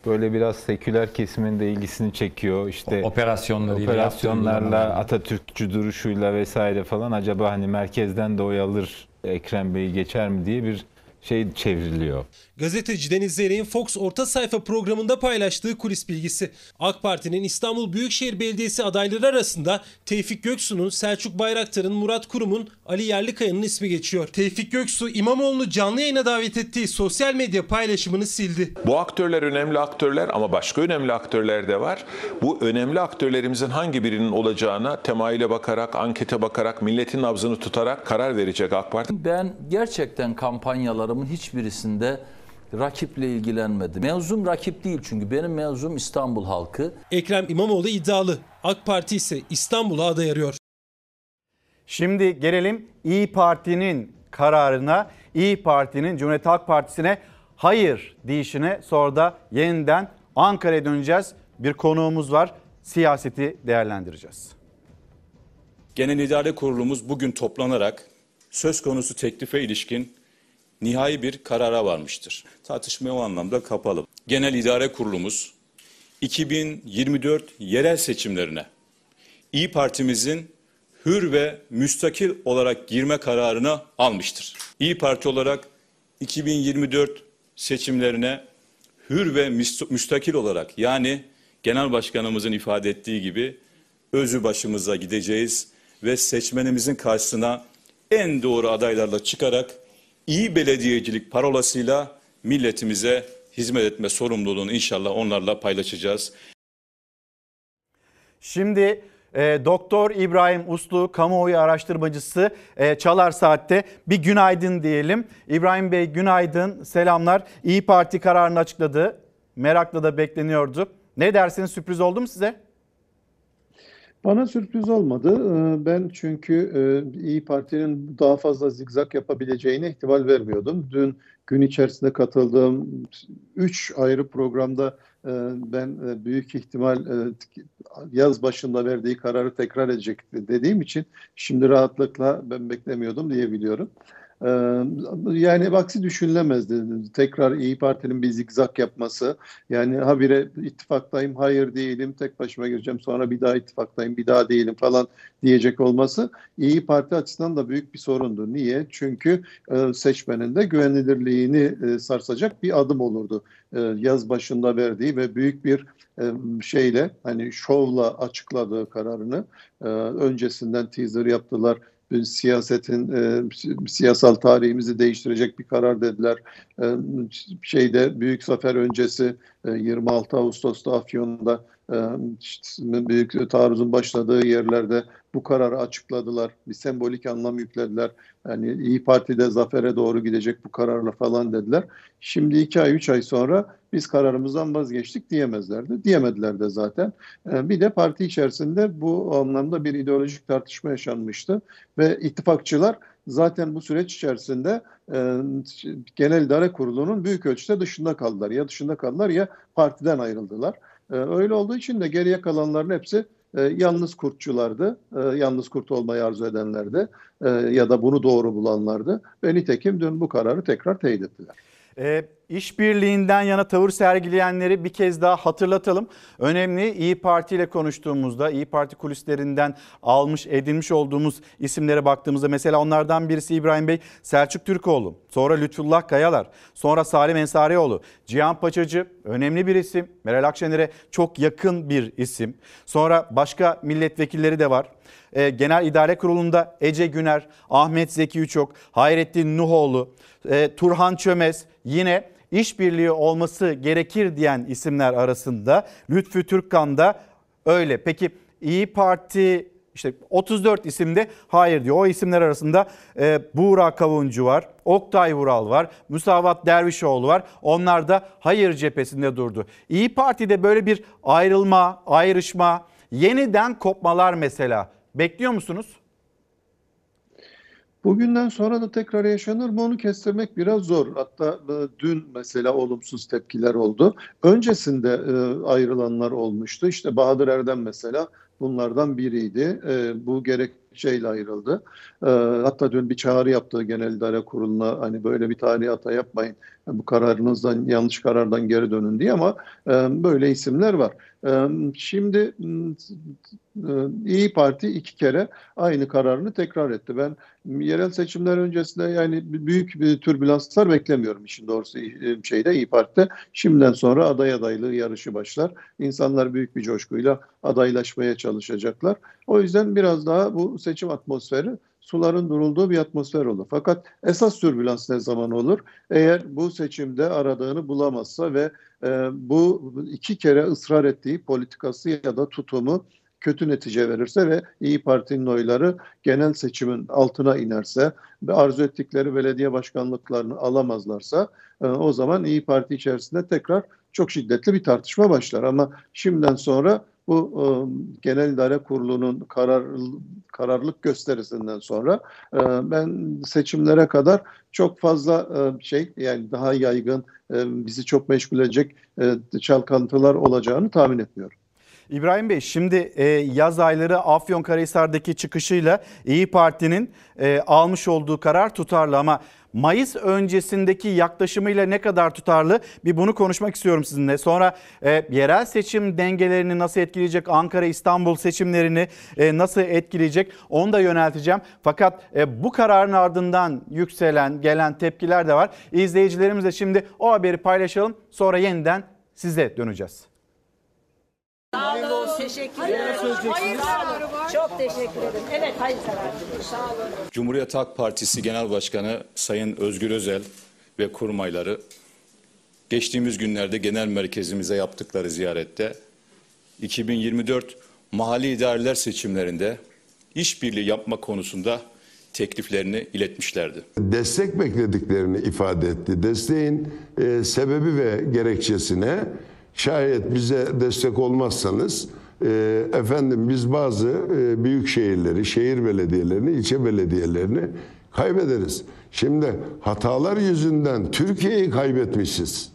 böyle biraz seküler kesimin de ilgisini çekiyor. İşte operasyonlarıyla operasyonlarla Atatürkçü duruşuyla vesaire falan acaba hani merkezden de oy alır Ekrem Bey'i geçer mi diye bir şey çevriliyor. Gazeteci Deniz Zeyrek'in Fox orta sayfa programında paylaştığı kulis bilgisi. AK Parti'nin İstanbul Büyükşehir Belediyesi adayları arasında Tevfik Göksu'nun, Selçuk Bayraktar'ın, Murat Kurum'un, Ali Yerlikaya'nın ismi geçiyor. Tevfik Göksu İmamoğlu'nu canlı yayına davet ettiği sosyal medya paylaşımını sildi. Bu aktörler önemli aktörler ama başka önemli aktörler de var. Bu önemli aktörlerimizin hangi birinin olacağına temayüle bakarak, ankete bakarak, milletin nabzını tutarak karar verecek AK Parti. Ben gerçekten kampanyalarımın hiçbirisinde rakiple ilgilenmedi. Mevzum rakip değil çünkü benim mevzum İstanbul halkı. Ekrem İmamoğlu iddialı. AK Parti ise İstanbul'a aday arıyor. Şimdi gelelim İyi Parti'nin kararına, İyi Parti'nin Cumhuriyet Halk Partisi'ne hayır deyişine sonra da yeniden Ankara'ya döneceğiz. Bir konuğumuz var. Siyaseti değerlendireceğiz. Genel İdare Kurulumuz bugün toplanarak söz konusu teklife ilişkin nihai bir karara varmıştır. Tartışmaya o anlamda kapalı. Genel İdare Kurulumuz 2024 yerel seçimlerine İyi Partimizin hür ve müstakil olarak girme kararını almıştır. İyi Parti olarak 2024 seçimlerine hür ve müstakil olarak yani Genel Başkanımızın ifade ettiği gibi özü başımıza gideceğiz ve seçmenimizin karşısına en doğru adaylarla çıkarak iyi belediyecilik parolasıyla milletimize hizmet etme sorumluluğunu inşallah onlarla paylaşacağız. Şimdi e, Doktor İbrahim Uslu, kamuoyu araştırmacısı e, Çalar Saat'te bir günaydın diyelim. İbrahim Bey günaydın, selamlar. İyi Parti kararını açıkladı. Merakla da bekleniyordu. Ne dersiniz sürpriz oldu mu size? Bana sürpriz olmadı. Ee, ben çünkü e, İyi Parti'nin daha fazla zigzag yapabileceğine ihtimal vermiyordum. Dün gün içerisinde katıldığım üç ayrı programda e, ben e, büyük ihtimal yaz başında verdiği kararı tekrar edecek dediğim için şimdi rahatlıkla ben beklemiyordum diyebiliyorum. Ee, yani aksi düşünülemezdi. Tekrar İyi Parti'nin bir zigzag yapması. Yani habire ittifaktayım, hayır değilim, tek başıma gireceğim, sonra bir daha ittifaktayım, bir daha değilim falan diyecek olması İyi Parti açısından da büyük bir sorundu. Niye? Çünkü e, seçmenin de güvenilirliğini e, sarsacak bir adım olurdu. E, yaz başında verdiği ve büyük bir şeyle hani şovla açıkladığı kararını öncesinden teaser yaptılar siyasetin e, siyasal tarihimizi değiştirecek bir karar dediler. E, şeyde büyük zafer öncesi e, 26 Ağustos'ta Afyon'da e, büyük taarruzun başladığı yerlerde bu kararı açıkladılar. Bir sembolik anlam yüklediler. Yani İyi Parti'de zafere doğru gidecek bu kararla falan dediler. Şimdi iki ay, üç ay sonra biz kararımızdan vazgeçtik diyemezlerdi. Diyemediler de zaten. Ee, bir de parti içerisinde bu anlamda bir ideolojik tartışma yaşanmıştı. Ve ittifakçılar zaten bu süreç içerisinde e, Genel İdare Kurulu'nun büyük ölçüde dışında kaldılar. Ya dışında kaldılar ya partiden ayrıldılar. E, öyle olduğu için de geriye kalanların hepsi e, yalnız kurtçulardı, e, yalnız kurt olmayı arzu edenlerdi e, ya da bunu doğru bulanlardı. Ve nitekim dün bu kararı tekrar teyit ettiler. E, işbirliğinden yana tavır sergileyenleri bir kez daha hatırlatalım. Önemli İyi Parti ile konuştuğumuzda İyi Parti kulislerinden almış edinmiş olduğumuz isimlere baktığımızda mesela onlardan birisi İbrahim Bey Selçuk Türkoğlu, sonra Lütfullah Kayalar, sonra Salim Ensarioğlu, Cihan Paçacı önemli bir isim. Meral Akşener'e çok yakın bir isim. Sonra başka milletvekilleri de var. E, Genel İdare Kurulu'nda Ece Güner, Ahmet Zeki Üçok, Hayrettin Nuhoğlu, e, Turhan Çömez yine işbirliği olması gerekir diyen isimler arasında. Lütfü Türkkan da öyle. Peki İyi Parti işte 34 isimde hayır diyor. O isimler arasında e, Buğra Kavuncu var, Oktay Vural var, Musavat Dervişoğlu var. Onlar da hayır cephesinde durdu. İyi Parti'de böyle bir ayrılma, ayrışma, yeniden kopmalar mesela bekliyor musunuz? Bugünden sonra da tekrar yaşanır mı onu kestirmek biraz zor. Hatta e, dün mesela olumsuz tepkiler oldu. Öncesinde e, ayrılanlar olmuştu. İşte Bahadır Erdem mesela bunlardan biriydi. E, bu gerekçeyle ayrıldı. Hatta dün bir çağrı yaptı Genel İdare Kurulu'na hani böyle bir tarihi hata yapmayın. Bu kararınızdan yanlış karardan geri dönün diye ama böyle isimler var. Şimdi İyi Parti iki kere aynı kararını tekrar etti. Ben yerel seçimler öncesinde yani büyük bir türbülanslar beklemiyorum işin doğrusu şeyde İyi Parti'de. Şimdiden sonra aday adaylığı yarışı başlar. İnsanlar büyük bir coşkuyla adaylaşmaya çalışacaklar. O yüzden biraz daha bu seçim atmosferi suların durulduğu bir atmosfer olur. Fakat esas türbülans ne zaman olur? Eğer bu seçimde aradığını bulamazsa ve e, bu iki kere ısrar ettiği politikası ya da tutumu kötü netice verirse ve İyi Parti'nin oyları genel seçimin altına inerse ve arzu ettikleri belediye başkanlıklarını alamazlarsa e, o zaman İyi Parti içerisinde tekrar çok şiddetli bir tartışma başlar. Ama şimdiden sonra bu e, Genel İdare Kurulu'nun karar kararlılık gösterisinden sonra e, ben seçimlere kadar çok fazla e, şey yani daha yaygın e, bizi çok meşgul edecek e, çalkantılar olacağını tahmin etmiyorum. İbrahim Bey şimdi e, yaz ayları Afyonkarahisar'daki çıkışıyla İyi Parti'nin e, almış olduğu karar tutarlı ama Mayıs öncesindeki yaklaşımıyla ne kadar tutarlı bir bunu konuşmak istiyorum sizinle. Sonra e, yerel seçim dengelerini nasıl etkileyecek, Ankara İstanbul seçimlerini e, nasıl etkileyecek onu da yönelteceğim. Fakat e, bu kararın ardından yükselen gelen tepkiler de var. İzleyicilerimizle şimdi o haberi paylaşalım sonra yeniden size döneceğiz. Sağ olun. Teşekkür ederim. Hayır Çok teşekkür ederim. Evet hayır Sağ olun. Cumhuriyet Halk Partisi Genel Başkanı Sayın Özgür Özel ve kurmayları geçtiğimiz günlerde genel merkezimize yaptıkları ziyarette 2024 mahalli idareler seçimlerinde işbirliği yapma konusunda tekliflerini iletmişlerdi. Destek beklediklerini ifade etti. Desteğin e, sebebi ve gerekçesine Şayet bize destek olmazsanız e, efendim biz bazı e, büyük şehirleri, şehir belediyelerini, ilçe belediyelerini kaybederiz. Şimdi hatalar yüzünden Türkiye'yi kaybetmişiz.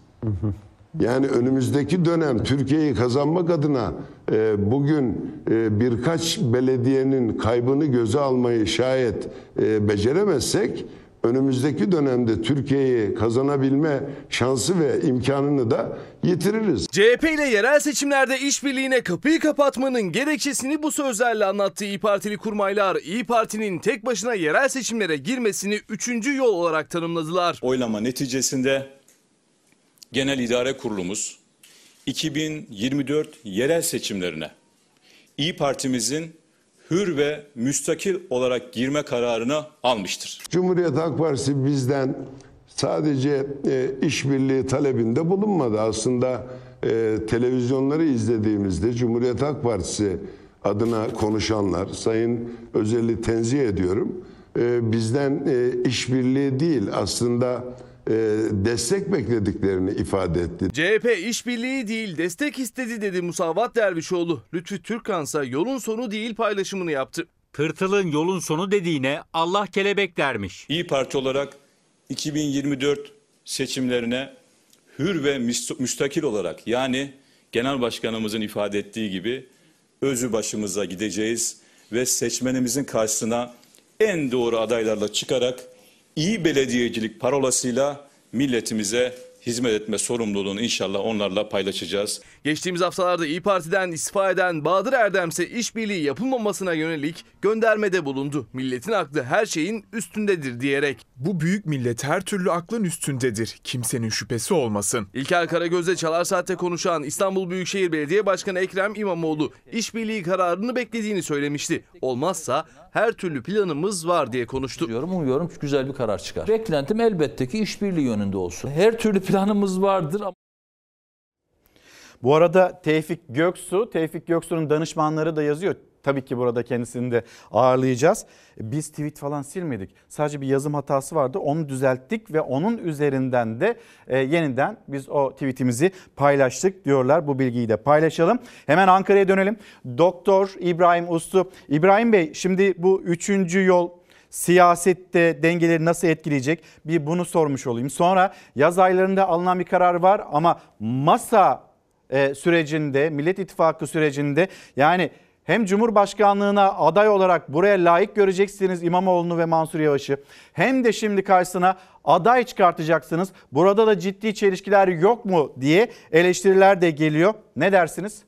Yani önümüzdeki dönem Türkiye'yi kazanmak adına e, bugün e, birkaç belediyenin kaybını göze almayı şayet e, beceremezsek önümüzdeki dönemde Türkiye'yi kazanabilme şansı ve imkanını da yitiririz. CHP ile yerel seçimlerde işbirliğine kapıyı kapatmanın gerekçesini bu sözlerle anlattı İyi Partili kurmaylar. İyi Parti'nin tek başına yerel seçimlere girmesini üçüncü yol olarak tanımladılar. Oylama neticesinde Genel İdare Kurulumuz 2024 yerel seçimlerine İyi Partimizin hür ve müstakil olarak girme kararını almıştır. Cumhuriyet Halk Partisi bizden sadece e, işbirliği talebinde bulunmadı. Aslında e, televizyonları izlediğimizde Cumhuriyet Halk Partisi adına konuşanlar, Sayın Özel'i tenzih ediyorum. E, bizden e, işbirliği değil aslında destek beklediklerini ifade etti. CHP işbirliği değil destek istedi dedi Musavat Dervişoğlu. Lütfü Türkkan ise yolun sonu değil paylaşımını yaptı. Tırtılın yolun sonu dediğine Allah kelebek dermiş. İyi Parti olarak 2024 seçimlerine hür ve müst- müstakil olarak yani Genel Başkanımızın ifade ettiği gibi özü başımıza gideceğiz ve seçmenimizin karşısına en doğru adaylarla çıkarak iyi belediyecilik parolasıyla milletimize hizmet etme sorumluluğunu inşallah onlarla paylaşacağız. Geçtiğimiz haftalarda İyi Parti'den istifa eden Bahadır Erdem ise işbirliği yapılmamasına yönelik göndermede bulundu. Milletin aklı her şeyin üstündedir diyerek. Bu büyük millet her türlü aklın üstündedir. Kimsenin şüphesi olmasın. İlker Karagöz'le Çalar Saat'te konuşan İstanbul Büyükşehir Belediye Başkanı Ekrem İmamoğlu işbirliği kararını beklediğini söylemişti. Olmazsa her türlü planımız var diye konuştu. Diyorum, umuyorum güzel bir karar çıkar. Beklentim elbette ki işbirliği yönünde olsun. Her türlü planımız vardır ama Bu arada Tevfik Göksu, Tevfik Göksu'nun danışmanları da yazıyor. Tabii ki burada kendisini de ağırlayacağız. Biz tweet falan silmedik. Sadece bir yazım hatası vardı. Onu düzelttik ve onun üzerinden de e, yeniden biz o tweetimizi paylaştık diyorlar. Bu bilgiyi de paylaşalım. Hemen Ankara'ya dönelim. Doktor İbrahim Uslu. İbrahim Bey şimdi bu üçüncü yol siyasette dengeleri nasıl etkileyecek? Bir bunu sormuş olayım. Sonra yaz aylarında alınan bir karar var ama masa e, sürecinde, Millet İttifakı sürecinde yani hem Cumhurbaşkanlığına aday olarak buraya layık göreceksiniz İmamoğlu'nu ve Mansur Yavaş'ı. Hem de şimdi karşısına aday çıkartacaksınız. Burada da ciddi çelişkiler yok mu diye eleştiriler de geliyor. Ne dersiniz?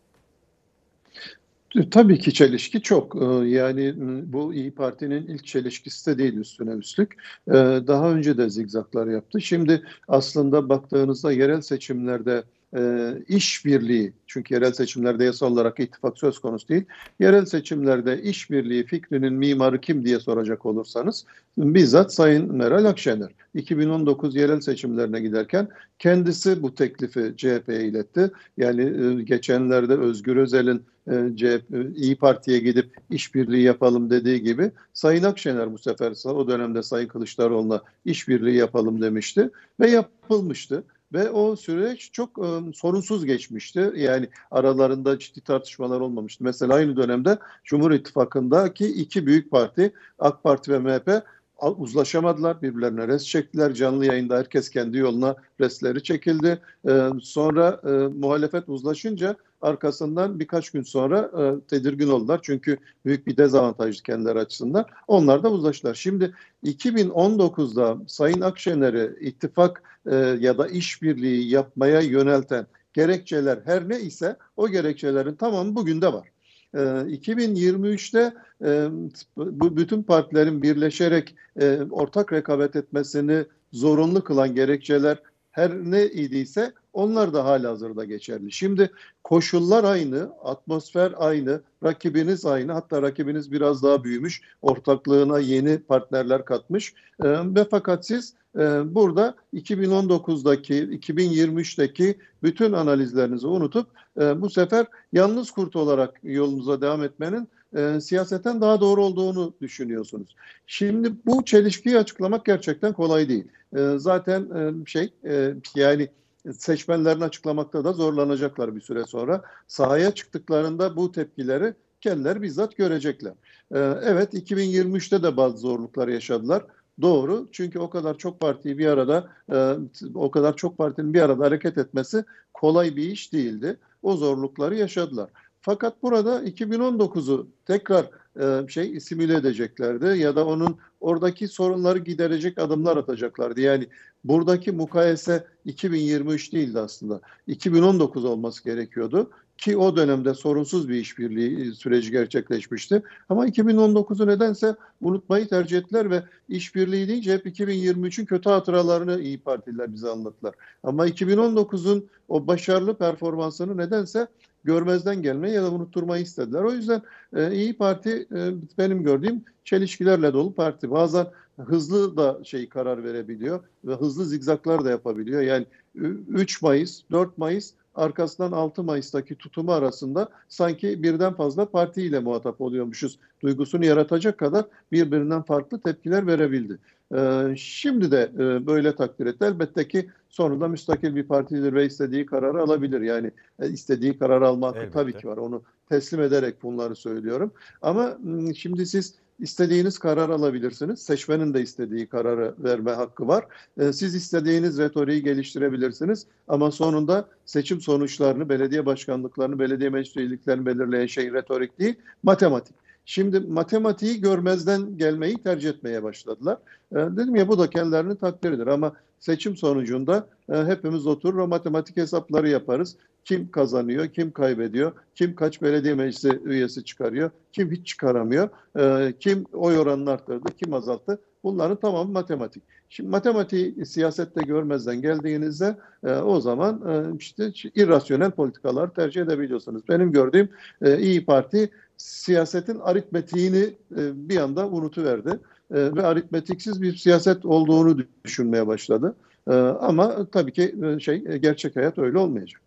Tabii ki çelişki çok. Ee, Yani bu İyi Parti'nin ilk çelişkisi de değil üstüne üstlük. Ee, Daha önce de zigzaklar yaptı. Şimdi aslında baktığınızda yerel seçimlerde e, işbirliği, çünkü yerel seçimlerde yasal olarak ittifak söz konusu değil. Yerel seçimlerde işbirliği fikrinin mimarı kim diye soracak olursanız bizzat Sayın Meral Akşener. 2019 yerel seçimlerine giderken kendisi bu teklifi CHP'ye iletti. Yani e, geçenlerde Özgür Özel'in e, CHP, İyi Parti'ye gidip işbirliği yapalım dediği gibi Sayın Akşener bu sefer o dönemde Sayın Kılıçdaroğlu'na işbirliği yapalım demişti ve yapılmıştı. Ve o süreç çok e, sorunsuz geçmişti. Yani aralarında ciddi tartışmalar olmamıştı. Mesela aynı dönemde Cumhur İttifakı'ndaki iki büyük parti AK Parti ve MHP uzlaşamadılar. Birbirlerine res çektiler. Canlı yayında herkes kendi yoluna resleri çekildi. E, sonra e, muhalefet uzlaşınca arkasından birkaç gün sonra e, tedirgin oldular. Çünkü büyük bir dezavantajlı kendileri açısından. Onlar da uzlaştılar. Şimdi 2019'da Sayın Akşener'i ittifak e, ya da işbirliği yapmaya yönelten gerekçeler her ne ise o gerekçelerin tamamı bugün de var. E, 2023'te e, bu bütün partilerin birleşerek e, ortak rekabet etmesini zorunlu kılan gerekçeler her ne idiyse onlar da hala hazırda geçerli. Şimdi koşullar aynı, atmosfer aynı, rakibiniz aynı. Hatta rakibiniz biraz daha büyümüş, ortaklığına yeni partnerler katmış. Ee, ve fakat siz e, burada 2019'daki, 2023'teki bütün analizlerinizi unutup e, bu sefer yalnız kurt olarak yolunuza devam etmenin e, siyaseten daha doğru olduğunu düşünüyorsunuz. Şimdi bu çelişkiyi açıklamak gerçekten kolay değil. E, zaten e, şey e, yani seçmenlerini açıklamakta da zorlanacaklar bir süre sonra. Sahaya çıktıklarında bu tepkileri kendileri bizzat görecekler. E, evet 2023'te de bazı zorluklar yaşadılar. Doğru. Çünkü o kadar çok partiyi bir arada, e, o kadar çok partinin bir arada hareket etmesi kolay bir iş değildi. O zorlukları yaşadılar. Fakat burada 2019'u tekrar e, şey simüle edeceklerdi ya da onun oradaki sorunları giderecek adımlar atacaklardı. Yani buradaki mukayese 2023 değildi aslında. 2019 olması gerekiyordu ki o dönemde sorunsuz bir işbirliği süreci gerçekleşmişti. Ama 2019'u nedense unutmayı tercih ettiler ve işbirliği deyince hep 2023'ün kötü hatıralarını iyi Partililer bize anlattılar. Ama 2019'un o başarılı performansını nedense görmezden gelmeyi ya da unutturmayı istediler. O yüzden e, İyi Parti e, benim gördüğüm çelişkilerle dolu parti. Bazen hızlı da şey karar verebiliyor ve hızlı zigzaklar da yapabiliyor. Yani 3 Mayıs, 4 Mayıs arkasından 6 Mayıs'taki tutumu arasında sanki birden fazla partiyle muhatap oluyormuşuz duygusunu yaratacak kadar birbirinden farklı tepkiler verebildi. Ee, şimdi de e, böyle takdir etti. Elbette ki sonunda müstakil bir partidir ve istediği kararı alabilir. Yani e, istediği karar alma hakkı Elbette. tabii ki var. Onu teslim ederek bunları söylüyorum. Ama m, şimdi siz istediğiniz karar alabilirsiniz. Seçmenin de istediği kararı verme hakkı var. Ee, Siz istediğiniz retoriği geliştirebilirsiniz ama sonunda seçim sonuçlarını, belediye başkanlıklarını, belediye meclis üyeliklerini belirleyen şey retorik değil, matematik. Şimdi matematiği görmezden gelmeyi tercih etmeye başladılar. Ee, Dedim ya bu da kendilerinin takdiridir ama seçim sonucunda e, hepimiz oturur o matematik hesapları yaparız. Kim kazanıyor, kim kaybediyor, kim kaç belediye meclisi üyesi çıkarıyor, kim hiç çıkaramıyor, e, kim oy oranını arttırdı, kim azalttı. Bunların tamamı matematik. Şimdi matematiği siyasette görmezden geldiğinizde e, o zaman e, işte irrasyonel politikalar tercih edebiliyorsunuz. Benim gördüğüm e, İyi Parti siyasetin aritmetiğini e, bir anda unutuverdi e, ve aritmetiksiz bir siyaset olduğunu düşünmeye başladı. E, ama tabii ki e, şey e, gerçek hayat öyle olmayacak.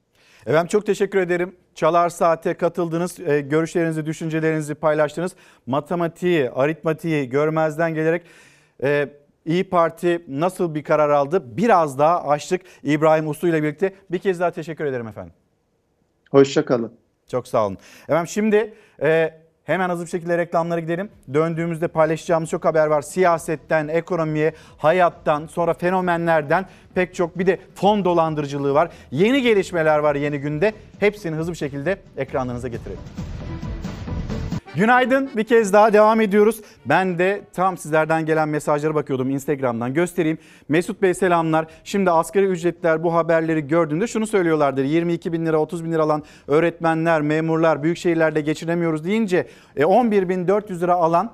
Efendim çok teşekkür ederim. Çalar Saat'e katıldınız, e, görüşlerinizi, düşüncelerinizi paylaştınız. Matematiği, aritmatiği görmezden gelerek e, İyi Parti nasıl bir karar aldı? Biraz daha açtık İbrahim Uslu ile birlikte. Bir kez daha teşekkür ederim efendim. Hoşçakalın. Çok sağ olun. Efendim şimdi e, hemen hızlı bir şekilde reklamlara gidelim. Döndüğümüzde paylaşacağımız çok haber var. Siyasetten, ekonomiye, hayattan, sonra fenomenlerden pek çok bir de fon dolandırıcılığı var. Yeni gelişmeler var yeni günde. Hepsini hızlı bir şekilde ekranlarınıza getirelim. Günaydın bir kez daha devam ediyoruz. Ben de tam sizlerden gelen mesajlara bakıyordum Instagram'dan göstereyim. Mesut Bey selamlar. Şimdi asgari ücretler bu haberleri gördüğünde şunu söylüyorlardır. 22 bin lira 30 bin lira alan öğretmenler, memurlar büyük şehirlerde geçinemiyoruz deyince e, 11 bin 400 lira alan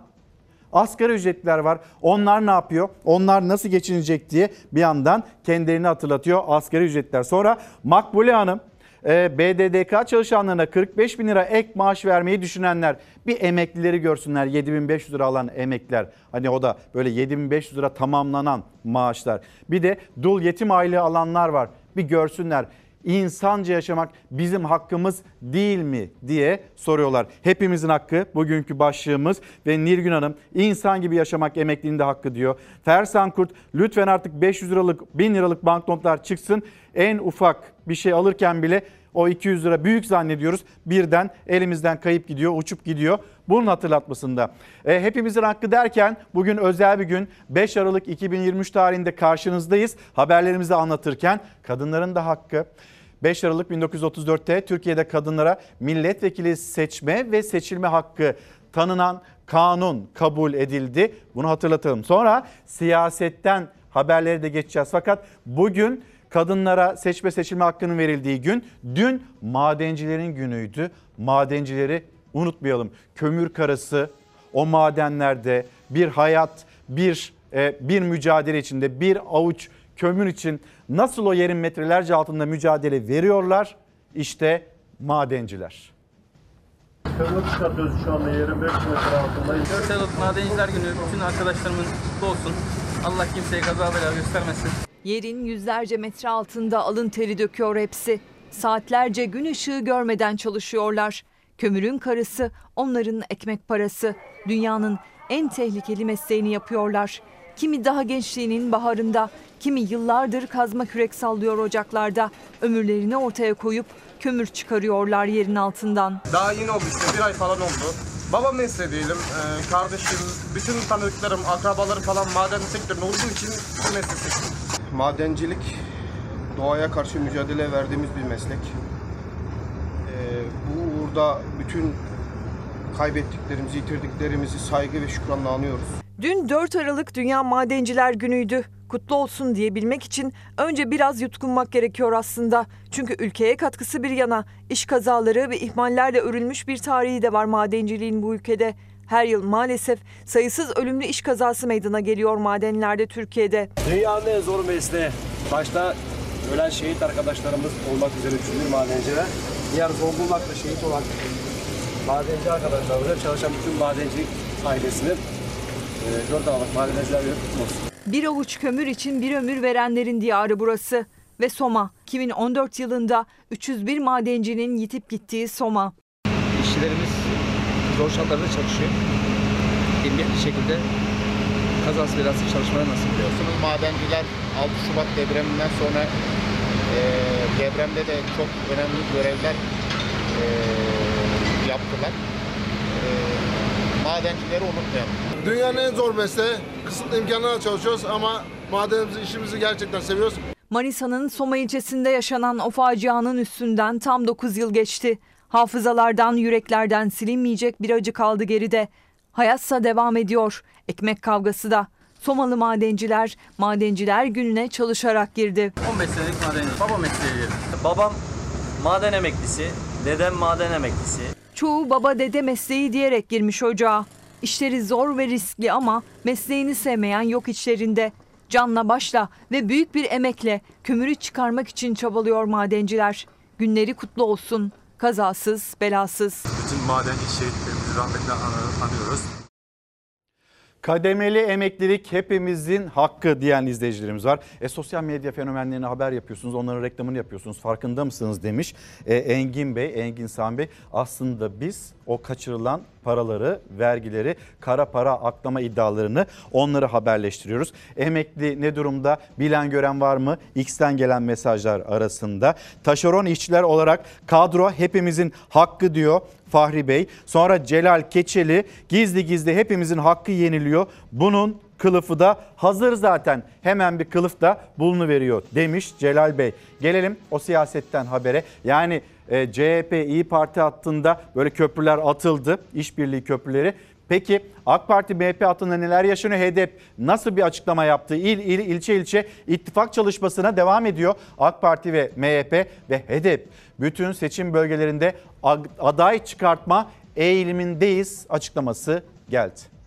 Asgari ücretliler var. Onlar ne yapıyor? Onlar nasıl geçinecek diye bir yandan kendilerini hatırlatıyor asgari ücretler. Sonra Makbule Hanım e, BDDK çalışanlarına 45 bin lira ek maaş vermeyi düşünenler bir emeklileri görsünler 7500 lira alan emekliler. Hani o da böyle 7500 lira tamamlanan maaşlar. Bir de dul yetim aylığı alanlar var bir görsünler. İnsanca yaşamak bizim hakkımız değil mi diye soruyorlar. Hepimizin hakkı bugünkü başlığımız ve Nilgün Hanım insan gibi yaşamak emekliliğinde hakkı diyor. Fersan Kurt lütfen artık 500 liralık 1000 liralık banknotlar çıksın. En ufak bir şey alırken bile o 200 lira büyük zannediyoruz. Birden elimizden kayıp gidiyor, uçup gidiyor. Bunun hatırlatmasında. E, hepimizin hakkı derken bugün özel bir gün 5 Aralık 2023 tarihinde karşınızdayız. Haberlerimizi anlatırken kadınların da hakkı. 5 Aralık 1934'te Türkiye'de kadınlara milletvekili seçme ve seçilme hakkı tanınan kanun kabul edildi. Bunu hatırlatalım. Sonra siyasetten haberleri de geçeceğiz. Fakat bugün kadınlara seçme seçilme hakkının verildiği gün dün madencilerin günüydü. Madencileri unutmayalım. Kömür karası o madenlerde bir hayat, bir e, bir mücadele içinde bir avuç kömür için nasıl o yerin metrelerce altında mücadele veriyorlar? İşte madenciler. Kömür çıkartıyoruz şu anda yerin 5 metre altındayız. 4 Aralık Madenciler Günü bütün arkadaşlarımın kutlu olsun. Allah kimseye kaza bela göstermesin. Yerin yüzlerce metre altında alın teri döküyor hepsi. Saatlerce gün ışığı görmeden çalışıyorlar. Kömürün karısı onların ekmek parası. Dünyanın en tehlikeli mesleğini yapıyorlar. Kimi daha gençliğinin baharında, kimi yıllardır kazma kürek sallıyor ocaklarda. Ömürlerini ortaya koyup kömür çıkarıyorlar yerin altından. Daha yeni oldu işte bir ay falan oldu. Baba mesleği diyelim, e, kardeşim, bütün tanıdıklarım, akrabalarım falan maden sektöründe olduğu için bu mesleği seçtim. Madencilik doğaya karşı mücadele verdiğimiz bir meslek. E, bu burada bütün kaybettiklerimizi, yitirdiklerimizi saygı ve şükranla anıyoruz. Dün 4 Aralık Dünya Madenciler Günü'ydü. Kutlu olsun diyebilmek için önce biraz yutkunmak gerekiyor aslında. Çünkü ülkeye katkısı bir yana iş kazaları ve ihmallerle örülmüş bir tarihi de var madenciliğin bu ülkede. Her yıl maalesef sayısız ölümlü iş kazası meydana geliyor madenlerde Türkiye'de. Dünyanın en zor mesleği. Başta ölen şehit arkadaşlarımız olmak üzere bütün madenciler. Diğer Zonguldak'ta şehit olan madenci arkadaşlarımıza çalışan bütün madenci ailesinin e, 4 Aralık madenciler günü kutlu olsun. Bir avuç kömür için bir ömür verenlerin diyarı burası. Ve Soma 2014 yılında 301 madencinin yitip gittiği Soma. İşçilerimiz zor şartlarda çalışıyor. Emniyetli şekilde kazası belası çalışmaya nasip ediyor. Madenciler 6 Şubat depreminden sonra e, depremde de çok önemli görevler e, yaptılar. E, madencileri unutmayalım. Dünyanın en zor mesleği. Kısıtlı imkanlarla çalışıyoruz ama madenimizi, işimizi gerçekten seviyoruz. Manisa'nın Soma ilçesinde yaşanan o facianın üstünden tam 9 yıl geçti. Hafızalardan, yüreklerden silinmeyecek bir acı kaldı geride. Hayatsa devam ediyor. Ekmek kavgası da. Somalı madenciler, madenciler gününe çalışarak girdi. 15 senelik madenci. Baba mesleği. Babam maden emeklisi, dedem maden emeklisi. Çoğu baba dede mesleği diyerek girmiş ocağa. İşleri zor ve riskli ama mesleğini sevmeyen yok içlerinde. Canla başla ve büyük bir emekle kömürü çıkarmak için çabalıyor madenciler. Günleri kutlu olsun. Kazasız, belasız. Bütün madenci şehitlerimizi rahmetle anıyoruz. Kademeli emeklilik hepimizin hakkı diyen izleyicilerimiz var. E, sosyal medya fenomenlerine haber yapıyorsunuz, onların reklamını yapıyorsunuz. Farkında mısınız demiş e, Engin Bey, Engin Sami Bey. Aslında biz o kaçırılan paraları, vergileri, kara para aklama iddialarını onları haberleştiriyoruz. Emekli ne durumda? Bilen gören var mı? X'ten gelen mesajlar arasında. Taşeron işçiler olarak kadro hepimizin hakkı diyor. Fahri Bey. Sonra Celal Keçeli gizli gizli hepimizin hakkı yeniliyor. Bunun kılıfı da hazır zaten. Hemen bir kılıf da bulunuveriyor demiş Celal Bey. Gelelim o siyasetten habere. Yani e, CHP İyi Parti hattında böyle köprüler atıldı. işbirliği köprüleri. Peki AK Parti MHP hattında neler yaşanıyor? HDP nasıl bir açıklama yaptı? İl il ilçe ilçe ittifak çalışmasına devam ediyor. AK Parti ve MHP ve HDP bütün seçim bölgelerinde aday çıkartma eğilimindeyiz açıklaması geldi.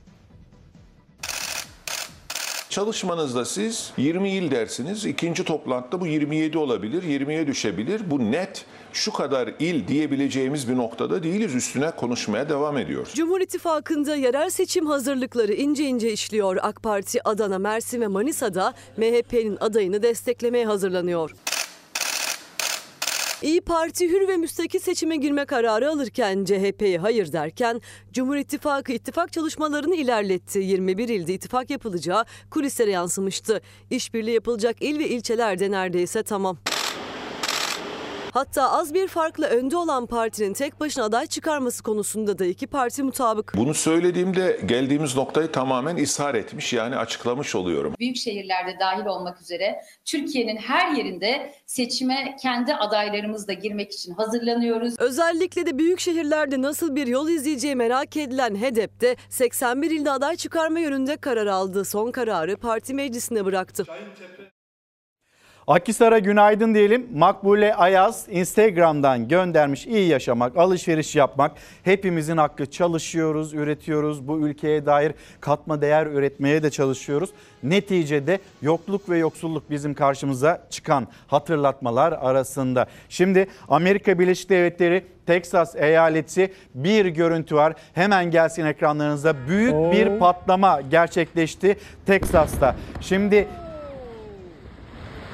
Çalışmanızda siz 20 il dersiniz. ikinci toplantıda bu 27 olabilir, 20'ye düşebilir. Bu net şu kadar il diyebileceğimiz bir noktada değiliz. Üstüne konuşmaya devam ediyoruz. Cumhur İttifakı'nda yerel seçim hazırlıkları ince ince işliyor. AK Parti Adana, Mersin ve Manisa'da MHP'nin adayını desteklemeye hazırlanıyor. İyi Parti hür ve müstakil seçime girme kararı alırken CHP'ye hayır derken Cumhur İttifakı ittifak çalışmalarını ilerletti. 21 ilde ittifak yapılacağı kulislere yansımıştı. İşbirliği yapılacak il ve ilçelerde neredeyse tamam. Hatta az bir farkla önde olan partinin tek başına aday çıkarması konusunda da iki parti mutabık. Bunu söylediğimde geldiğimiz noktayı tamamen ishar etmiş yani açıklamış oluyorum. Büyük şehirlerde dahil olmak üzere Türkiye'nin her yerinde seçime kendi adaylarımızla girmek için hazırlanıyoruz. Özellikle de büyük şehirlerde nasıl bir yol izleyeceği merak edilen HEDEP de 81 ilde aday çıkarma yönünde karar aldı. Son kararı parti meclisine bıraktı. Akhisar'a günaydın diyelim. Makbule Ayaz Instagram'dan göndermiş iyi yaşamak, alışveriş yapmak. Hepimizin hakkı çalışıyoruz, üretiyoruz. Bu ülkeye dair katma değer üretmeye de çalışıyoruz. Neticede yokluk ve yoksulluk bizim karşımıza çıkan hatırlatmalar arasında. Şimdi Amerika Birleşik Devletleri Teksas eyaleti bir görüntü var. Hemen gelsin ekranlarınıza. Büyük Oo. bir patlama gerçekleşti Teksas'ta. Şimdi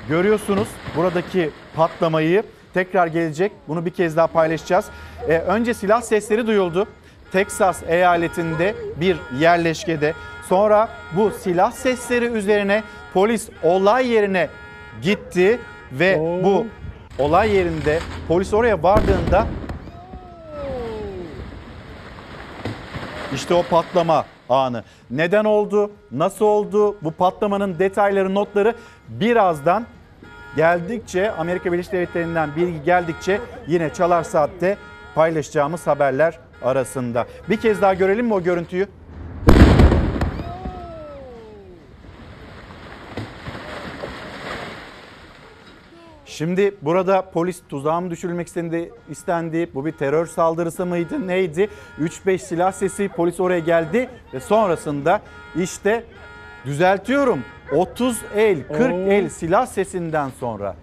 Görüyorsunuz buradaki patlamayı tekrar gelecek. Bunu bir kez daha paylaşacağız. Ee, önce silah sesleri duyuldu. Teksas eyaletinde bir yerleşkede. Sonra bu silah sesleri üzerine polis olay yerine gitti ve Oo. bu olay yerinde polis oraya vardığında işte o patlama anı. Neden oldu? Nasıl oldu? Bu patlamanın detayları, notları birazdan geldikçe Amerika Birleşik Devletleri'nden bilgi geldikçe yine Çalar Saat'te paylaşacağımız haberler arasında. Bir kez daha görelim mi o görüntüyü? Şimdi burada polis tuzağa mı düşürülmek istendi, istendi? Bu bir terör saldırısı mıydı? Neydi? 3-5 silah sesi polis oraya geldi ve sonrasında işte düzeltiyorum 30 el 40 el silah sesinden sonra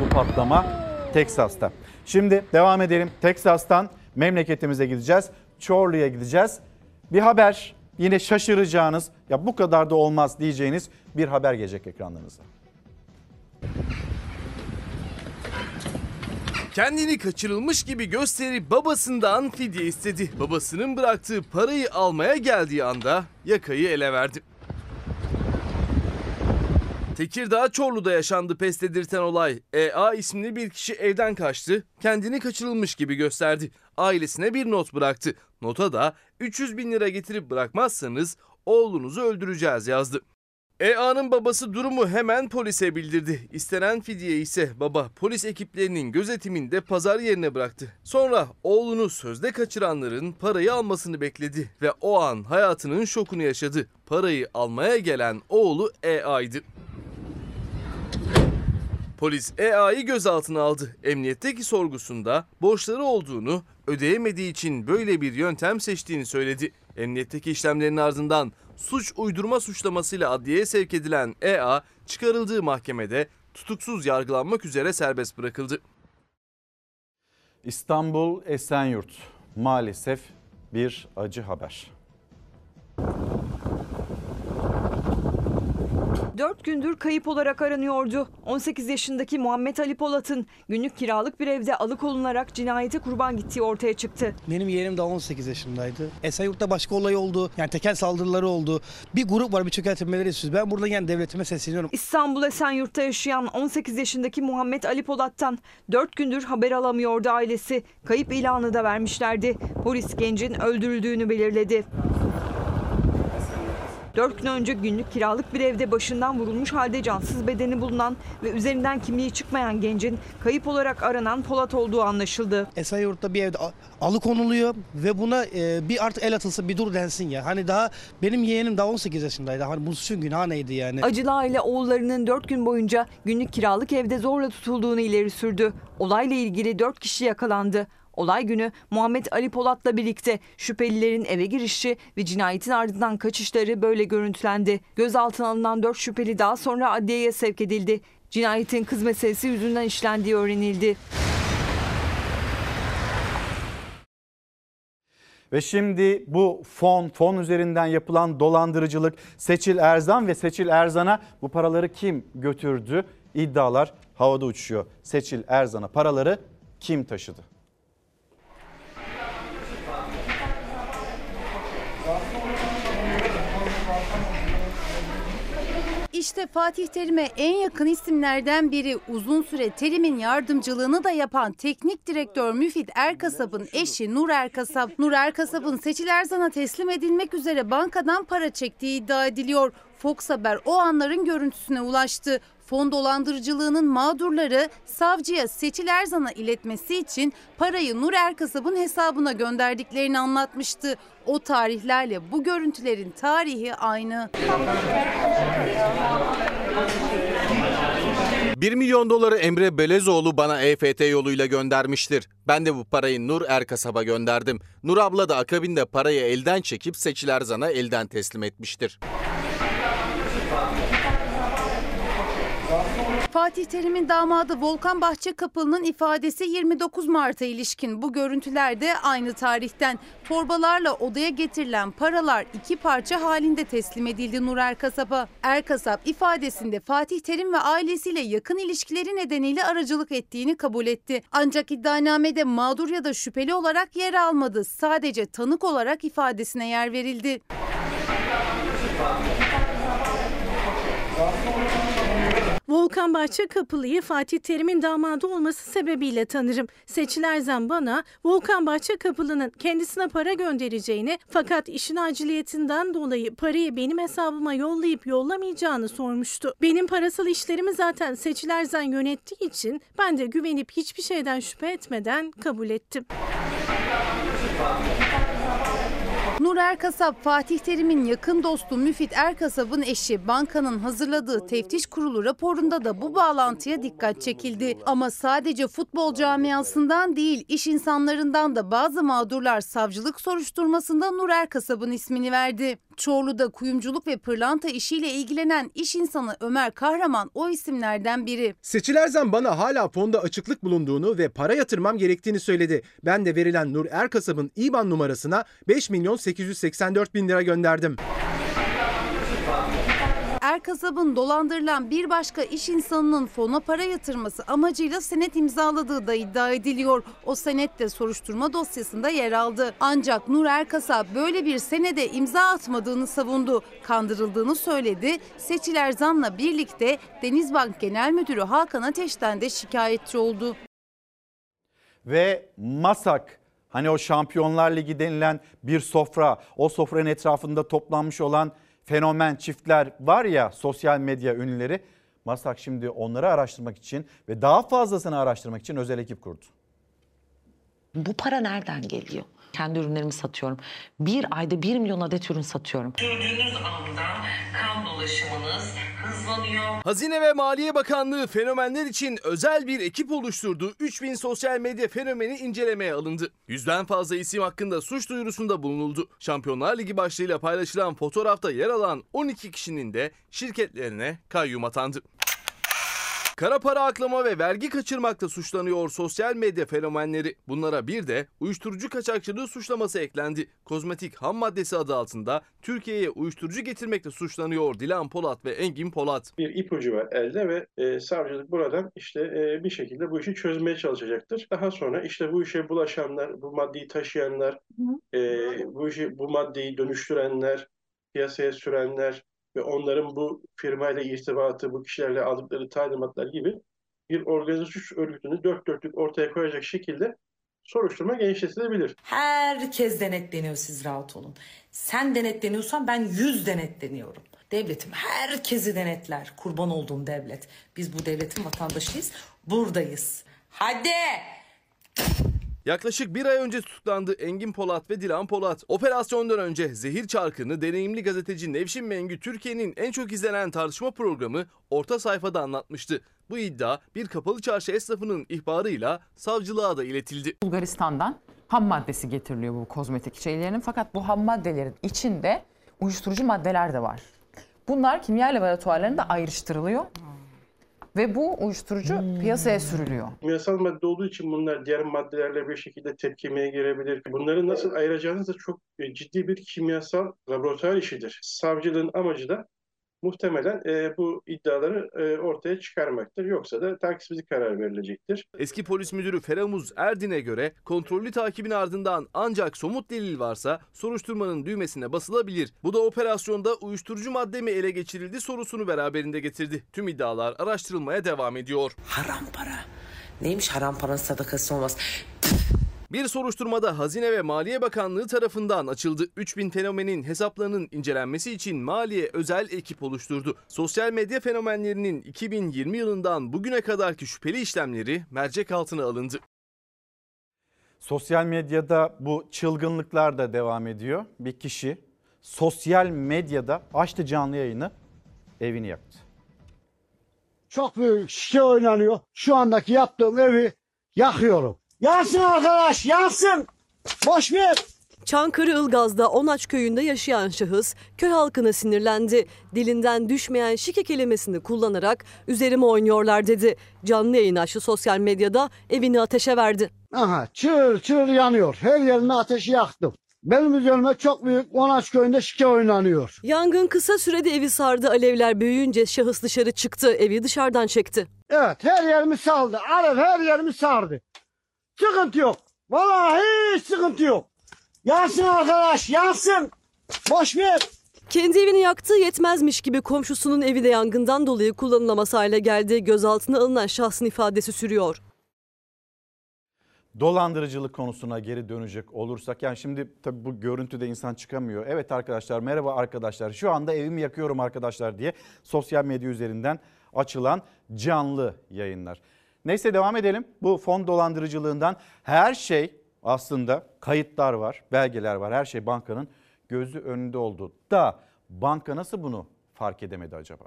bu patlama Teksas'ta. Şimdi devam edelim. Teksas'tan memleketimize gideceğiz. Çorlu'ya gideceğiz. Bir haber yine şaşıracağınız ya bu kadar da olmaz diyeceğiniz bir haber gelecek ekranlarınıza. Kendini kaçırılmış gibi gösterip babasından fidye istedi. Babasının bıraktığı parayı almaya geldiği anda yakayı ele verdi. Tekirdağ Çorlu'da yaşandı pes dedirten olay. EA isimli bir kişi evden kaçtı, kendini kaçırılmış gibi gösterdi. Ailesine bir not bıraktı. Nota da 300 bin lira getirip bırakmazsanız oğlunuzu öldüreceğiz yazdı. EA'nın babası durumu hemen polise bildirdi. İstenen fidye ise baba polis ekiplerinin gözetiminde pazar yerine bıraktı. Sonra oğlunu sözde kaçıranların parayı almasını bekledi ve o an hayatının şokunu yaşadı. Parayı almaya gelen oğlu EA'ydı. Polis EA'yı gözaltına aldı. Emniyetteki sorgusunda borçları olduğunu, ödeyemediği için böyle bir yöntem seçtiğini söyledi. Emniyetteki işlemlerin ardından suç uydurma suçlamasıyla adliyeye sevk edilen EA çıkarıldığı mahkemede tutuksuz yargılanmak üzere serbest bırakıldı. İstanbul Esenyurt maalesef bir acı haber. 4 gündür kayıp olarak aranıyordu. 18 yaşındaki Muhammed Ali Polat'ın günlük kiralık bir evde alıkonularak cinayete kurban gittiği ortaya çıktı. Benim yeğenim de 18 yaşındaydı. Esenyurt'ta başka olay oldu. Yani tekel saldırıları oldu. Bir grup var bir çökertilmeleri istiyoruz. Ben buradan yani devletime sesleniyorum. İstanbul Esenyurt'ta yaşayan 18 yaşındaki Muhammed Ali Polat'tan 4 gündür haber alamıyordu ailesi. Kayıp ilanı da vermişlerdi. Polis gencin öldürüldüğünü belirledi. 4 gün önce günlük kiralık bir evde başından vurulmuş halde cansız bedeni bulunan ve üzerinden kimliği çıkmayan gencin kayıp olarak aranan Polat olduğu anlaşıldı. Esenyurt'ta bir evde alıkonuluyor ve buna e, bir artık el atılsa bir dur densin ya. Hani daha benim yeğenim daha 18 yaşındaydı. Hani bu suçun günahı neydi yani? Acılı aile oğullarının 4 gün boyunca günlük kiralık evde zorla tutulduğunu ileri sürdü. Olayla ilgili 4 kişi yakalandı. Olay günü Muhammed Ali Polat'la birlikte şüphelilerin eve girişi ve cinayetin ardından kaçışları böyle görüntülendi. Gözaltına alınan 4 şüpheli daha sonra adliyeye sevk edildi. Cinayetin kız meselesi yüzünden işlendiği öğrenildi. Ve şimdi bu fon, fon üzerinden yapılan dolandırıcılık Seçil Erzan ve Seçil Erzan'a bu paraları kim götürdü? İddialar havada uçuşuyor. Seçil Erzan'a paraları kim taşıdı? İşte Fatih Terim'e en yakın isimlerden biri uzun süre Terim'in yardımcılığını da yapan teknik direktör Müfit Erkasap'ın eşi Nur Erkasap. Nur Erkasap'ın Seçil Erzan'a teslim edilmek üzere bankadan para çektiği iddia ediliyor. Fox Haber o anların görüntüsüne ulaştı. Fon dolandırıcılığının mağdurları savcıya Seçil Erzan'a iletmesi için parayı Nur Erkasap'ın hesabına gönderdiklerini anlatmıştı. O tarihlerle bu görüntülerin tarihi aynı. 1 milyon doları Emre Belezoğlu bana EFT yoluyla göndermiştir. Ben de bu parayı Nur Erkasap'a gönderdim. Nur abla da akabinde parayı elden çekip Seçil Erzan'a elden teslim etmiştir. Fatih Terim'in damadı Volkan Bahçekapılı'nın ifadesi 29 Mart'a ilişkin. Bu görüntüler de aynı tarihten. Torbalarla odaya getirilen paralar iki parça halinde teslim edildi Nur Erkasap'a. Erkasap ifadesinde Fatih Terim ve ailesiyle yakın ilişkileri nedeniyle aracılık ettiğini kabul etti. Ancak iddianamede mağdur ya da şüpheli olarak yer almadı. Sadece tanık olarak ifadesine yer verildi. Volkan Bahçe Kapılı'yı Fatih Terim'in damadı olması sebebiyle tanırım. Seçilerzen bana Volkan Bahçe Kapılı'nın kendisine para göndereceğini fakat işin aciliyetinden dolayı parayı benim hesabıma yollayıp yollamayacağını sormuştu. Benim parasal işlerimi zaten Seçilerzen yönettiği için ben de güvenip hiçbir şeyden şüphe etmeden kabul ettim. Nur Erkasap, Fatih Terim'in yakın dostu Müfit Erkasap'ın eşi bankanın hazırladığı teftiş kurulu raporunda da bu bağlantıya dikkat çekildi. Ama sadece futbol camiasından değil iş insanlarından da bazı mağdurlar savcılık soruşturmasında Nur Erkasap'ın ismini verdi. Çorlu'da kuyumculuk ve pırlanta işiyle ilgilenen iş insanı Ömer Kahraman o isimlerden biri. Seçilerzen bana hala fonda açıklık bulunduğunu ve para yatırmam gerektiğini söyledi. Ben de verilen Nur Erkasap'ın IBAN numarasına 5 milyon 884 bin lira gönderdim. Erkasap'ın dolandırılan bir başka iş insanının fona para yatırması amacıyla senet imzaladığı da iddia ediliyor. O senet de soruşturma dosyasında yer aldı. Ancak Nur Erkasap böyle bir senede imza atmadığını savundu. Kandırıldığını söyledi. Seçiler Zan'la birlikte Denizbank Genel Müdürü Hakan Ateş'ten de şikayetçi oldu. Ve Masak hani o Şampiyonlar Ligi denilen bir sofra o sofranın etrafında toplanmış olan fenomen çiftler var ya sosyal medya ünlüleri. Masak şimdi onları araştırmak için ve daha fazlasını araştırmak için özel ekip kurdu. Bu para nereden geliyor? Kendi ürünlerimi satıyorum. Bir ayda 1 milyon adet ürün satıyorum. Gördüğünüz anda kan dolaşımınız hızlanıyor. Hazine ve Maliye Bakanlığı fenomenler için özel bir ekip oluşturdu. 3000 sosyal medya fenomeni incelemeye alındı. Yüzden fazla isim hakkında suç duyurusunda bulunuldu. Şampiyonlar Ligi başlığıyla paylaşılan fotoğrafta yer alan 12 kişinin de şirketlerine kayyum atandı. Kara para aklama ve vergi kaçırmakla suçlanıyor sosyal medya fenomenleri. Bunlara bir de uyuşturucu kaçakçılığı suçlaması eklendi. Kozmetik ham maddesi adı altında Türkiye'ye uyuşturucu getirmekle suçlanıyor Dilan Polat ve Engin Polat. Bir ipucu var elde ve e, savcılık buradan işte e, bir şekilde bu işi çözmeye çalışacaktır. Daha sonra işte bu işe bulaşanlar, bu maddeyi taşıyanlar, e, bu işi bu maddeyi dönüştürenler, piyasaya sürenler ve onların bu firmayla irtibatı, bu kişilerle aldıkları talimatlar gibi bir organize suç örgütünü dört dörtlük ortaya koyacak şekilde soruşturma genişletilebilir. Herkes denetleniyor siz rahat olun. Sen denetleniyorsan ben yüz denetleniyorum. Devletim herkesi denetler. Kurban olduğum devlet. Biz bu devletin vatandaşıyız. Buradayız. Hadi. Yaklaşık bir ay önce tutuklandı Engin Polat ve Dilan Polat. Operasyondan önce zehir çarkını deneyimli gazeteci Nevşin Mengü Türkiye'nin en çok izlenen tartışma programı orta sayfada anlatmıştı. Bu iddia bir kapalı çarşı esnafının ihbarıyla savcılığa da iletildi. Bulgaristan'dan ham maddesi getiriliyor bu kozmetik şeylerinin fakat bu ham maddelerin içinde uyuşturucu maddeler de var. Bunlar kimya laboratuvarlarında ayrıştırılıyor ve bu uyuşturucu piyasaya sürülüyor. Kimyasal madde olduğu için bunlar diğer maddelerle bir şekilde tepkimeye girebilir. Bunları nasıl ayıracağınız da çok e, ciddi bir kimyasal laboratuvar işidir. Savcılığın amacı da muhtemelen e, bu iddiaları e, ortaya çıkarmaktır. Yoksa da takipsizlik karar verilecektir. Eski polis müdürü Feramuz Erdin'e göre kontrollü takibin ardından ancak somut delil varsa soruşturmanın düğmesine basılabilir. Bu da operasyonda uyuşturucu madde mi ele geçirildi sorusunu beraberinde getirdi. Tüm iddialar araştırılmaya devam ediyor. Haram para. Neymiş haram paranın sadakası olmaz. Bir soruşturmada Hazine ve Maliye Bakanlığı tarafından açıldı. 3000 fenomenin hesaplarının incelenmesi için Maliye özel ekip oluşturdu. Sosyal medya fenomenlerinin 2020 yılından bugüne kadarki şüpheli işlemleri mercek altına alındı. Sosyal medyada bu çılgınlıklar da devam ediyor. Bir kişi sosyal medyada açtı canlı yayını evini yaktı. Çok büyük şike oynanıyor. Şu andaki yaptığım evi yakıyorum. Yansın arkadaş yansın. Boş ver. Çankırı Ilgaz'da Onaç köyünde yaşayan şahıs köy halkına sinirlendi. Dilinden düşmeyen şike kelimesini kullanarak üzerime oynuyorlar dedi. Canlı yayın açtı sosyal medyada evini ateşe verdi. Aha çığır çığır yanıyor. Her yerine ateşi yaktım. Benim üzerime çok büyük Onaç köyünde şike oynanıyor. Yangın kısa sürede evi sardı. Alevler büyüyünce şahıs dışarı çıktı. Evi dışarıdan çekti. Evet her yerimi saldı. Alev her yerimi sardı. Sıkıntı yok. Vallahi hiç sıkıntı yok. Yansın arkadaş yansın. Boş ver. Kendi evini yaktığı yetmezmiş gibi komşusunun evi de yangından dolayı kullanılamaz hale geldi. Gözaltına alınan şahsın ifadesi sürüyor. Dolandırıcılık konusuna geri dönecek olursak yani şimdi tabii bu görüntüde insan çıkamıyor. Evet arkadaşlar merhaba arkadaşlar şu anda evimi yakıyorum arkadaşlar diye sosyal medya üzerinden açılan canlı yayınlar. Neyse devam edelim. Bu fon dolandırıcılığından her şey aslında kayıtlar var, belgeler var. Her şey bankanın gözü önünde oldu. Da banka nasıl bunu fark edemedi acaba?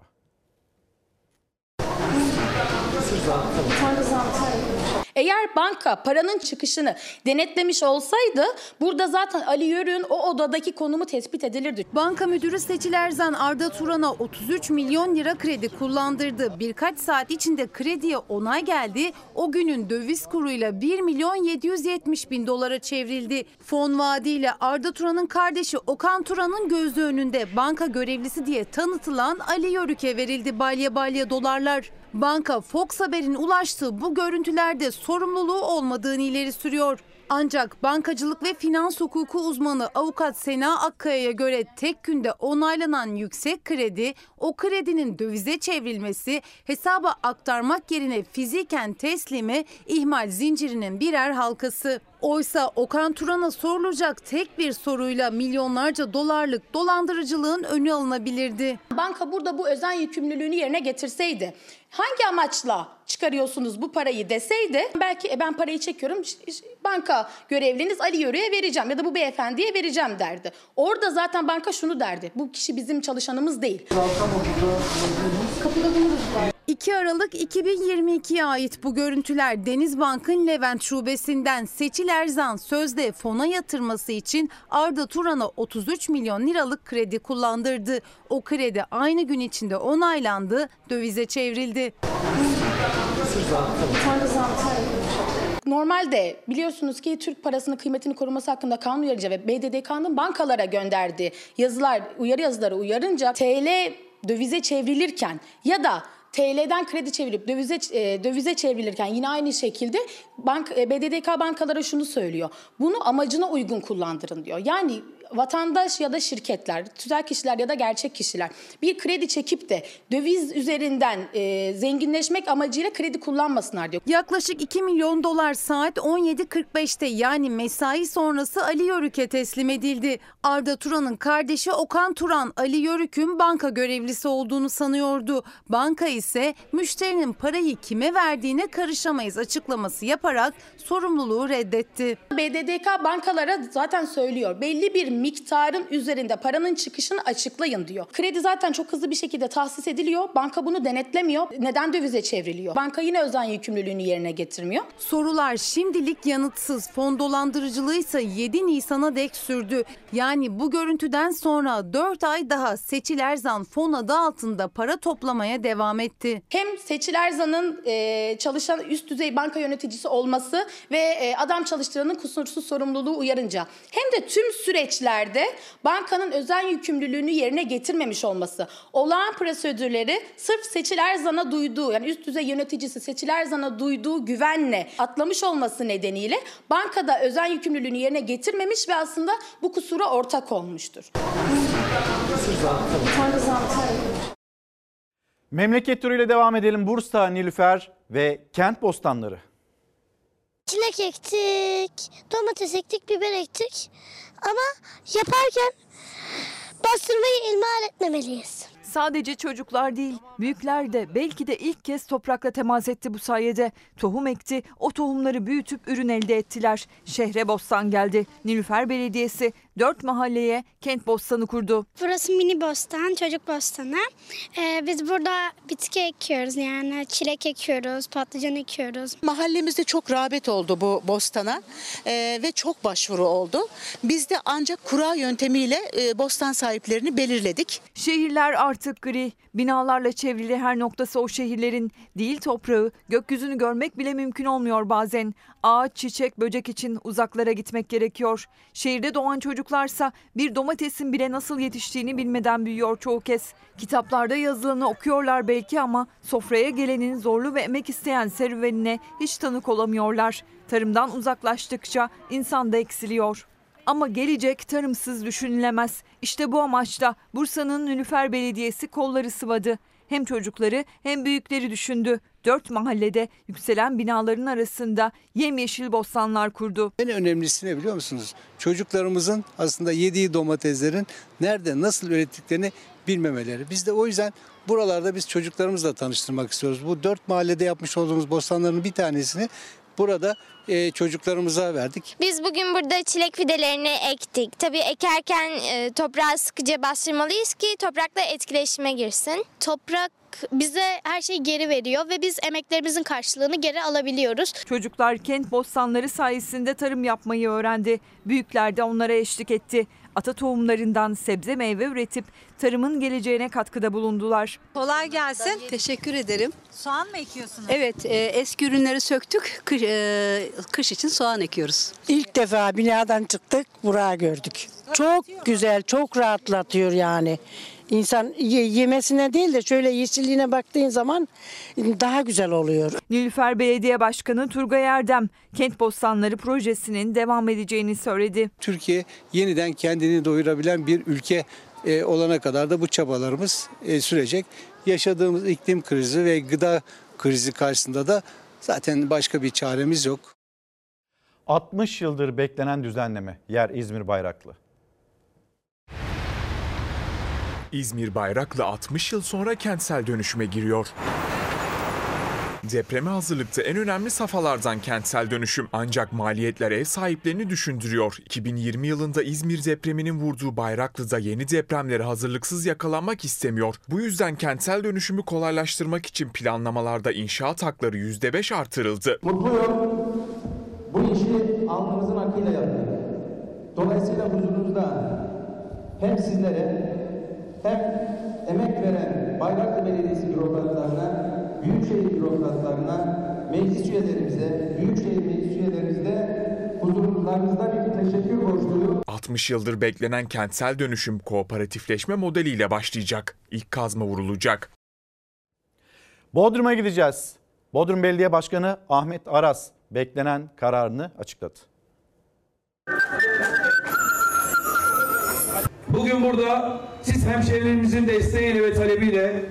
Eğer banka paranın çıkışını denetlemiş olsaydı burada zaten Ali Yörük'ün o odadaki konumu tespit edilirdi. Banka müdürü Seçil Erzan Arda Turan'a 33 milyon lira kredi kullandırdı. Birkaç saat içinde krediye onay geldi. O günün döviz kuruyla 1 milyon 770 bin dolara çevrildi. Fon vaadiyle Arda Turan'ın kardeşi Okan Turan'ın gözü önünde banka görevlisi diye tanıtılan Ali Yörük'e verildi balya balya dolarlar. Banka Fox Haber'in ulaştığı bu görüntülerde sorumluluğu olmadığını ileri sürüyor. Ancak bankacılık ve finans hukuku uzmanı avukat Sena Akkaya'ya göre tek günde onaylanan yüksek kredi, o kredinin dövize çevrilmesi, hesaba aktarmak yerine fiziken teslimi ihmal zincirinin birer halkası. Oysa Okan Turan'a sorulacak tek bir soruyla milyonlarca dolarlık dolandırıcılığın önü alınabilirdi. Banka burada bu özen yükümlülüğünü yerine getirseydi hangi amaçla çıkarıyorsunuz bu parayı deseydi belki e, ben parayı çekiyorum banka görevliniz Ali Yörük'e vereceğim ya da bu beyefendiye vereceğim derdi. Orada zaten banka şunu derdi bu kişi bizim çalışanımız değil. 2 Aralık 2022'ye ait bu görüntüler Denizbank'ın Levent şubesinden Seçil Erzan sözde fona yatırması için Arda Turan'a 33 milyon liralık kredi kullandırdı. O kredi aynı gün içinde onaylandı, dövize çevrildi. Normalde biliyorsunuz ki Türk parasının kıymetini koruması hakkında kanun uyarıcı ve BDDK'nın bankalara gönderdiği yazılar, uyarı yazıları uyarınca TL dövize çevrilirken ya da TL'den kredi çevirip dövize e, dövize çevrilirken yine aynı şekilde bank e, BDDK bankalara şunu söylüyor. Bunu amacına uygun kullandırın diyor. Yani vatandaş ya da şirketler, tüzel kişiler ya da gerçek kişiler bir kredi çekip de döviz üzerinden e, zenginleşmek amacıyla kredi kullanmasınlar diyor. Yaklaşık 2 milyon dolar saat 17.45'te yani mesai sonrası Ali Yörük'e teslim edildi. Arda Turan'ın kardeşi Okan Turan Ali Yörük'ün banka görevlisi olduğunu sanıyordu. Banka ise müşterinin parayı kime verdiğine karışamayız açıklaması yaparak sorumluluğu reddetti. BDDK bankalara zaten söylüyor. Belli bir miktarın üzerinde paranın çıkışını açıklayın diyor. Kredi zaten çok hızlı bir şekilde tahsis ediliyor. Banka bunu denetlemiyor. Neden dövize çevriliyor? Banka yine özen yükümlülüğünü yerine getirmiyor. Sorular şimdilik yanıtsız. Fon dolandırıcılığı ise 7 Nisan'a dek sürdü. Yani bu görüntüden sonra 4 ay daha Seçil Erzan fon adı altında para toplamaya devam etti. Hem Seçil Erzan'ın e, çalışan üst düzey banka yöneticisi olması ve e, adam çalıştıranın kusursuz sorumluluğu uyarınca hem de tüm süreçlerde bankanın özel yükümlülüğünü yerine getirmemiş olması, olağan prosedürleri sırf Seçil Erzan'a duyduğu yani üst düzey yöneticisi Seçil Erzan'a duyduğu güvenle atlamış olması nedeniyle bankada özel yükümlülüğünü yerine getirmemiş ve aslında bu kusura ortak olmuştur. Memleket turuyla devam edelim. Bursa, Nilüfer ve kent bostanları. Çilek ektik, domates ektik, biber ektik. Ama yaparken bastırmayı ihmal etmemeliyiz. Sadece çocuklar değil, büyükler de belki de ilk kez toprakla temas etti bu sayede. Tohum ekti, o tohumları büyütüp ürün elde ettiler. Şehre bostan geldi. Nilüfer Belediyesi dört mahalleye kent bostanı kurdu. Burası mini bostan, çocuk bostanı. Ee, biz burada bitki ekiyoruz yani çilek ekiyoruz, patlıcan ekiyoruz. Mahallemizde çok rağbet oldu bu bostana Ee, ve çok başvuru oldu. Biz de ancak kura yöntemiyle e, bostan sahiplerini belirledik. Şehirler artık gri. Binalarla çevrili her noktası o şehirlerin değil toprağı, gökyüzünü görmek bile mümkün olmuyor bazen. Ağaç, çiçek, böcek için uzaklara gitmek gerekiyor. Şehirde doğan çocuklarsa bir domatesin bile nasıl yetiştiğini bilmeden büyüyor çoğu kez. Kitaplarda yazılanı okuyorlar belki ama sofraya gelenin zorlu ve emek isteyen serüvenine hiç tanık olamıyorlar. Tarımdan uzaklaştıkça insan da eksiliyor. Ama gelecek tarımsız düşünülemez. İşte bu amaçla Bursa'nın Nülüfer Belediyesi kolları sıvadı. Hem çocukları hem büyükleri düşündü. Dört mahallede yükselen binaların arasında yemyeşil bostanlar kurdu. En önemlisi ne biliyor musunuz? Çocuklarımızın aslında yediği domateslerin nerede nasıl ürettiklerini bilmemeleri. Biz de o yüzden buralarda biz çocuklarımızla tanıştırmak istiyoruz. Bu dört mahallede yapmış olduğumuz bostanların bir tanesini burada e, çocuklarımıza verdik. Biz bugün burada çilek fidelerini ektik. Tabii ekerken e, toprağı sıkıca bastırmalıyız ki toprakla etkileşime girsin. Toprak bize her şeyi geri veriyor ve biz emeklerimizin karşılığını geri alabiliyoruz. Çocuklar kent bostanları sayesinde tarım yapmayı öğrendi. Büyükler de onlara eşlik etti. Ata tohumlarından sebze meyve üretip tarımın geleceğine katkıda bulundular. Kolay gelsin. Teşekkür ederim. Soğan mı ekiyorsunuz? Evet, e, eski ürünleri söktük. Kış, e, kış için soğan ekiyoruz. İlk defa binadan çıktık, buraya gördük. Çok güzel, çok rahatlatıyor yani. İnsan ye- yemesine değil de şöyle yeşilliğine baktığın zaman daha güzel oluyor. Nilüfer Belediye Başkanı Turgay Erdem kent bostanları projesinin devam edeceğini söyledi. Türkiye yeniden kendini doyurabilen bir ülke e, olana kadar da bu çabalarımız e, sürecek. Yaşadığımız iklim krizi ve gıda krizi karşısında da zaten başka bir çaremiz yok. 60 yıldır beklenen düzenleme yer İzmir Bayraklı. İzmir Bayraklı 60 yıl sonra kentsel dönüşüme giriyor. Depreme hazırlıkta en önemli safhalardan kentsel dönüşüm. Ancak maliyetler ev sahiplerini düşündürüyor. 2020 yılında İzmir depreminin vurduğu Bayraklı'da yeni depremlere hazırlıksız yakalanmak istemiyor. Bu yüzden kentsel dönüşümü kolaylaştırmak için planlamalarda inşaat hakları %5 artırıldı. Mutluyum. Bu işi alnımızın akıyla yaptık. Dolayısıyla huzurunuzda hem sizlere hem emek veren Bayraklı Belediyesi bürokratlarına, Büyükşehir bürokratlarına, meclis üyelerimize, Büyükşehir meclis üyelerimize huzurlarınızda bir teşekkür borçluyum. 60 yıldır beklenen kentsel dönüşüm kooperatifleşme modeliyle başlayacak. İlk kazma vurulacak. Bodrum'a gideceğiz. Bodrum Belediye Başkanı Ahmet Aras beklenen kararını açıkladı. Bugün burada siz hemşehrilerimizin desteğiyle ve talebiyle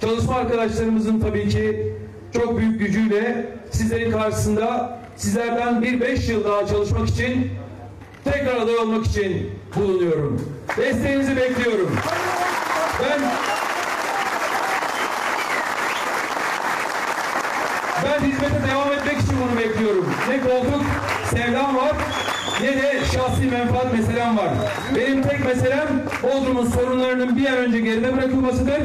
çalışma arkadaşlarımızın tabii ki çok büyük gücüyle sizlerin karşısında sizlerden bir beş yıl daha çalışmak için tekrar aday olmak için bulunuyorum. Desteğinizi bekliyorum. Ben ben hizmete devam etmek için bunu bekliyorum. Ne koltuk sevdam var ne de şahsi menfaat meselem var. Benim tek meselem Bodrum'un sorunlarının bir an önce geride bırakılmasıdır.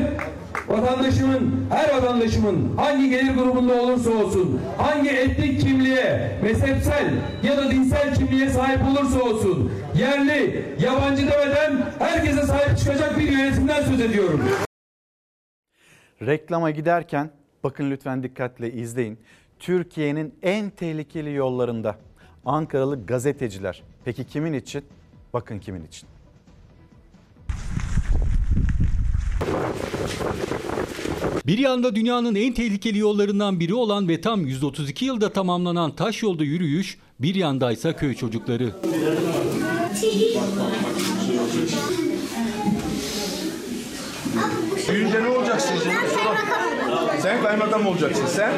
Vatandaşımın, her vatandaşımın hangi gelir grubunda olursa olsun, hangi etnik kimliğe, mezhepsel ya da dinsel kimliğe sahip olursa olsun, yerli, yabancı demeden herkese sahip çıkacak bir yönetimden söz ediyorum. Reklama giderken bakın lütfen dikkatle izleyin. Türkiye'nin en tehlikeli yollarında Ankaralı gazeteciler. Peki kimin için? Bakın kimin için. Bir yanda dünyanın en tehlikeli yollarından biri olan ve tam 132 yılda tamamlanan taş yolda yürüyüş, bir yandaysa köy çocukları. Büyüyünce ne olacaksın şimdi? Sen kaymakam olacaksın sen.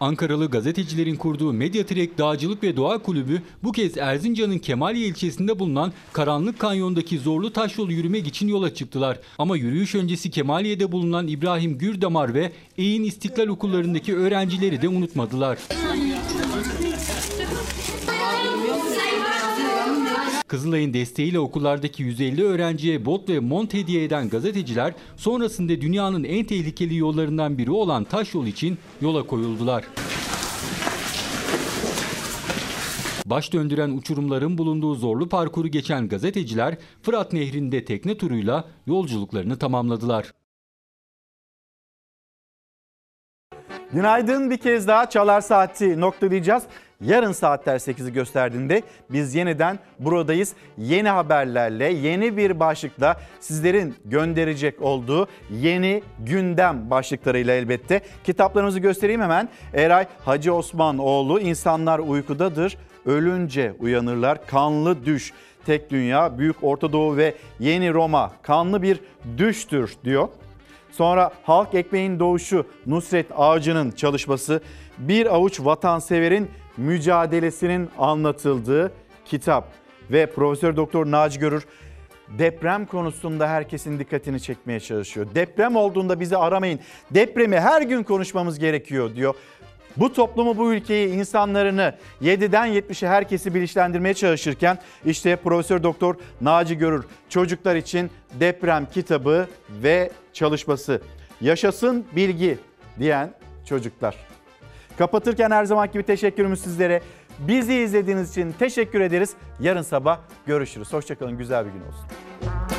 Ankaralı gazetecilerin kurduğu Medyatrek Dağcılık ve Doğa Kulübü bu kez Erzincan'ın Kemaliye ilçesinde bulunan Karanlık Kanyon'daki zorlu taş yolu yürümek için yola çıktılar. Ama yürüyüş öncesi Kemaliye'de bulunan İbrahim Gürdamar ve Eğin İstiklal Okullarındaki öğrencileri de unutmadılar. Kızılay'ın desteğiyle okullardaki 150 öğrenciye bot ve mont hediye eden gazeteciler sonrasında dünyanın en tehlikeli yollarından biri olan taş yol için yola koyuldular. Baş döndüren uçurumların bulunduğu zorlu parkuru geçen gazeteciler Fırat Nehri'nde tekne turuyla yolculuklarını tamamladılar. Günaydın bir kez daha Çalar Saati noktalayacağız. Yarın saatler 8'i gösterdiğinde biz yeniden buradayız. Yeni haberlerle, yeni bir başlıkla sizlerin gönderecek olduğu yeni gündem başlıklarıyla elbette. Kitaplarımızı göstereyim hemen. Eray Hacı Osmanoğlu İnsanlar Uykudadır. ölünce uyanırlar. Kanlı düş. Tek dünya, Büyük Orta Doğu ve Yeni Roma kanlı bir düştür diyor. Sonra halk ekmeğin doğuşu Nusret Ağacı'nın çalışması bir avuç vatanseverin mücadelesinin anlatıldığı kitap ve Profesör Doktor Naci Görür deprem konusunda herkesin dikkatini çekmeye çalışıyor. Deprem olduğunda bizi aramayın. Depremi her gün konuşmamız gerekiyor diyor. Bu toplumu, bu ülkeyi, insanlarını 7'den 70'e herkesi bilinçlendirmeye çalışırken işte Profesör Doktor Naci Görür çocuklar için deprem kitabı ve çalışması. Yaşasın bilgi diyen çocuklar. Kapatırken her zaman gibi teşekkürümüz sizlere. Bizi izlediğiniz için teşekkür ederiz. Yarın sabah görüşürüz. Hoşçakalın, güzel bir gün olsun.